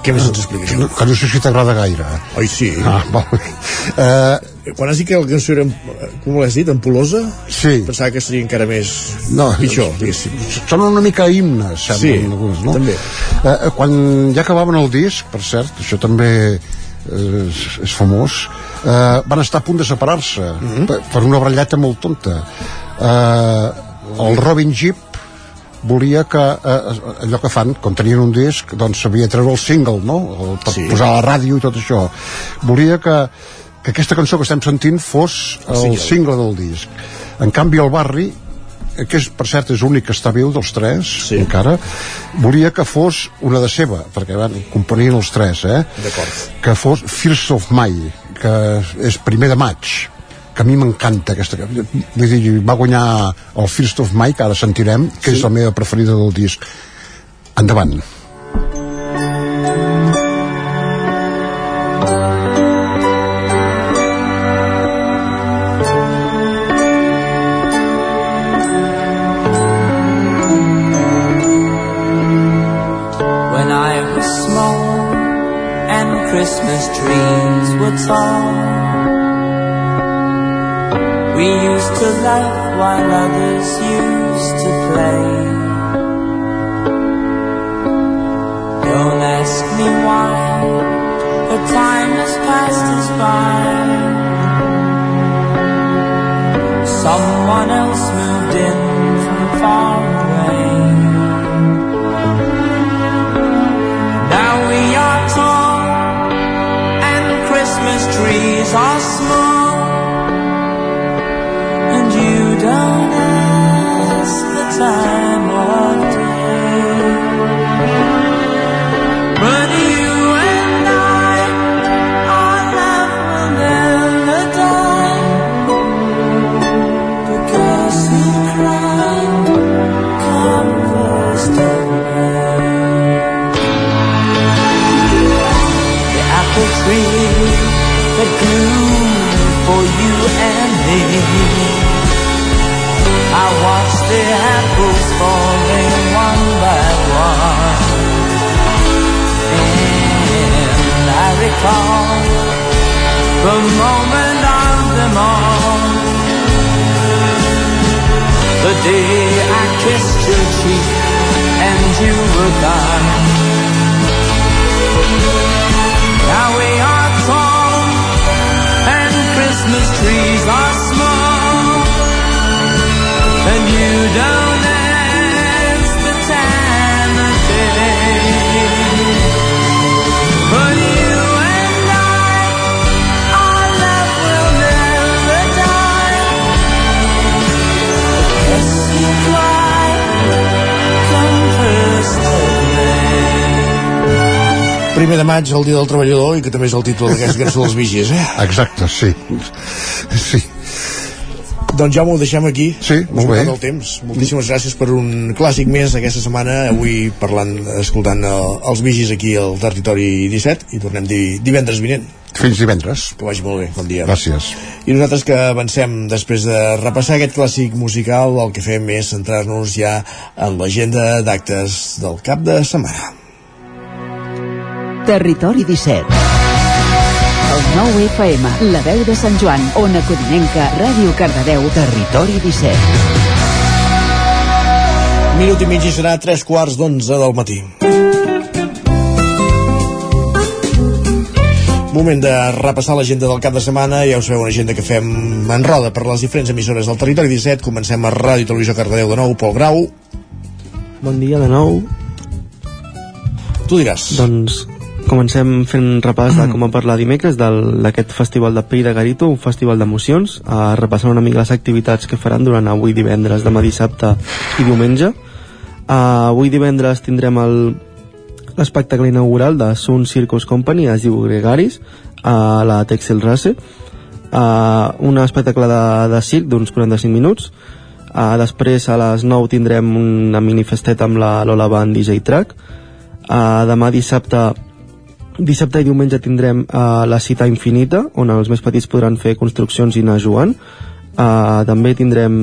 Què més ens explica? Que no, que no sé si t'agrada gaire. Oi, sí. Ah, molt bé. Uh, Quan has dit que la cançó era, com l'has dit, ampul·losa? Sí. Pensava que seria encara més no, pitjor, diguéssim. Són una mica himnes, semblen Sí, alguns, no? també. Eh, quan ja acabaven el disc, per cert, això també eh, és, és famós, eh, van estar a punt de separar-se mm -hmm. per, per una baralleta molt tonta. Eh, el Robin Jeep volia que eh, allò que fan, quan tenien un disc doncs s'havia treure el single no? El, per Sí. posar a la ràdio i tot això volia que, que aquesta cançó que estem sentint fos el, single. single del disc en canvi el Barri eh, que és, per cert és l'únic que està viu dels tres sí. encara, volia que fos una de seva, perquè van, componien els tres eh? Que fos First of May que és primer de maig que a mi m'encanta aquesta vull dir, va guanyar el First of que ara sentirem, que sí. és la meva preferida del disc. Endavant to laugh while others used to play. Don't ask me why, the time has passed us by. Someone else moved in from far away. Now we are tall and Christmas trees are I watched the apples falling one by one. And I recall the moment of them all. The day I kissed your cheek and you were gone. Now we are tall and Christmas trees are Primer de maig, el dia del treballador, i que també és el títol d'aquesta cançó dels Vigis, eh? exacte, sí. Sí Doncs ja m'ho deixem aquí. Sí, molt bé. El temps. Moltíssimes gràcies per un clàssic més aquesta setmana, avui parlant, escoltant el, els Vigis aquí al Territori 17, i tornem di, divendres vinent. fins divendres Que vagi molt bé, bon dia. gràcies I nosaltres que avancem després de repassar aquest clàssic musical, el que fem és centrar-nos ja en l'agenda d'actes del cap de setmana. Territori 17. El 9 FM, la veu de Sant Joan, Ona Codinenca, Ràdio Cardedeu, Territori 17. Minut i mig i serà tres quarts d'onze del matí. Moment de repassar l'agenda del cap de setmana. Ja ho sabeu, una agenda que fem en roda per les diferents emissores del Territori 17. Comencem a Ràdio i Televisió Cardedeu de nou, Pol Grau. Bon dia de nou. Tu diràs. Doncs comencem fent repàs de com va parlar dimecres del- d'aquest festival de Pell de Garito, un festival d'emocions, a repassar una mica les activitats que faran durant avui divendres, demà dissabte i diumenge. Uh, avui divendres tindrem l'espectacle inaugural de Sun Circus Company, es diu Gregaris, a la Texel Race. Uh, un espectacle de, de circ d'uns 45 minuts. Uh, després a les 9 tindrem una minifesteta amb la Lola Band DJ Track. Uh, demà dissabte Dissabte i diumenge tindrem uh, la cita infinita, on els més petits podran fer construccions i anar jugant. Uh, també tindrem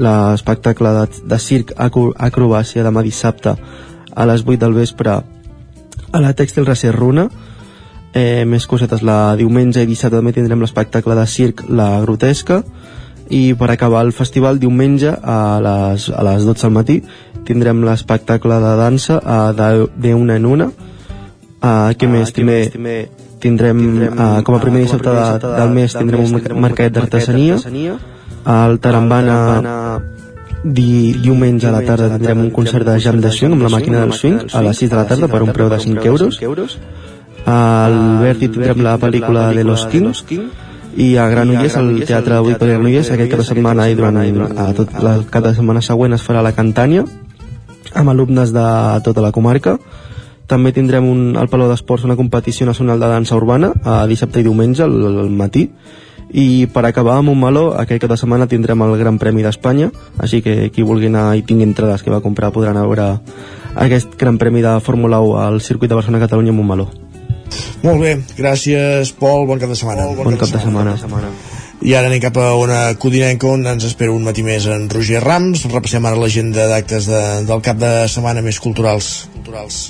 l'espectacle de, de circ acro acrobàcia demà dissabte a les 8 del vespre a la Tèxtil Recer Runa. Eh, més cosetes la diumenge i dissabte també tindrem l'espectacle de circ La Grotesca. I per acabar el festival diumenge a les, a les 12 del matí tindrem l'espectacle de dansa a de, de una en una uh, què més? També tindrem, uh, com a primer dissabte de, del mes tindrem un mercat d'artesania al Tarambana di, diumenge a la tarda tindrem un concert de jam de swing amb la màquina del swing a les 6 de la tarda per un preu de 5 euros. al Berti tindrem la pel·lícula de Los Kings i a Granollers, al Teatre d'avui per Granollers, aquest cap de setmana i durant a tot el cap de setmana següent es farà la Cantània amb alumnes de tota la comarca també tindrem un, al Palau d'Esports una competició nacional de dansa urbana a dissabte i diumenge al, al matí i per acabar amb un meló aquest cap de setmana tindrem el Gran Premi d'Espanya així que qui vulgui anar i tingui entrades que va comprar podran veure aquest Gran Premi de Fórmula 1 al circuit de Barcelona-Catalunya amb un meló Molt bé, gràcies Pol, bon cap de setmana bon, bon cap de setmana, setmana. I ara anem cap a una codinenca on ens espera un matí més en Roger Rams. Repassem ara l'agenda d'actes de, del cap de setmana més culturals. culturals.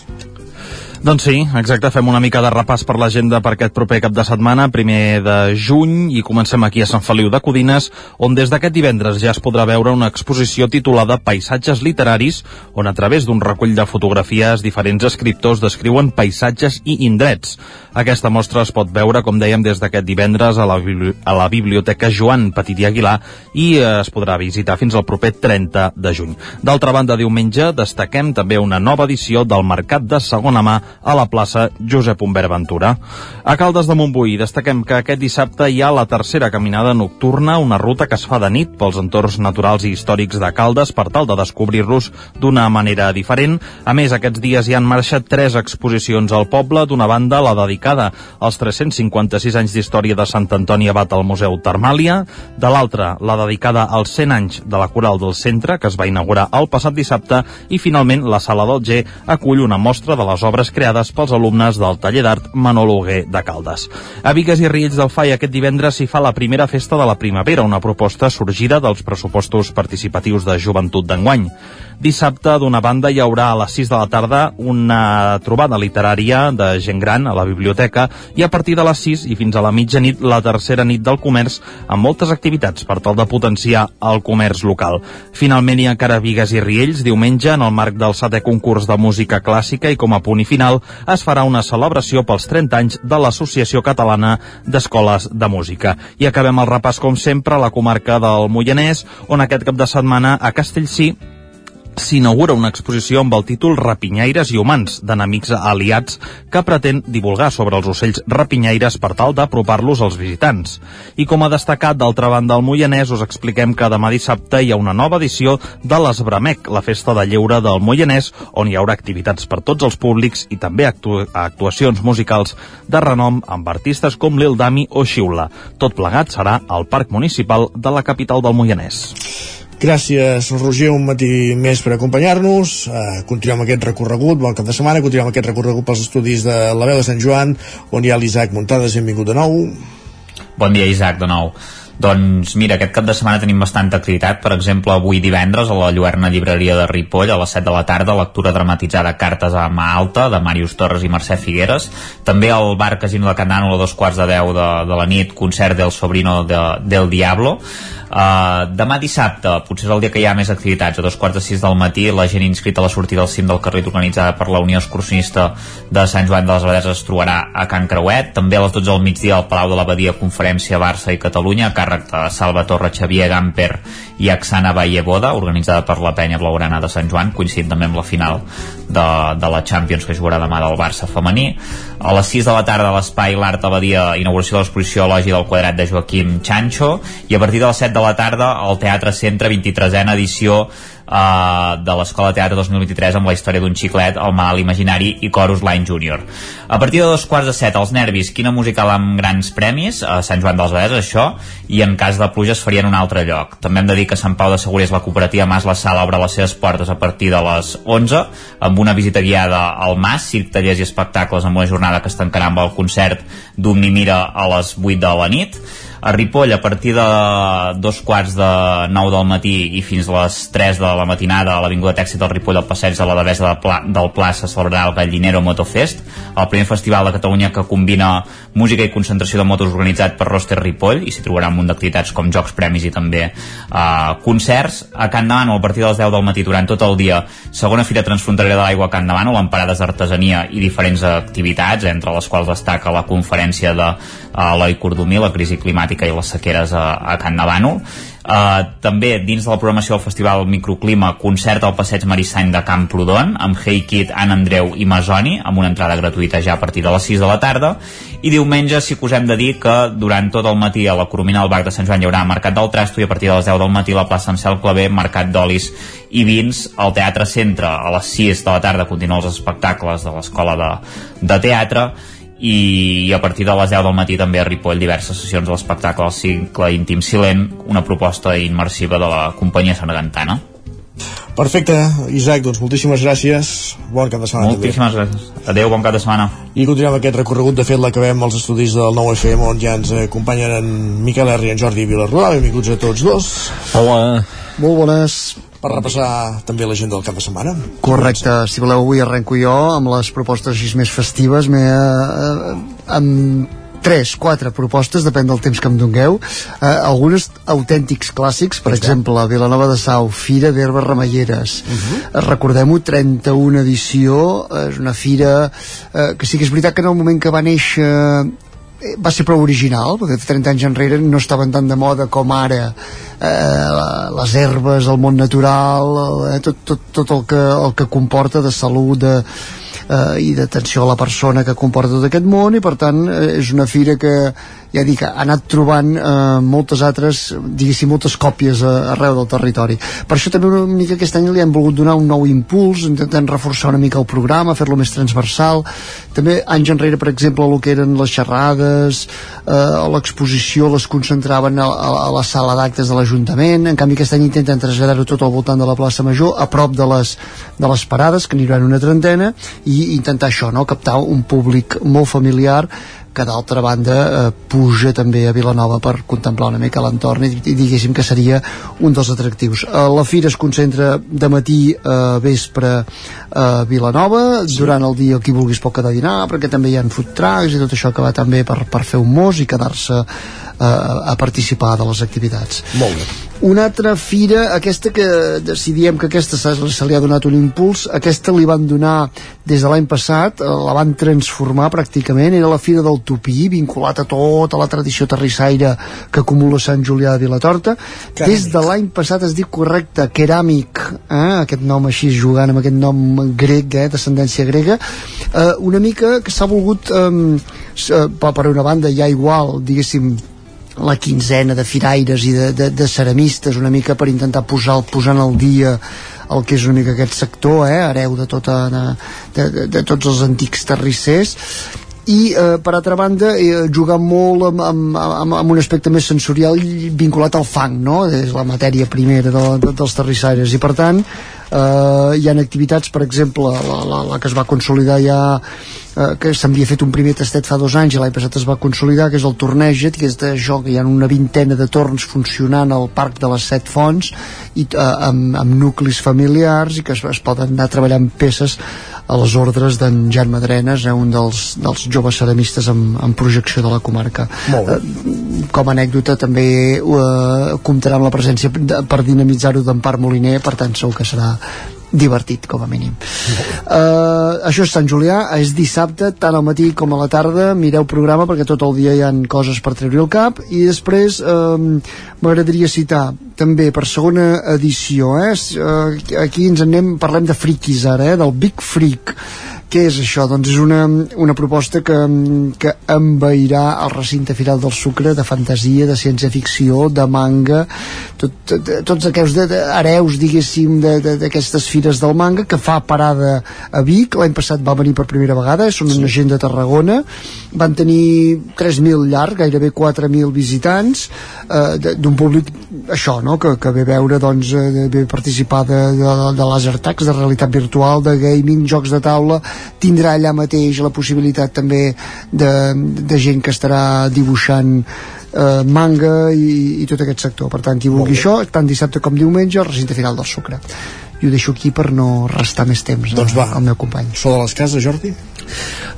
Doncs sí, exacte, fem una mica de repàs per l'agenda per aquest proper cap de setmana, primer de juny, i comencem aquí a Sant Feliu de Codines, on des d'aquest divendres ja es podrà veure una exposició titulada Paisatges literaris, on a través d'un recull de fotografies diferents escriptors descriuen paisatges i indrets. Aquesta mostra es pot veure, com dèiem, des d'aquest divendres a la, a la Biblioteca Joan Petit i Aguilar i es podrà visitar fins al proper 30 de juny. D'altra banda, diumenge destaquem també una nova edició del Mercat de Segona Mà a la plaça Josep Humbert Ventura. A Caldes de Montbui destaquem que aquest dissabte hi ha la tercera caminada nocturna, una ruta que es fa de nit pels entorns naturals i històrics de Caldes per tal de descobrir-los d'una manera diferent. A més, aquests dies hi han marxat tres exposicions al poble, d'una banda la dedicada als 356 anys d'història de Sant Antoni Abat al Museu Termàlia, de l'altra la dedicada als 100 anys de la Coral del Centre, que es va inaugurar el passat dissabte, i finalment la Sala del G acull una mostra de les obres creades pels alumnes del taller d'art Manolo Hugué de Caldes. A Vigues i Riells del FAI aquest divendres s'hi fa la primera festa de la primavera, una proposta sorgida dels pressupostos participatius de joventut d'enguany. Dissabte, d'una banda, hi haurà a les 6 de la tarda una trobada literària de gent gran a la biblioteca i a partir de les 6 i fins a la mitjanit la tercera nit del comerç amb moltes activitats per tal de potenciar el comerç local. Finalment hi ha encara Vigues i Riells diumenge en el marc del setè concurs de música clàssica i com a punt i final es farà una celebració pels 30 anys de l'Associació Catalana d'Escoles de Música. I acabem el repàs com sempre a la comarca del Moianès on aquest cap de setmana a Castellcí s'inaugura una exposició amb el títol Rapinyaires i humans, d'enemics aliats, que pretén divulgar sobre els ocells rapinyaires per tal d'apropar-los als visitants. I com a destacat, d'altra banda, al Moianès, us expliquem que demà dissabte hi ha una nova edició de l'Esbramec, la festa de lleure del Moianès, on hi haurà activitats per tots els públics i també actu actuacions musicals de renom amb artistes com Lil Dami o Xiula. Tot plegat serà al Parc Municipal de la capital del Moianès. Gràcies, Roger, un matí més per acompanyar-nos. Uh, continuem aquest recorregut, bon cap de setmana, continuem aquest recorregut pels estudis de la veu de Sant Joan, on hi ha l'Isaac Muntades, benvingut de nou. Bon dia, Isaac, de nou. Doncs mira, aquest cap de setmana tenim bastanta activitat. Per exemple, avui divendres a la Lluerna Llibreria de Ripoll, a les 7 de la tarda, lectura dramatitzada Cartes a mà alta, de Màrius Torres i Mercè Figueres. També al bar Casino de Candano a dos quarts de 10 de, de la nit, concert del sobrino de, del Diablo. Uh, demà dissabte, potser és el dia que hi ha més activitats, a dos quarts de sis del matí, la gent inscrita a la sortida al cim del carrer organitzada per la Unió Excursionista de Sant Joan de les Abadeses es trobarà a Can Creuet. També a les 12 del migdia al Palau de l'Abadia Conferència Barça i Catalunya, a càrrec de Salva Torre, Xavier Gamper i Axana Valleboda, organitzada per la penya blaugrana de Sant Joan, coincidint també amb la final de, de la Champions que jugarà demà del Barça femení. A les 6 de la tarda a l'Espai L'Art Abadia, inauguració de l'exposició Elogi del Quadrat de Joaquim Chancho, i a partir de les 7 de la tarda al Teatre Centre 23a edició uh, de l'Escola de Teatre 2023 amb la història d'un xiclet, el mal imaginari i Chorus Line Junior. A partir de dos quarts de set, els nervis, quina musical amb grans premis, a Sant Joan dels Vallès, això, i en cas de pluja es farien un altre lloc. També hem de dir que Sant Pau de Segurés, la cooperativa Mas La Sala, obre les seves portes a partir de les 11, amb una visita guiada al Mas, circ, tallers i espectacles amb una jornada que es tancarà amb el concert d'Omni Mira a les 8 de la nit. A Ripoll, a partir de dos quarts de nou del matí i fins a les 3 de la matinada a l'Avinguda Tèxit del Ripoll al passeig de la Devesa de Pla, del Pla se celebrarà el Gallinero Motofest, el primer festival de Catalunya que combina música i concentració de motos organitzat per Roster Ripoll i s'hi trobarà un munt d'activitats com jocs, premis i també eh, concerts. A Can Demano, a partir de les 10 del matí durant tot el dia, segona fira transfronterera de l'aigua a Can Demano, amb parades d'artesania i diferents activitats, entre les quals destaca la conferència de uh, Eloi Cordomí, la crisi climàtica i les sequeres a, a Can Demano. Uh, també dins de la programació del Festival Microclima concert al passeig Marissany de Camprodon amb Hey Kid, Anna Andreu i Masoni amb una entrada gratuïta ja a partir de les 6 de la tarda. I diumenge sí que us hem de dir que durant tot el matí a la Coromina del Bac de Sant Joan hi haurà Mercat del Trasto i a partir de les 10 del matí a la plaça Ansel Clavé Mercat d'Olis i Vins al Teatre Centre. A les 6 de la tarda continuen els espectacles de l'Escola de, de Teatre i a partir de les 10 del matí també a Ripoll diverses sessions de l'espectacle al cicle íntim silent, una proposta immersiva de la companyia Sanagantana. Perfecte, Isaac, doncs moltíssimes gràcies. Bon cap de setmana. Moltíssimes també. gràcies. Adéu, bon cap de setmana. I continuem aquest recorregut. De fet, l'acabem als estudis del nou FM, on ja ens acompanyen en Miquel R i en Jordi Vilarrodà. Benvinguts a tots dos. Hola. Molt bones per repassar també l'agenda del cap de setmana. Correcte, si voleu avui arrenco jo amb les propostes així més festives, m'he eh, amb tres, quatre propostes, depèn del temps que em dongueu. Eh, algunes autèntics clàssics, per Està. exemple, Vilanova de Sau, Fira d'Herbes Remeieres. Uh -huh. Recordem-ho, 31 edició, és una fira eh, que sí que és veritat que en el moment que va néixer Eh, va ser prou original, perquè 30 anys enrere no estaven tan de moda com ara eh, les herbes, el món natural, eh, tot, tot, tot el, que, el que comporta de salut, de, eh, i d'atenció a la persona que comporta tot aquest món i per tant eh, és una fira que ja dic, ha anat trobant eh, moltes altres, diguéssim, moltes còpies a, arreu del territori. Per això també una mica aquest any li hem volgut donar un nou impuls, intentant reforçar una mica el programa, fer-lo més transversal. També anys enrere, per exemple, el que eren les xerrades, eh, l'exposició les concentraven a, a, a la sala d'actes de l'Ajuntament, en canvi aquest any intenten traslladar-ho tot al voltant de la plaça Major, a prop de les, de les parades, que n'hi una trentena, i intentar això, no? captar un públic molt familiar que d'altra banda eh, puja també a Vilanova per contemplar una mica l'entorn i, i diguéssim que seria un dels atractius. Eh, la fira es concentra de matí a eh, vespre a Vilanova, sí. durant el dia qui vulguis pot quedar a dinar, perquè també hi ha food trucks i tot això que va també per, per fer un mos i quedar-se a, a participar de les activitats. Molt bé. Una altra fira, aquesta que decidíem que aquesta se, li ha donat un impuls, aquesta li van donar des de l'any passat, eh, la van transformar pràcticament, era la Fira del Tupí, vinculat a tota la tradició terrissaire que acumula Sant Julià de Vilatorta. Keràmic. Des de l'any passat es diu correcte, Keràmic, eh? aquest nom així, jugant amb aquest nom grec, eh? descendència grega, eh, una mica que s'ha volgut, eh, per una banda ja igual, diguéssim, la quinzena de firaires i de, de, de ceramistes una mica per intentar posar, posant al dia el que és una mica aquest sector, eh, hereu de, tota, de, de, de, tots els antics terrissers i eh, per altra banda eh, jugar molt amb, amb, amb, amb un aspecte més sensorial vinculat al fang no? és la matèria primera de, de, dels terrissaires i per tant eh, hi ha activitats per exemple la, la, la que es va consolidar ja eh, que s'havia fet un primer tastet fa dos anys i l'any passat es va consolidar que és el Torneget que és de joc, hi ha una vintena de torns funcionant al Parc de les Set Fonts i eh, amb, amb nuclis familiars i que es, es poden anar treballant peces a les ordres d'en Jan Madrenes, eh, un dels, dels joves ceramistes amb, amb projecció de la comarca. Eh, com a anècdota també eh, comptarà amb la presència de, per dinamitzar-ho d'Empar Moliner, per tant segur que serà divertit com a mínim uh, això és Sant Julià és dissabte, tant al matí com a la tarda mireu programa perquè tot el dia hi han coses per treure el cap i després uh, m'agradaria citar també per segona edició eh? Uh, aquí ens anem, parlem de friquis ara, eh? del Big Freak què és això? Doncs és una, una proposta que, que envairà el recinte Firal del Sucre de fantasia, de ciència-ficció, de manga, tot, tot, tots aquests de, de, hereus, diguéssim, d'aquestes fires del manga, que fa parada a Vic. L'any passat va venir per primera vegada, són una gent de Tarragona. Van tenir 3.000 llarg, gairebé 4.000 visitants, eh, d'un públic, això, no?, que, que ve veure, doncs, eh, ve participar de, de, de laser tags, de realitat virtual, de gaming, jocs de taula, tindrà allà mateix la possibilitat també de, de gent que estarà dibuixant eh, manga i, i tot aquest sector. Per tant qui vulgui això, tant dissabte com diumenge el recinte final del Sucre. I ho deixo aquí per no restar més temps doncs va, al meu company. So de les cases, Jordi?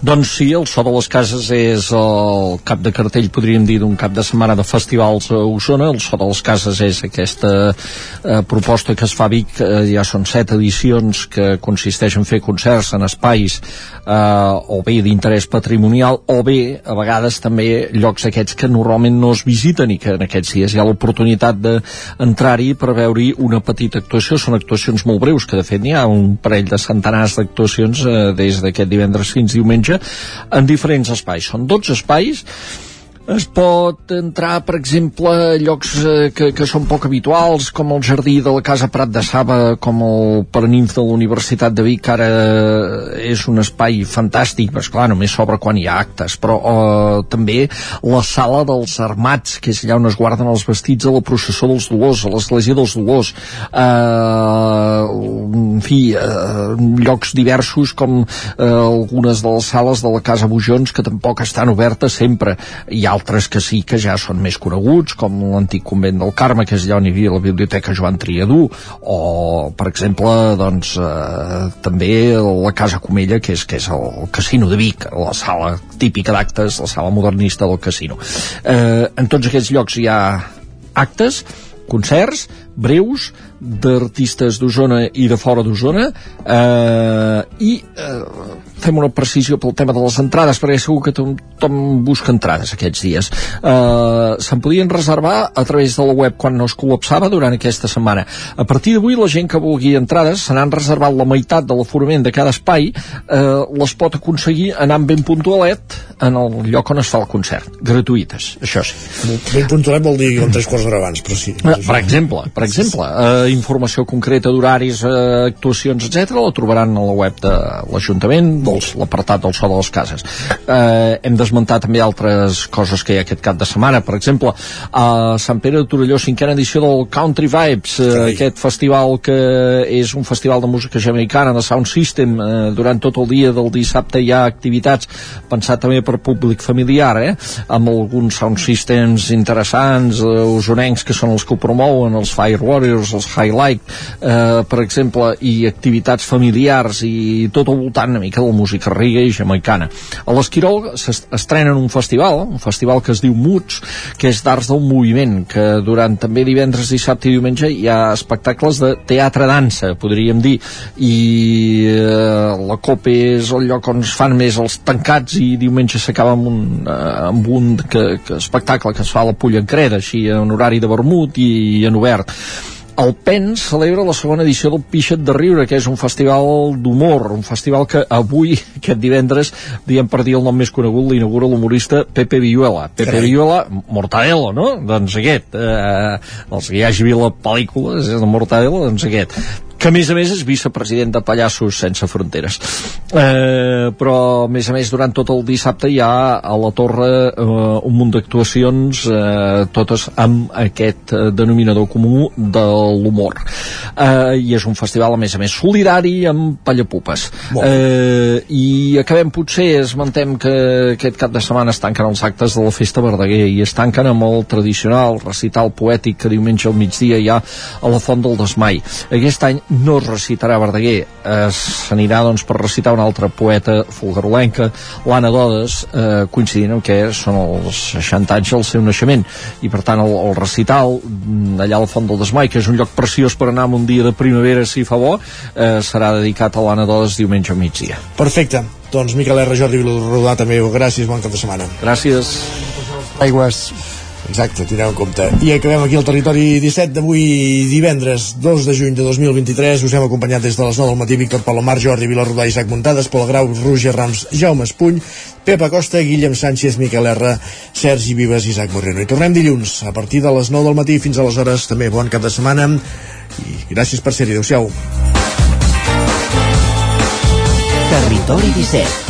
Doncs sí, el So de les Cases és el cap de cartell, podríem dir, d'un cap de setmana de festivals a Osona. El So de les Cases és aquesta eh, proposta que es fa a Vic, eh, ja són set edicions que consisteix en fer concerts en espais eh, o bé d'interès patrimonial o bé, a vegades, també llocs aquests que normalment no es visiten i que en aquests dies hi ha l'oportunitat d'entrar-hi per veure-hi una petita actuació. Són actuacions molt breus, que de fet n'hi ha un parell de centenars d'actuacions eh, des d'aquest divendres fins diumenge en diferents espais. Són 12 espais es pot entrar, per exemple, a llocs eh, que, que són poc habituals, com el jardí de la Casa Prat de Saba, com el Paraninf de la Universitat de Vic, que ara és un espai fantàstic, però esclar, només s'obre quan hi ha actes, però eh, també la sala dels armats, que és allà on es guarden els vestits a la processó dels dolors, a l'església dels dolors, eh, en fi, eh, llocs diversos com eh, algunes de les sales de la Casa Bujons, que tampoc estan obertes sempre. Hi ha altres que sí que ja són més coneguts, com l'antic convent del Carme, que és allà on hi havia la biblioteca Joan Triadú, o, per exemple, doncs, eh, també la Casa Comella, que és, que és el casino de Vic, la sala típica d'actes, la sala modernista del casino. Eh, en tots aquests llocs hi ha actes, concerts breus d'artistes d'Osona i de fora d'Osona eh, i eh, fem una precisió pel tema de les entrades perquè segur que tothom busca entrades aquests dies. Eh, se'n podien reservar a través de la web quan no es col·lapsava durant aquesta setmana. A partir d'avui la gent que vulgui entrades se n'han reservat la meitat de l'aforament de cada espai. Eh, les pot aconseguir anant ben puntualet en el lloc on es fa el concert. Gratuïtes, això sí. Ben puntualet vol dir tres quarts d'hora abans però sí, eh, per exemple, per exemple eh, informació concreta d'horaris, eh, actuacions, etc la trobaran a la web de l'Ajuntament, l'apartat del so de les cases. Eh, hem d'esmentar també altres coses que hi ha aquest cap de setmana, per exemple, a Sant Pere de Torelló, cinquena edició del Country Vibes, eh, aquest festival que és un festival de música jamaicana, de Sound System, eh, durant tot el dia del dissabte hi ha activitats pensat també per públic familiar, eh, amb alguns sound systems interessants, eh, usonencs que són els que ho promouen, els Fire Warriors, els Highlight, eh, per exemple, i activitats familiars i tot al voltant una mica de la música reggae i jamaicana. A l'Esquirol s'estrena un festival, un festival que es diu Muts, que és d'arts del moviment, que durant també divendres, dissabte i diumenge hi ha espectacles de teatre-dansa, podríem dir, i eh, la COP és el lloc on es fan més els tancats i diumenge s'acaba amb un, eh, amb un que, que espectacle que es fa a la Pollancreda, així en horari de vermut i, i en obert el PEN celebra la segona edició del Pixet de Riure, que és un festival d'humor, un festival que avui, aquest divendres, diem per dir el nom més conegut, l'inaugura l'humorista Pepe Villuela. Pepe Carai. Villuela, Mortadelo, no? Doncs aquest. Eh, els que hi hagi vist la pel·lícula, és de Mortadelo, doncs aquest que a més a més és vicepresident de Pallassos Sense Fronteres. Eh, però a més a més durant tot el dissabte hi ha a la torre eh, un munt d'actuacions eh, totes amb aquest eh, denominador comú de l'humor. Eh, i és un festival a més a més solidari amb pallapupes. Eh, i acabem potser esmentem que aquest cap de setmana es tanquen els actes de la Festa Verdaguer i es tanquen amb el tradicional recital poètic que diumenge al migdia hi ha a la Font del Desmai. Aquest any no es recitarà Verdaguer s'anirà doncs per recitar un altre poeta folgarolenca, l'Anna Dodes eh, coincidint amb que són els 60 anys del seu naixement. I per tant el, el recital mm, allà al Font del Desmai, que és un lloc preciós per anar un dia de primavera si fa bo eh, serà dedicat a l'Anna Dodes diumenge al migdia. Perfecte, doncs Miquel R. Jordi Viladrodà també, gràcies, bon cap de setmana. Gràcies. Aigües Exacte, tindreu en compte. I acabem aquí el territori 17 d'avui divendres 2 de juny de 2023. Us hem acompanyat des de les 9 del matí Víctor Palomar, Jordi Vilarrodà, Isaac Muntades, Pol Grau, Roger Rams, Jaume Espuny, Pepa Costa, Guillem Sánchez, Miquel R, Sergi Vives i Isaac Moreno. I tornem dilluns a partir de les 9 del matí fins a les hores. També bon cap de setmana i gràcies per ser-hi. Adéu-siau. Territori 17